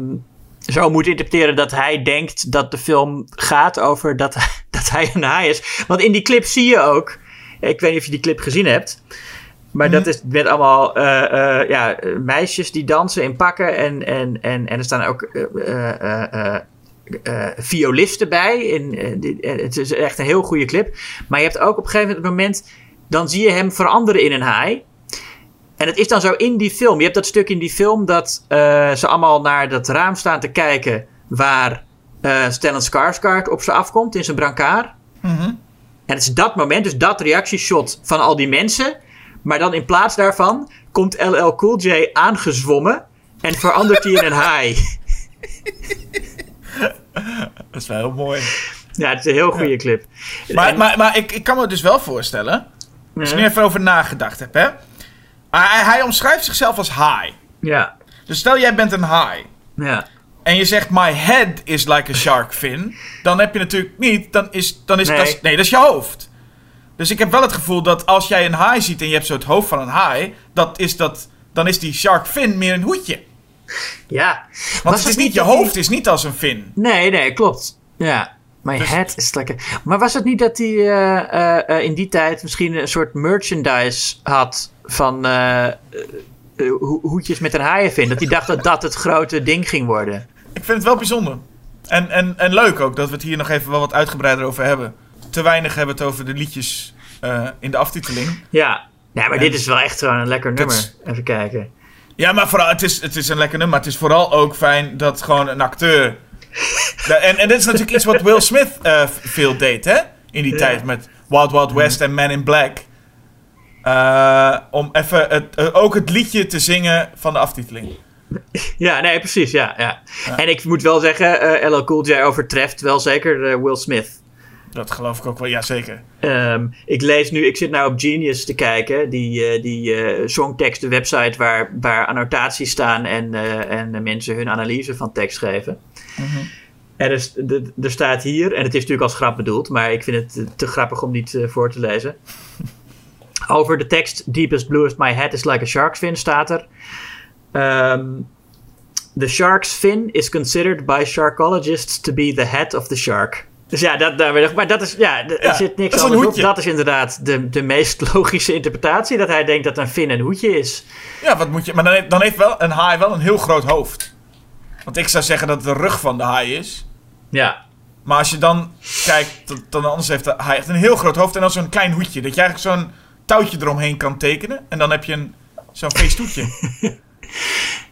zo moeten interpreteren dat hij denkt dat de film gaat over dat, [LAUGHS] dat hij een haai is. Want in die clip zie je ook, ik weet niet of je die clip gezien hebt, maar dat is met allemaal eh, eh, ja, meisjes die dansen in pakken en, en, en, en er staan ook eh, violisten bij. Dit- eh, het is echt een heel goede clip. Maar je hebt ook op een gegeven moment, dan zie je hem veranderen in een haai. En het is dan zo in die film. Je hebt dat stuk in die film dat ze allemaal naar dat raam staan te kijken waar eh Stellan Skarsgård op ze afkomt in zijn brancard. En het is dat moment, dus dat reactieshot van al die mensen. Maar dan in plaats daarvan komt LL Cool J aangezwommen en verandert hij in een haai. [LAUGHS] Dat is wel heel mooi. Ja, het is een heel goede clip. Maar, En- maar, maar ik, ik kan me dus wel voorstellen. Als ik nu even over nagedacht heb, hè. Maar Hij, hij omschrijft zichzelf als high. Ja, Dus stel jij bent een high. ja. En je zegt, my head is like a shark fin. Dan heb je natuurlijk niet, dan is, dan is Nee. Dat, is- nee, dat is je hoofd. Dus ik heb wel het gevoel dat als jij een haai ziet en je hebt zo het hoofd van een haai, dat is dat, dan is die shark fin meer een hoedje. ja. Want het is niet, je die- hoofd is niet als een fin. Nee, nee, klopt. Ja. My Dus- head is lekker. Maar was het niet dat hij eh, eh, eh, in die tijd misschien een soort merchandise had van ho- hoedjes met een haaienvin? Dat hij dacht dat dat het grote ding ging worden. Ik vind het wel bijzonder. En, en, en leuk ook dat we het hier nog even wel wat uitgebreider over hebben. Te weinig hebben het over de liedjes eh, in de aftiteling. Ja. Ja, maar En- dit is wel echt gewoon een lekker nummer. is- Even kijken. Ja, maar vooral, het is, het is een lekker nummer. Maar het is vooral ook fijn dat gewoon een acteur. [LAUGHS] En, en dit is natuurlijk iets wat Will Smith eh, veel deed, hè? In die Ja. tijd met Wild Wild West en Man in Black. Eh, om even het, ook het liedje te zingen van de aftiteling. [LAUGHS] Ja, nee, precies. Ja, ja. En ik moet wel zeggen, eh LL Cool J overtreft wel zeker Will Smith. Dat geloof ik ook wel, ja zeker. Ehm, ik lees nu, ik zit nou op Genius te kijken, die, eh die de website waar, waar annotaties staan en, eh, en mensen hun analyse van tekst geven. En er, is- de- er staat hier, en het is natuurlijk als grap bedoeld, maar ik vind het te grappig om niet voor te lezen. [LAUGHS] Over de tekst Deepest Bluest My Head is like a shark's fin staat er. ehm, the shark's fin is considered by sharkologists to be the head of the shark. Dus ja, dat, daar- maar dat is, ja, er Ja, zit niks dat anders op. Dat is inderdaad de, de meest [LAUGHS] logische interpretatie, dat hij denkt dat een fin een hoedje is. Ja, wat moet je. Maar dan heeft, dan heeft wel een haai wel een heel groot hoofd. Want ik zou zeggen dat het de rug van de haai is. Ja, Maar als je dan kijkt, dan- anders heeft de haai echt een heel groot hoofd en dan zo'n klein hoedje. Dat je eigenlijk zo'n touwtje eromheen kan tekenen. En dan heb je een, zo'n feesthoedje. [LAUGHS]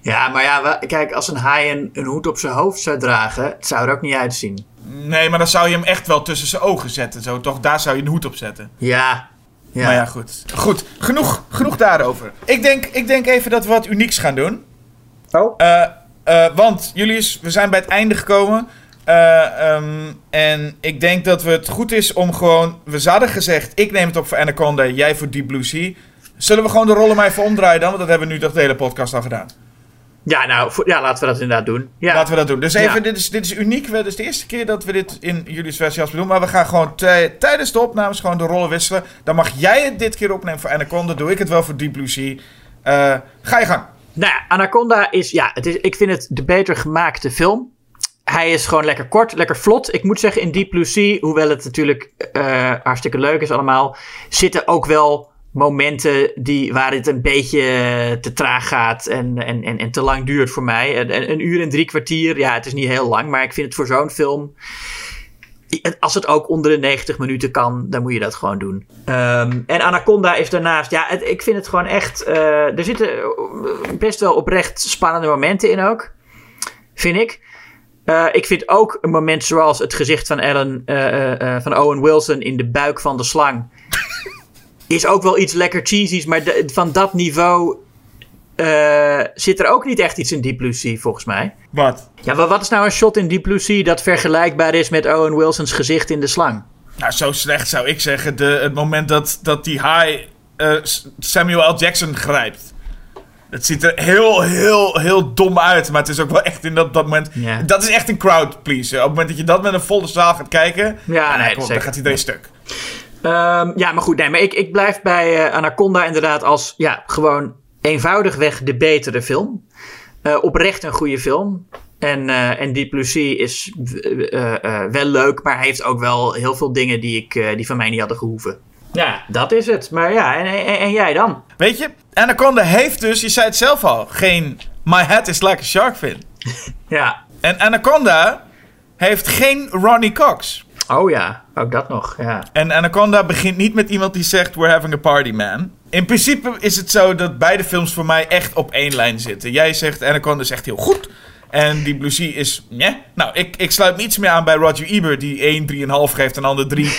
ja maar ja, kijk, als een haai een, een hoed op zijn hoofd zou dragen, het zou er ook niet uitzien. Nee, maar dan zou je hem echt wel tussen zijn ogen zetten. Zo, toch? Daar zou je een hoed op zetten. Ja. Ja. Maar ja, goed. Goed, genoeg, genoeg daarover. Ik denk, ik denk even dat we wat unieks gaan doen. Oh. Eh, eh, want, Julius, we zijn bij het einde gekomen. Eh, ehm, en ik denk dat het goed is om gewoon... We hadden gezegd, ik neem het op voor Anaconda, jij voor Deep Blue Sea. Zullen we gewoon de rollen maar even omdraaien dan? Want dat hebben we nu toch de hele podcast al gedaan. Ja, nou, ja, laten we dat inderdaad doen. Ja. Laten we dat doen. Dus even, Ja. dit, is, dit is uniek. Dit is de eerste keer dat we dit in versie als doen. Maar we gaan gewoon tij- tijdens de opnames gewoon de rollen wisselen. Dan mag jij het dit keer opnemen voor Anaconda. Doe ik het wel voor Deep Blue Sea. Eh, ga je gang. Nou ja, Anaconda is, ja, het is, ik vind het de beter gemaakte film. Hij is gewoon lekker kort, lekker vlot. Ik moet zeggen, in Deep Blue Sea, hoewel het natuurlijk eh, hartstikke leuk is allemaal, zitten ook wel momenten die, waar het een beetje te traag gaat en, en, en, en te lang duurt voor mij. Een, een- een uur en drie kwartier, ja, het is niet heel lang, maar ik vind het voor zo'n film als het ook onder de 90 minuten kan, dan moet je dat gewoon doen. Ehm, en Anaconda is daarnaast, ja, ik vind het gewoon echt. eh, er zitten eh, best wel oprecht spannende momenten in ook. Vind ik. Eh, ik vind ook een moment zoals het gezicht van Ellen, eh, eh, eh, van Owen Wilson in de buik van de slang. Is ook wel iets lekker cheesy's, maar de- van dat niveau eh, zit er ook niet echt iets in Deep Blue Sea, volgens mij. Wat? Ja, maar wat is nou een shot in Deep Blue Sea dat vergelijkbaar is met Owen Wilson's gezicht in de slang? Nou, zo slecht zou ik zeggen. De, het moment dat, dat die haai eh, Samuel L. Jackson grijpt. Het ziet er heel, heel, heel dom uit. Maar het is ook wel echt in dat, dat moment... Ja. Dat is echt een crowd pleaser. Op het moment dat je dat met een volle zaal gaat kijken... Ja, nee, kom op, zeker. dan gaat iedereen stuk. Ehm, ja, maar goed, nee, maar ik, ik blijf bij eh, Anaconda inderdaad als ja, gewoon eenvoudigweg de betere film. Eh, oprecht een goede film. En, eh en Deep Sea is wel leuk, maar heeft ook wel heel veel dingen die, ik, die van mij niet hadden gehoeven. Ja, dat is het. Maar ja, en, en, en jij dan? Weet je, Anaconda heeft dus, je zei het zelf al, geen My head is like a shark fin. [LAUGHS] Ja. En Anaconda heeft geen Ronnie Cox. Oh ja, ook dat nog. Ja. En Anaconda begint niet met iemand die zegt: We're having a party, man. In principe is het zo dat beide films voor mij echt op één lijn zitten. Jij zegt Anaconda is echt heel goed. En die Sea is. Nee. Nou, ik, ik sluit me iets meer aan bij Roger Ebert, die 1, 3,5 geeft en ander 3. [LAUGHS]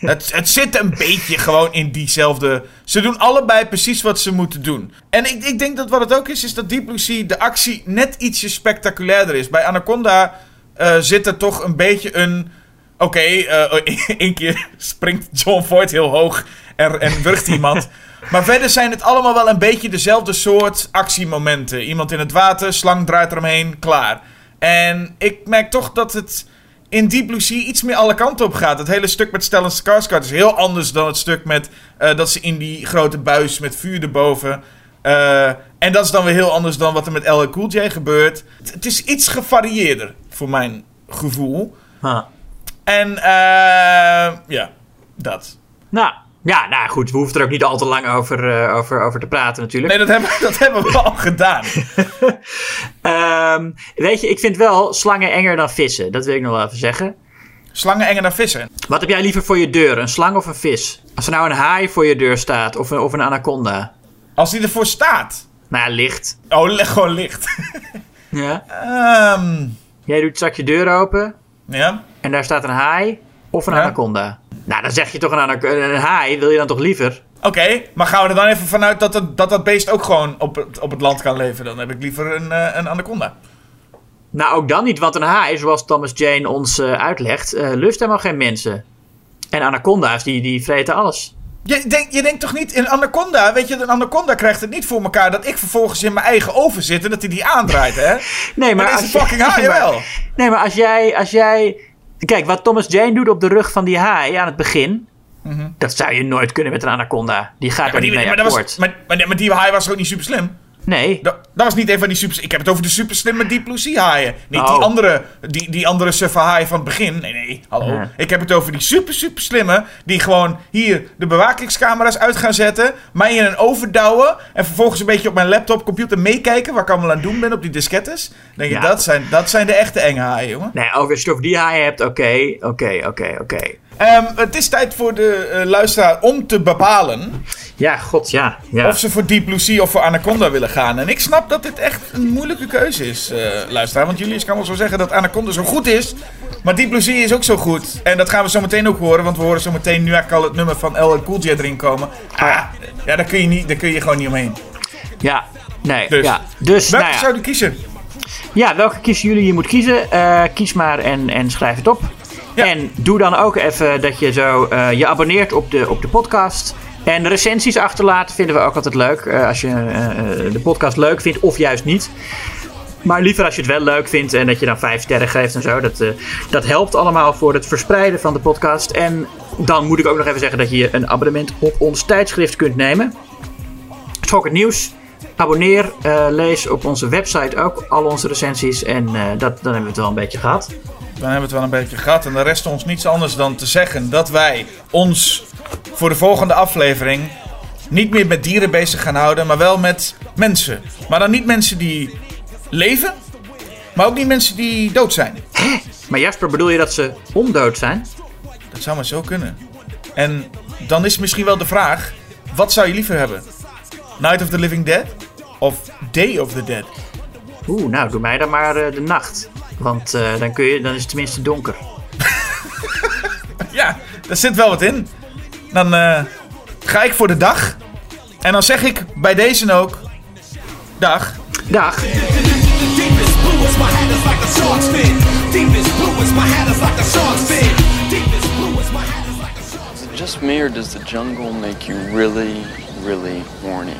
het, het zit een beetje gewoon in diezelfde. Ze doen allebei precies wat ze moeten doen. En ik, ik denk dat wat het ook is, is dat Deep Blue Sea de actie net ietsje spectaculairder is. Bij Anaconda eh, zit er toch een beetje een. Oké, eh, [LAUGHS] één keer springt John Voight heel hoog en, en wurgt iemand. [LAUGHS] Maar verder zijn het allemaal wel een beetje dezelfde soort actiemomenten. Iemand in het water, slang draait eromheen, klaar. En ik merk toch dat het in Deep Blue Sea iets meer alle kanten op gaat. Het hele stuk met Stellan Skarsgård is heel anders dan het stuk met eh, dat ze in die grote buis met vuur erboven. Eh, en dat is dan weer heel anders dan wat er met LL Cool J gebeurt. Het, het is iets gevarieerder voor mijn gevoel. Huh. En eh, ja, dat. Nou, ja, nou goed, we hoeven er ook niet al te lang over, eh, over, over te praten natuurlijk. Nee, dat hebben, dat hebben we [LAUGHS] al gedaan. [LAUGHS] Ehm, weet je, ik vind wel slangen enger dan vissen. Dat wil ik nog wel even zeggen. Slangen enger dan vissen. Wat heb jij liever voor je deur, een slang of een vis? Als er nou een haai voor je deur staat of een, of een anaconda. Als die ervoor staat. Nou ja, licht. Oh, gewoon licht. Ja. [LAUGHS] Ehm, Jij doet straks je deur open ja. en daar staat een haai of een Ja. anaconda. Nou, dan zeg je toch een, een haai, wil je dan toch liever? Oké, maar gaan we er dan even vanuit dat het, dat, dat beest ook gewoon op het, op het land kan leven? Dan heb ik liever een, eh, een anaconda. Nou, ook dan niet, want een haai, zoals Thomas Jane ons eh, uitlegt, eh, lust helemaal geen mensen. En anaconda's, die, die vreten alles. Je, denk, je denkt toch niet, een anaconda, weet je, een anaconda krijgt het niet voor elkaar dat ik vervolgens in mijn eigen oven zit en dat hij die aandraait, hè? [LAUGHS] Nee, maar als deze fucking haai wel. Nee, maar als jij, als jij... Kijk, wat Thomas Jane doet op de rug van die haai aan het begin... Dat zou je nooit kunnen met een anaconda. Die gaat Mhm. Er niet die, mee maar, dat akkoord. was, maar, maar, maar die haai was ook niet super slim. Nee. Dat, dat was niet een van die super... Ik heb het over de super slimme Deep Blue Sea haaien. Niet die Oh. andere, die, die andere suffe haai van het begin. Nee, nee, hallo. Ja. Ik heb het over die super, super slimme... die gewoon hier de bewakingscamera's uit gaan zetten... mij in een oven douwen... en vervolgens een beetje op mijn laptop, computer meekijken... waar ik allemaal aan het doen ben op die diskettes. Denk je, Ja. dat, zijn, dat zijn de echte enge haaien, jongen. Nee, ook als je het over die haai hebt, oké, oké, oké, oké. Ehm, het is tijd voor de eh, luisteraar om te bepalen... Ja, god, ja. ja. of ze voor Deep Blue Sea of voor Anaconda willen gaan. En ik snap dat dit echt een moeilijke keuze is, eh luisteraar. Want Julius kan wel zo zeggen dat Anaconda zo goed is. Maar Deep Blue Sea is ook zo goed. En dat gaan we zo meteen ook horen. Want we horen zo meteen nu al het nummer van LL Cool erin komen. Ah, ja, daar kun je, niet, daar kun je gewoon niet omheen. Ja, nee, Dus, ja. Dus, welke nou ja. zou je kiezen? Ja, welke kiezen jullie? Je moet kiezen. Eh, kies maar en, en schrijf het op. En doe dan ook even dat je zo eh, je abonneert op de, op de podcast. En recensies achterlaten vinden we ook altijd leuk. eh, als je eh, de podcast leuk vindt of juist niet. Maar liever als je het wel leuk vindt en dat je dan vijf sterren geeft en zo. Dat, dat helpt allemaal voor het verspreiden van de podcast. En dan moet ik ook nog even zeggen dat je een abonnement op ons tijdschrift kunt nemen. Schok het nieuws. Abonneer, lees op onze website ook al onze recensies. En dat, dan hebben we het wel een beetje gehad. Dan hebben we het wel een beetje gehad. En dan rest ons niets anders dan te zeggen dat wij ons voor de volgende aflevering niet meer met dieren bezig gaan houden, maar wel met mensen. Maar dan niet mensen die leven, maar ook niet mensen die dood zijn. Maar Jasper, bedoel je dat ze ondood zijn? Dat zou maar zo kunnen. En dan is misschien wel de vraag: wat zou je liever hebben? Night of the Living Dead of Day of the Dead? Oeh, nou, doe mij dan maar eh, de nacht. Want eh, dan, kun je, dan is het tenminste donker. [LAUGHS] Ja, daar zit wel wat in. Dan eh, ga ik voor de dag. En dan zeg ik bij deze ook: dag. Dag. Deepest blue is my head is like a shark's fin. Deepest blue is my head is like a shark's fin. Deepest blue is my head is like a shark's Is it just me, or does the jungle make you really, really horny?